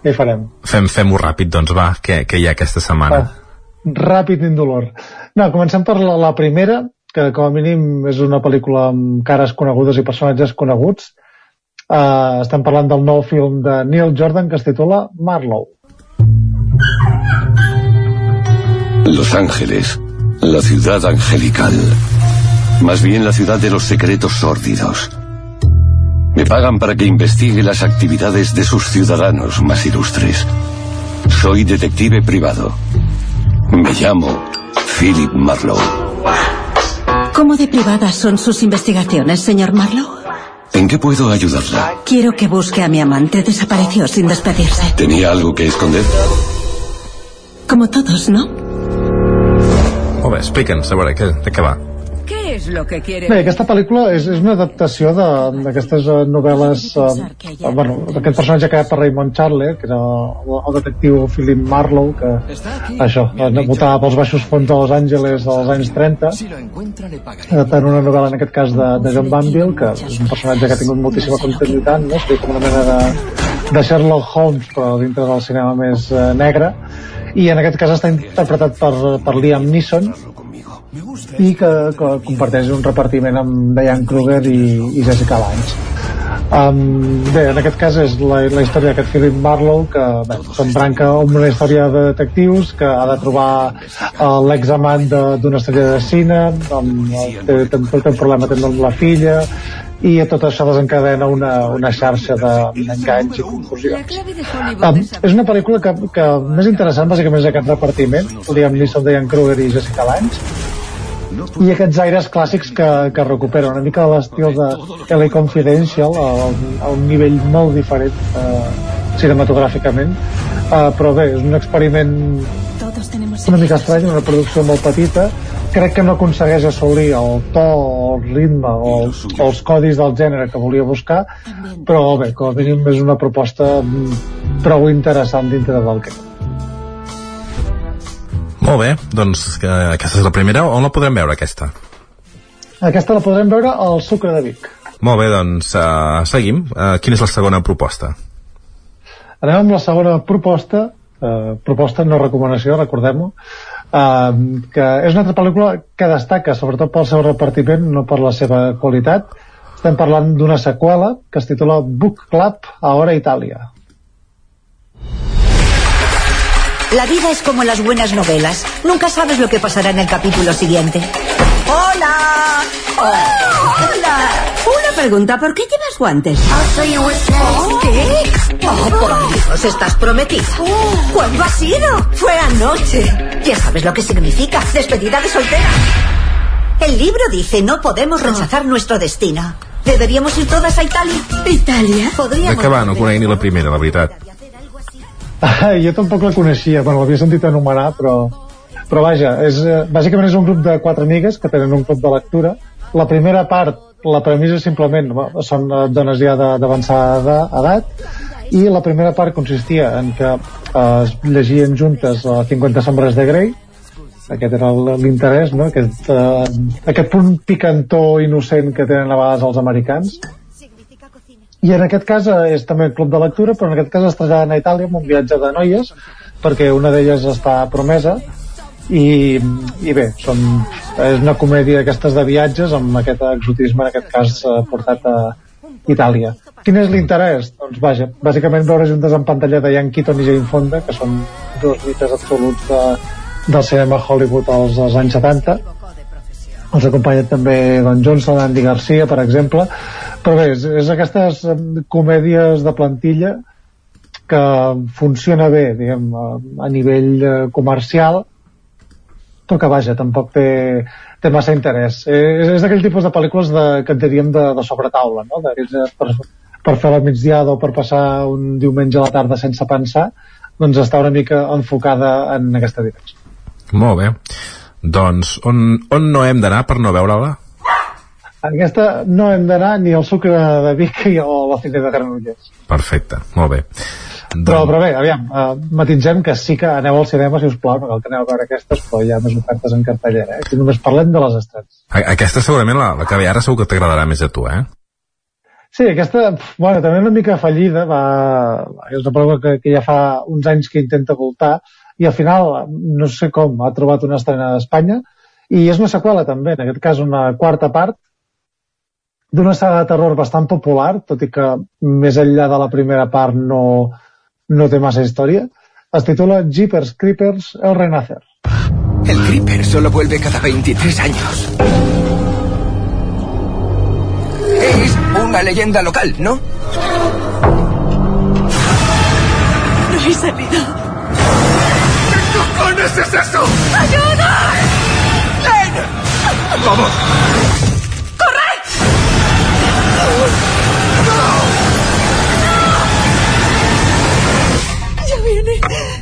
Què hi farem? fem Fem-ho ràpid, doncs va, què, què hi ha aquesta setmana? Va, ràpid i indolor. No, comencem per la, la primera, que com a mínim és una pel·lícula amb cares conegudes i personatges coneguts. Uh, estem parlant del nou film de Neil Jordan que es titula Marlowe. Los Ángeles, la ciudad angelical. Más bien la ciudad de los secretos sórdidos. Me pagan para que investigue las actividades de sus ciudadanos más ilustres. Soy detective privado. Me llamo Philip Marlowe. ¿Cómo de privadas son sus investigaciones, señor Marlowe? ¿En qué puedo ayudarla? Quiero que busque a mi amante. Desapareció sin despedirse. ¿Tenía algo que esconder? Como todos, ¿no? Molt bé, explica'ns, a veure, què, de què va? ¿Qué es lo que quiere? Bé, aquesta pel·lícula és, és una adaptació de- d'aquestes uh, novel·les uh, bueno, d'aquest personatge creat per Raymond Chandler que era el, el detectiu Philip Marlowe que això, eh, debutava pels baixos fons de Los Angeles dels anys 30 adaptant una novel·la en aquest cas de, de John Banville que és un personatge que ha tingut moltíssima continuïtat no? seria com una mena de, de Sherlock Holmes però dintre del cinema més uh, negre. I en aquest cas està interpretat per, per Liam Neeson i que, que comparteix un repartiment amb Diane Kruger i, i Jessica Lange. Um, bé, en aquest cas és la, la història d'aquest Philip Marlowe que bé, s'embranca amb una història de detectius que ha de trobar uh, l'examant de- d'una estrella de cine amb, té, té, té un problema també amb la filla i tot això desencadena una, una xarxa d'enganys i confusions. Um, és una pel·lícula que, que més interessant bàsicament és aquest repartiment, Liam Neeson, Diane Kruger i Jessica Lange, i aquests aires clàssics que, que recupera una mica l'estil de LA Confidential a, a un nivell molt diferent eh, cinematogràficament. Eh, però bé, és un experiment una mica estrany, una producció molt petita. Crec que no aconsegueix assolir el to, el ritme o els, o els codis del gènere que volia buscar però bé, com a mínim és una proposta mm, prou interessant dintre del que molt bé, doncs que, aquesta és la primera. On la podrem veure, aquesta? Aquesta la podrem veure al Sucre de Vic. Molt bé, doncs uh, seguim. Uh, quina és la segona proposta? Anem amb la segona proposta, uh, proposta no recomanació, recordem-ho, uh, que és una altra pel·lícula que destaca sobretot pel seu repartiment, no per la seva qualitat. Estem parlant d'una seqüela que es titula Book Club a Hora Itàlia. La vida es como las buenas novelas. Nunca sabes lo que pasará en el capítulo siguiente. ¡Hola! ¡Hola! Una pregunta, ¿por qué llevas guantes? Oh, ¿Qué? Oh, por Dios, estás prometida. ¿Cuándo ha sido? Fue anoche. Ya sabes lo que significa. Despedida de soltera. El libro dice, no podemos rechazar nuestro destino. ¿Deberíamos ir todas a Italia? ¿Italia? De que va, no conec ni la primera, la veritat. Ah, jo tampoc la coneixia, bueno, l'havia sentit anomenar, però, però vaja, és, eh, bàsicament és un grup de quatre amigues que tenen un club de lectura. La primera part, la premissa simplement són dones ja d'avançada edat, i la primera part consistia en que eh, es llegien juntes a 50 sombres de Grey, aquest era l'interès, no? aquest, eh, aquest punt picantó innocent que tenen a vegades els americans, i en aquest cas eh, és també club de lectura, però en aquest cas es traslladen a Itàlia amb un viatge de noies, perquè una d'elles està promesa, i, i bé, són, és una comèdia d'aquestes de viatges amb aquest exotisme, en aquest cas eh, portat a Itàlia. Quin és l'interès? Doncs vaja, bàsicament veure juntes en pantalla de Ian Keaton i Jane Fonda, que són dos mites absoluts de, del cinema Hollywood als, als anys 70, els acompanya també Don Johnson, Andy Garcia, per exemple, però bé, és, és aquestes comèdies de plantilla que funciona bé, diguem, a, a nivell eh, comercial, però que vaja, tampoc té, té massa interès. Eh, és, és d'aquell tipus de pel·lícules de, que en diríem de, de sobretaula, no? De, per, per fer la migdiada o per passar un diumenge a la tarda sense pensar, doncs està una mica enfocada en aquesta direcció. Molt bé. Doncs on, on no hem d'anar per no veure-la? Aquesta no hem d'anar ni al sucre de Vic ni a la fita de Granollers. Perfecte, molt bé. Però, però bé, aviam, uh, matitzem que sí que aneu al cinema, si us plau, no cal que aneu a veure aquestes, però hi ha més ofertes en cartellera, eh? Aquí només parlem de les estrats. Aquesta segurament, la, la que ve ara segur que t'agradarà més a tu, eh? Sí, aquesta, bueno, també una mica fallida, va, és una pel·lícula que, que ja fa uns anys que intenta voltar, i al final, no sé com, ha trobat una estrena d'Espanya, i és una seqüela també, en aquest cas una quarta part, d'una saga de terror bastant popular, tot i que més enllà de la primera part no, no té massa història. Es titula Jeepers Creepers El Renacer. El Creeper solo vuelve cada 23 años. Es una leyenda local, ¿no? No hay salida. cojones es esto? ¡Ayuda! ¡Lane! ¡Vamos! ¡Corred! ¡No! ¡No! ¡Ya viene!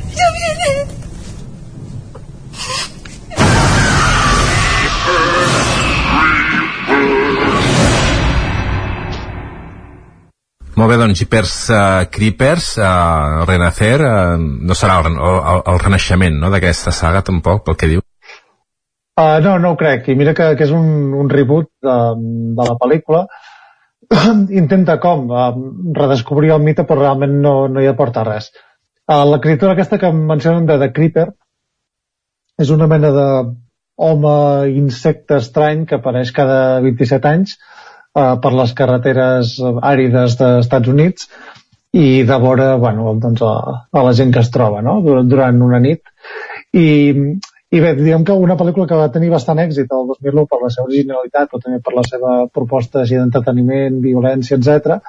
Molt bé, doncs Jeepers uh, Creepers, uh, Renacer, uh, no serà el, el, el renaixement no, d'aquesta saga tampoc, pel que diu. Uh, no, no ho crec, i mira que, que és un, un reboot de, de la pel·lícula, intenta com uh, redescobrir el mite però realment no, no hi aporta res. Uh, la criatura aquesta que mencionen de The Creeper és una mena de home insecte estrany que apareix cada 27 anys uh, per les carreteres àrides dels Estats Units i devora bueno, doncs, a, a la gent que es troba no? durant una nit i, i bé, diguem que una pel·lícula que va tenir bastant èxit el 2001 per la seva originalitat, però també per la seva proposta així d'entreteniment, violència, etc.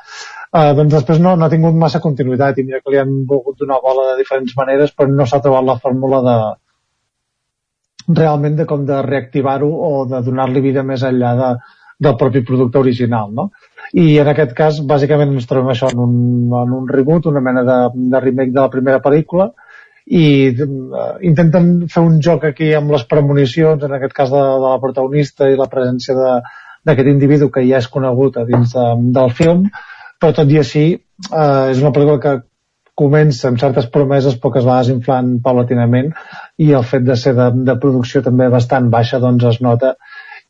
Uh, doncs després no, no ha tingut massa continuïtat i mira que li han volgut donar bola de diferents maneres però no s'ha trobat la fórmula de realment de com de reactivar-ho o de donar-li vida més enllà de, del propi producte original no? i en aquest cas bàsicament ens trobem això en un, en un reboot, una mena de, de remake de la primera pel·lícula i uh, intenten fer un joc aquí amb les premonicions, en aquest cas de, de la protagonista i la presència d'aquest individu que ja és conegut a dins de, del film, però tot i així eh, és una pel·lícula que comença amb certes promeses poques vegades inflant paulatinament i el fet de ser de, de producció també bastant baixa doncs es nota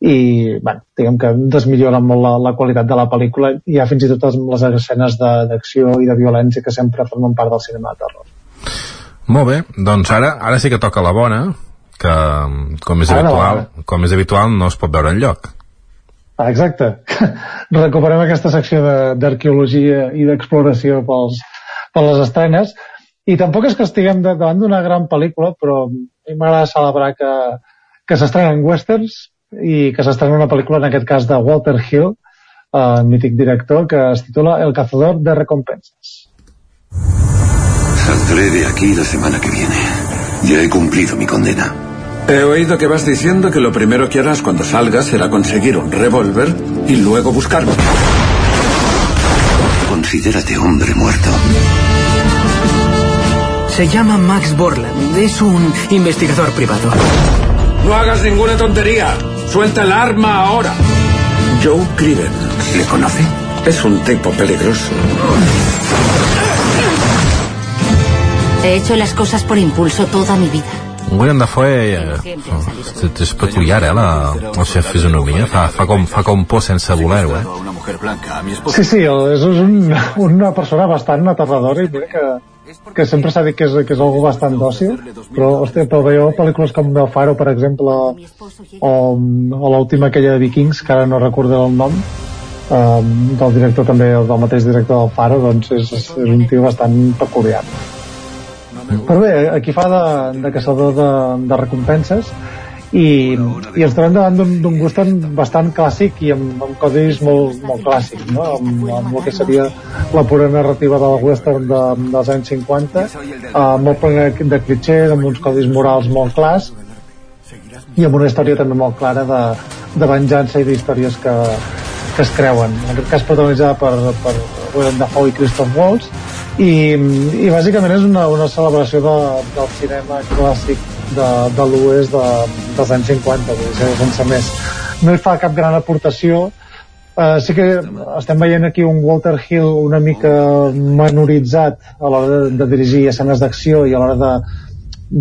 i bueno, diguem que desmillora molt la, la qualitat de la pel·lícula i ha fins i tot les escenes d'acció i de violència que sempre formen part del cinema de terror. Molt bé, doncs ara ara sí que toca la bona, que com és, habitual, com és habitual no es pot veure en lloc. Ah, exacte. Recuperem aquesta secció d'arqueologia i d'exploració pels, per les estrenes i tampoc és que estiguem davant d'una gran pel·lícula, però a mi m'agrada celebrar que, que s'estrenen westerns i que s'estrena una pel·lícula, en aquest cas de Walter Hill, eh, mític director, que es titula El cazador de recompenses. Saldré de aquí la semana que viene. Ya he cumplido mi condena. He oído que vas diciendo que lo primero que harás cuando salgas será conseguir un revólver y luego buscarme. Considérate hombre muerto. Se llama Max Borland. Es un investigador privado. No hagas ninguna tontería. Suelta el arma ahora. Joe Criven. ¿Le conoce? Es un tipo peligroso. He hecho las cosas por impulso toda mi vida. Dafoe eh, és peculiar, eh, la, la seva fisonomia. Fa, fa, com, fa com por sense voler-ho, eh? Sí, sí, és un, una persona bastant aterradora i mira que, que sempre s'ha dit que és, que és algú bastant dòcil, però, hòstia, però veieu pel·lícules com El Faro, per exemple, o, o l'última aquella de Vikings, que ara no recordo el nom, um, del director també, del mateix director del Faro, doncs és, és un tio bastant peculiar. Però bé, aquí fa de, de caçador de, de recompenses i, i ens trobem davant d'un gust bastant clàssic i amb, amb codis molt, molt clàssics, no? amb, amb el que seria la pura narrativa del western de, dels anys 50, uh, molt plena de clitxers, amb uns codis morals molt clars i amb una història també molt clara de, de venjança i d'històries que, que es creuen. En aquest cas protagonitzada per, per Willem Dafoe i Christoph Waltz i, i bàsicament és una, una celebració de, del cinema clàssic de, de l'oest de, dels anys 50 vull dir, sense més. No hi fa cap gran aportació. Uh, sí que estem veient aquí un Walter Hill una mica menoritzat a l'hora de, de dirigir escenes d'acció i a l'hora de,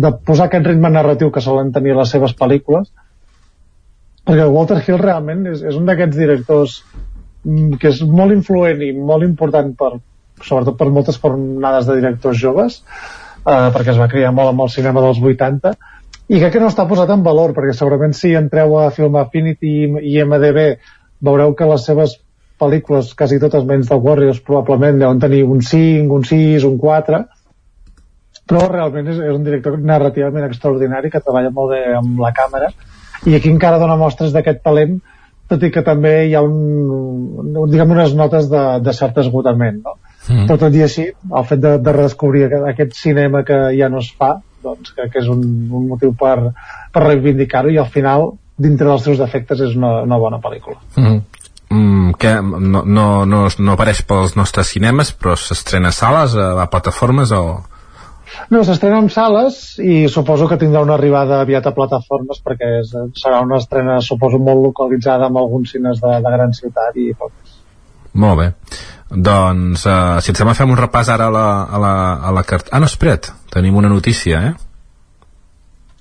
de posar aquest ritme narratiu que solen tenir les seves pel·lícules. Perquè Walter Hill realment és, és un d'aquests directors mm, que és molt influent i molt important per, sobretot per moltes fornades de directors joves eh, perquè es va crear molt amb el cinema dels 80 i crec que no està posat en valor perquè segurament si entreu a Film Affinity i MDB veureu que les seves pel·lícules, quasi totes menys de Warriors probablement deuen tenir un 5, un 6, un 4 però realment és, és un director narrativament extraordinari que treballa molt bé amb la càmera i aquí encara dona mostres d'aquest talent tot i que també hi ha un, un diguem unes notes de, de cert esgotament no? Mm. Però tot i així, el fet de, de redescobrir aquest cinema que ja no es fa, doncs crec que és un, un motiu per, per reivindicar-ho i al final, dintre dels seus defectes, és una, una bona pel·lícula. Mm. Mm, que no, no, no, no apareix pels nostres cinemes, però s'estrena a sales, a, a plataformes o... No, s'estrena en sales i suposo que tindrà una arribada aviat a plataformes perquè és, serà una estrena, suposo, molt localitzada amb alguns cines de, de gran ciutat i poc. Molt bé. Doncs, uh, si et sembla, fem un repàs ara a la, a la, a la cart... Ah, no, espera't, tenim una notícia, eh?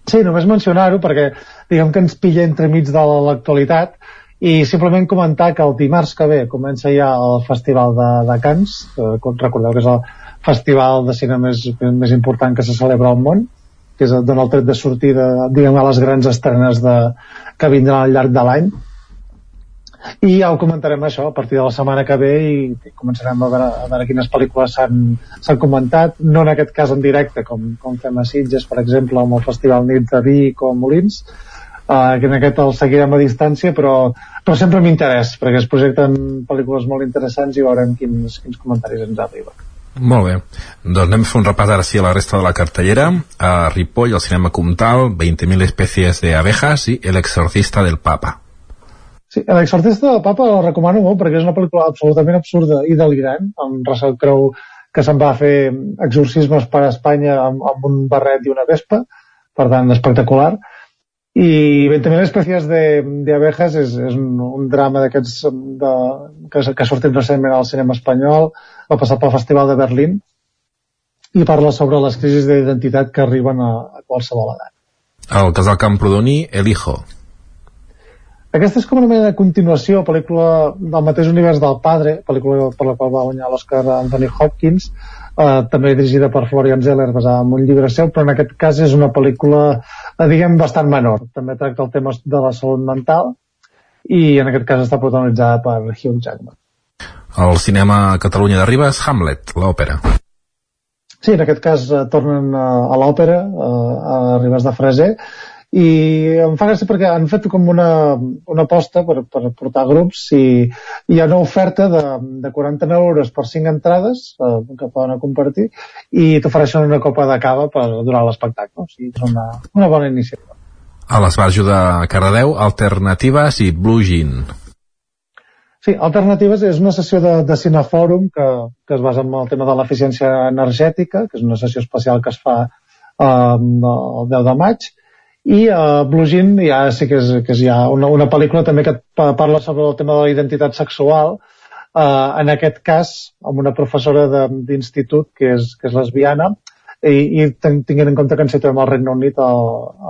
Sí, només mencionar-ho perquè diguem que ens pilla entremig de l'actualitat i simplement comentar que el dimarts que ve comença ja el Festival de, de Cants, eh, recordeu que és el festival de cinema més, més important que se celebra al món, que és dona el tret de sortida, diguem, a les grans estrenes de, que vindran al llarg de l'any i ja ho comentarem això a partir de la setmana que ve i començarem a veure, a veure quines pel·lícules s'han comentat, no en aquest cas en directe com, com fem a Sitges per exemple amb el Festival Nit de Vic o Molins uh, que en aquest el seguirem a distància però, però sempre amb interès perquè es projecten pel·lícules molt interessants i veurem quins, quins comentaris ens arriben molt bé. Doncs anem a fer un repàs ara sí a la resta de la cartellera. A Ripoll, al cinema Comtal, 20.000 especies de i El exorcista del papa. Sí, l'exorcista del papa la recomano molt perquè és una pel·lícula absolutament absurda i delirant, amb Russell Crowe que se'n va fer exorcismes per a Espanya amb, amb un barret i una vespa, per tant, espectacular. I 20.000 espècies d'abejas és, és un, un drama d'aquests que, que ha sortit recentment al cinema espanyol, va passar pel Festival de Berlín i parla sobre les crisis d'identitat que arriben a, a qualsevol edat. El casal Camprodoni, El Hijo. Aquesta és com una mena de continuació, pel·lícula del mateix univers del Padre, pel·lícula per la qual va guanyar l'Oscar Anthony Hopkins, eh, també dirigida per Florian Zeller, basada en un llibre seu, però en aquest cas és una pel·lícula, eh, diguem, bastant menor. També tracta el tema de la salut mental i en aquest cas està protagonitzada per Hugh Jackman. El cinema a Catalunya de Ribes, Hamlet, l'òpera. Sí, en aquest cas eh, tornen a, a l'òpera, eh, a Ribes de Freser, i em fa gràcia perquè han fet com una, una aposta per, per portar grups i hi ha una oferta de, de 49 euros per 5 entrades eh, que poden compartir i t'ofereixen una copa de cava per durar l'espectacle. O sigui, és una, una bona iniciativa. A l'Esbarjo de Cardedeu Alternatives i Blue Jean. Sí, Alternatives és una sessió de, de cinefòrum que, que es basa en el tema de l'eficiència energètica, que és una sessió especial que es fa eh, el 10 de maig, i uh, Blue Jean ja sí que és, que és ja una, una pel·lícula també que parla sobre el tema de la identitat sexual uh, en aquest cas amb una professora d'institut que, és, que és lesbiana i, i tinguent en compte que ens situem al Regne Unit a,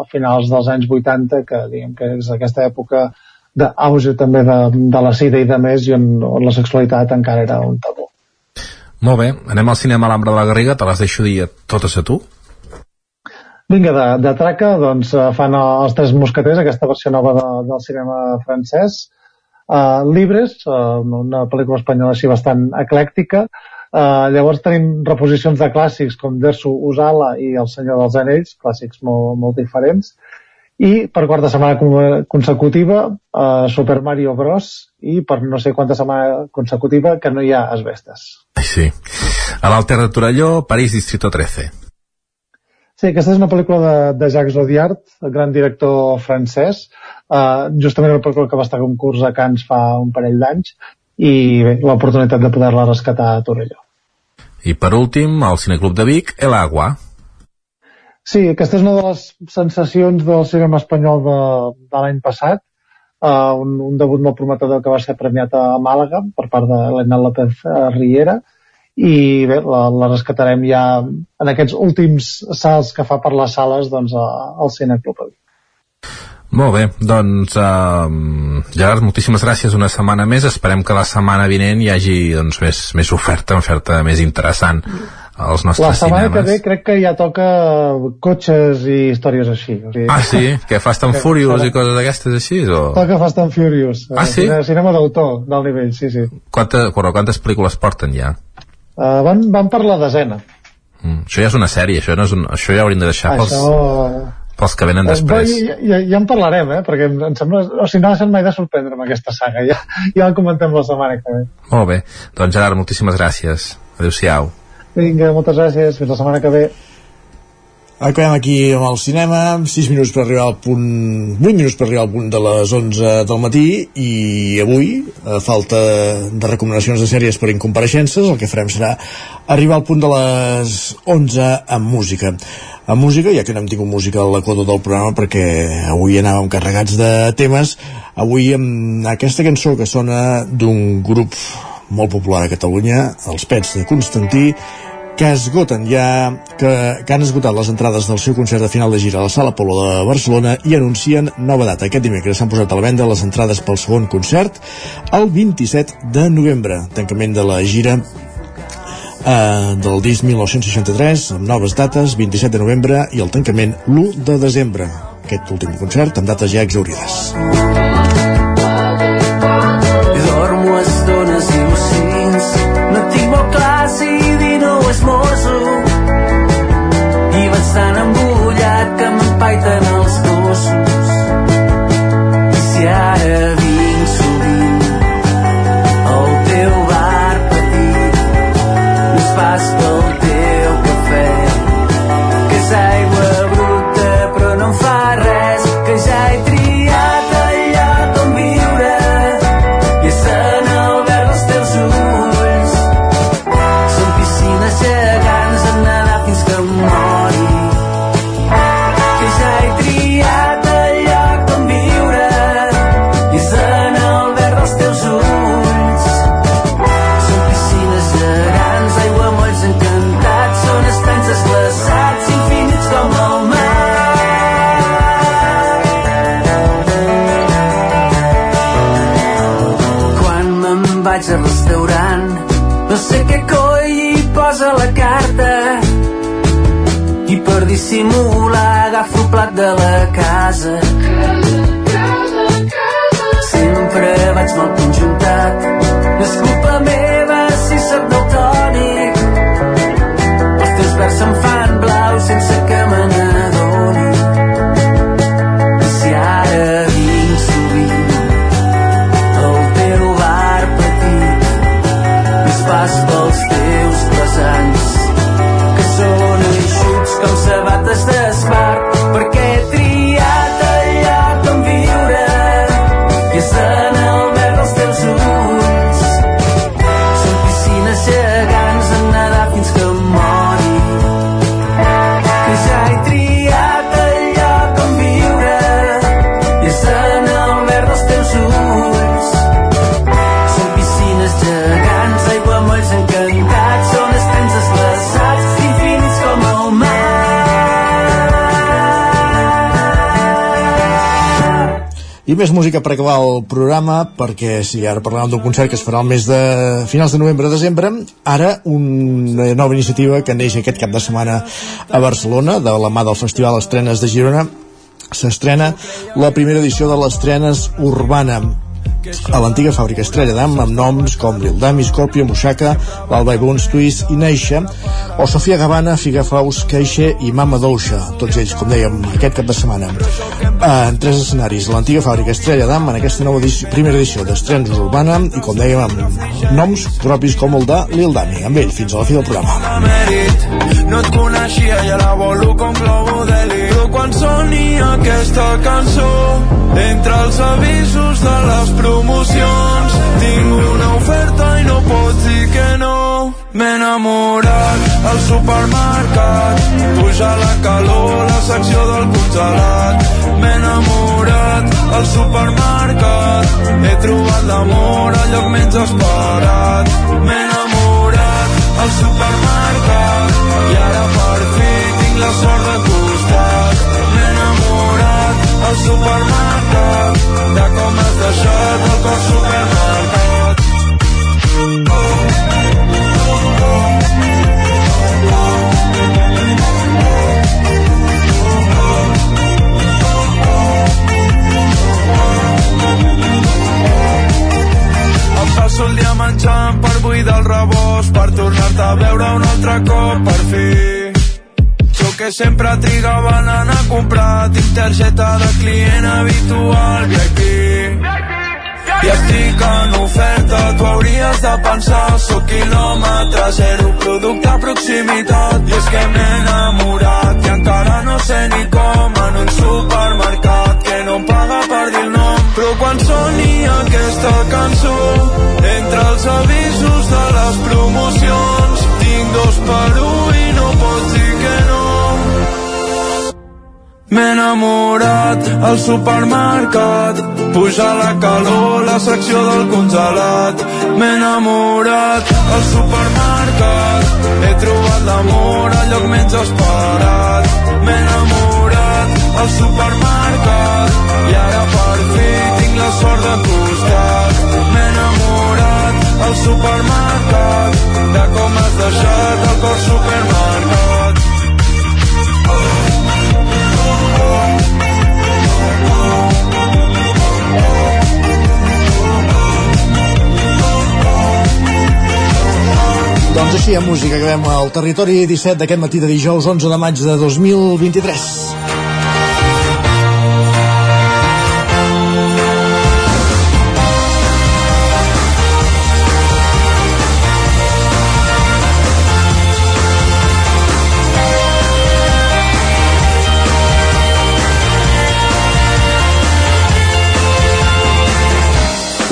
a finals dels anys 80 que diguem que és aquesta època d'auge també de, de la sida i de més i on, on la sexualitat encara era un tabú. Molt bé, anem al cinema a l'Ambra de la Garriga, te les deixo dir totes a tu Vinga, de, de traca, doncs eh, fan els Tres Mosqueters, aquesta versió nova de, del cinema francès. Uh, Libres, uh, una pel·lícula espanyola així bastant eclèctica. Uh, llavors tenim reposicions de clàssics com Dersu Usala i El senyor dels anells, clàssics molt, molt diferents. I per quarta setmana consecutiva, uh, Super Mario Bros. i per no sé quanta setmana consecutiva que no hi ha asbestes. Sí. A l'Alter de Torelló, París Distrito 13. Sí, aquesta és una pel·lícula de, de Jacques Audiard, el gran director francès, uh, justament una pel·lícula que va estar a concurs a Cannes fa un parell d'anys, i bé, l'oportunitat de poder-la rescatar a Torelló. I per últim, al Cineclub de Vic, El Agua. Sí, aquesta és una de les sensacions del cinema espanyol de, de l'any passat, uh, un, un debut molt prometedor que va ser premiat a Màlaga per part d'Helena López Riera, i bé, la, la rescatarem ja en aquests últims salts que fa per les sales doncs, al Cine Club molt bé, doncs uh, Gerard, moltíssimes gràcies una setmana més, esperem que la setmana vinent hi hagi doncs, més, més oferta, oferta més interessant als nostres La setmana cinemes. que ve crec que ja toca cotxes i històries així. O sigui, ah, sí? Que Fast and Furious i coses d'aquestes així? O... Toca Fast and Furious. Ah, sí? Cinema, cinema d'autor, d'alt nivell, sí, sí. Quanta, però quantes pel·lícules porten ja? Uh, van, van per la desena. Mm, això ja és una sèrie, això, no és un, això ja hauríem de deixar pels, això... pels que venen després. Uh, ja, ja, ja en parlarem, eh? perquè em, em sembla... O sigui, no deixen mai de sorprendre'm aquesta saga. Ja, ja en comentem la setmana que ve. Molt bé. Doncs Gerard, moltíssimes gràcies. Adéu-siau. Vinga, moltes gràcies. Fins la setmana que ve. Acabem aquí amb el cinema, 6 minuts per arribar al punt, 8 minuts per arribar al punt de les 11 del matí i avui, a falta de recomanacions de sèries per incompareixences, el que farem serà arribar al punt de les 11 amb música. Amb música, ja que no hem tingut música a l'equador del programa perquè avui anàvem carregats de temes, avui amb aquesta cançó que sona d'un grup molt popular a Catalunya, els Pets de Constantí, que esgoten ja que, que han esgotat les entrades del seu concert de final de gira a la Sala Polo de Barcelona i anuncien nova data. Aquest dimecres s'han posat a la venda les entrades pel segon concert el 27 de novembre, tancament de la gira eh, del disc 1963 amb noves dates, 27 de novembre i el tancament l'1 de desembre. Aquest últim concert amb dates ja exaurides By. I més música per acabar el programa, perquè si ara parlàvem d'un concert que es farà el mes de finals de novembre-desembre, ara una nova iniciativa que neix aquest cap de setmana a Barcelona, de la mà del Festival Estrenes de Girona, s'estrena la primera edició de l'Estrenes Urbana a l'antiga fàbrica Estrella d'Am amb noms com Lil Dami, Scorpio, Mushaka, l'Alba Bones, Twist i Neixa o Sofia Gavana, Figa Faus, Keixe i Mama Douxa, tots ells, com dèiem, aquest cap de setmana. En tres escenaris, l'antiga fàbrica Estrella d'Am en aquesta nova edició, primera edició d'Estrenes Urbana i com dèiem amb noms propis com el de Lil Dami. Amb ell fins a la fi del programa. No et coneixia i ara volo com globo d'heli quan soni aquesta cançó. Entre els avisos de les promocions Tinc una oferta i no pots dir que no. M'he enamorat al supermercat Puja la calor, la secció del congelat. M'he enamorat al supermercat He trobat l'amor al lloc menys esperat. M'he enamorat al supermercat i ara per fi tinc la sort de m'he al supermercat de com has deixat el cor supermercat. Passo el dia menjant per buidar el rebost per tornar-te a veure un altre cop per fi que sempre trigava en anar a comprar. Tinc targeta de client habitual VIP i estic en oferta, tu hauries de pensar Sóc quilòmetre zero, producte a proximitat. I és que m'he enamorat i encara no sé ni com. En un supermercat que no em paga per dir el nom. Però quan soni aquesta cançó Entre els avisos de les promocions Tinc dos per un i no pots M'he enamorat al supermercat. Puja la calor, la secció del congelat. M'he enamorat al supermercat. He trobat l'amor al lloc menys esperat. M'he enamorat al supermercat. I ara per fi tinc la sort de costat M'he enamorat al supermercat. De com has deixat el cor supermercat Doncs així, amb música, acabem el territori 17 d'aquest matí de dijous 11 de maig de 2023.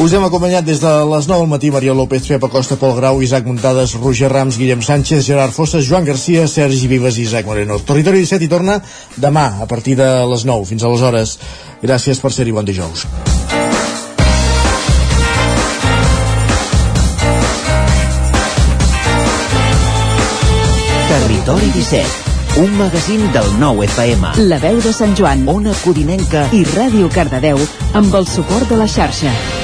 Us hem acompanyat des de les 9 del matí Maria López, Pepa Costa, Pol Grau, Isaac Muntades, Roger Rams, Guillem Sánchez, Gerard Fosses, Joan Garcia, Sergi Vives i Isaac Moreno. Territori 17 hi torna demà a partir de les 9. Fins aleshores, gràcies per ser-hi. Bon dijous. Territori 17, un magazín del nou FM. La veu de Sant Joan, Ona Codinenca i Ràdio Cardedeu amb el suport de la xarxa.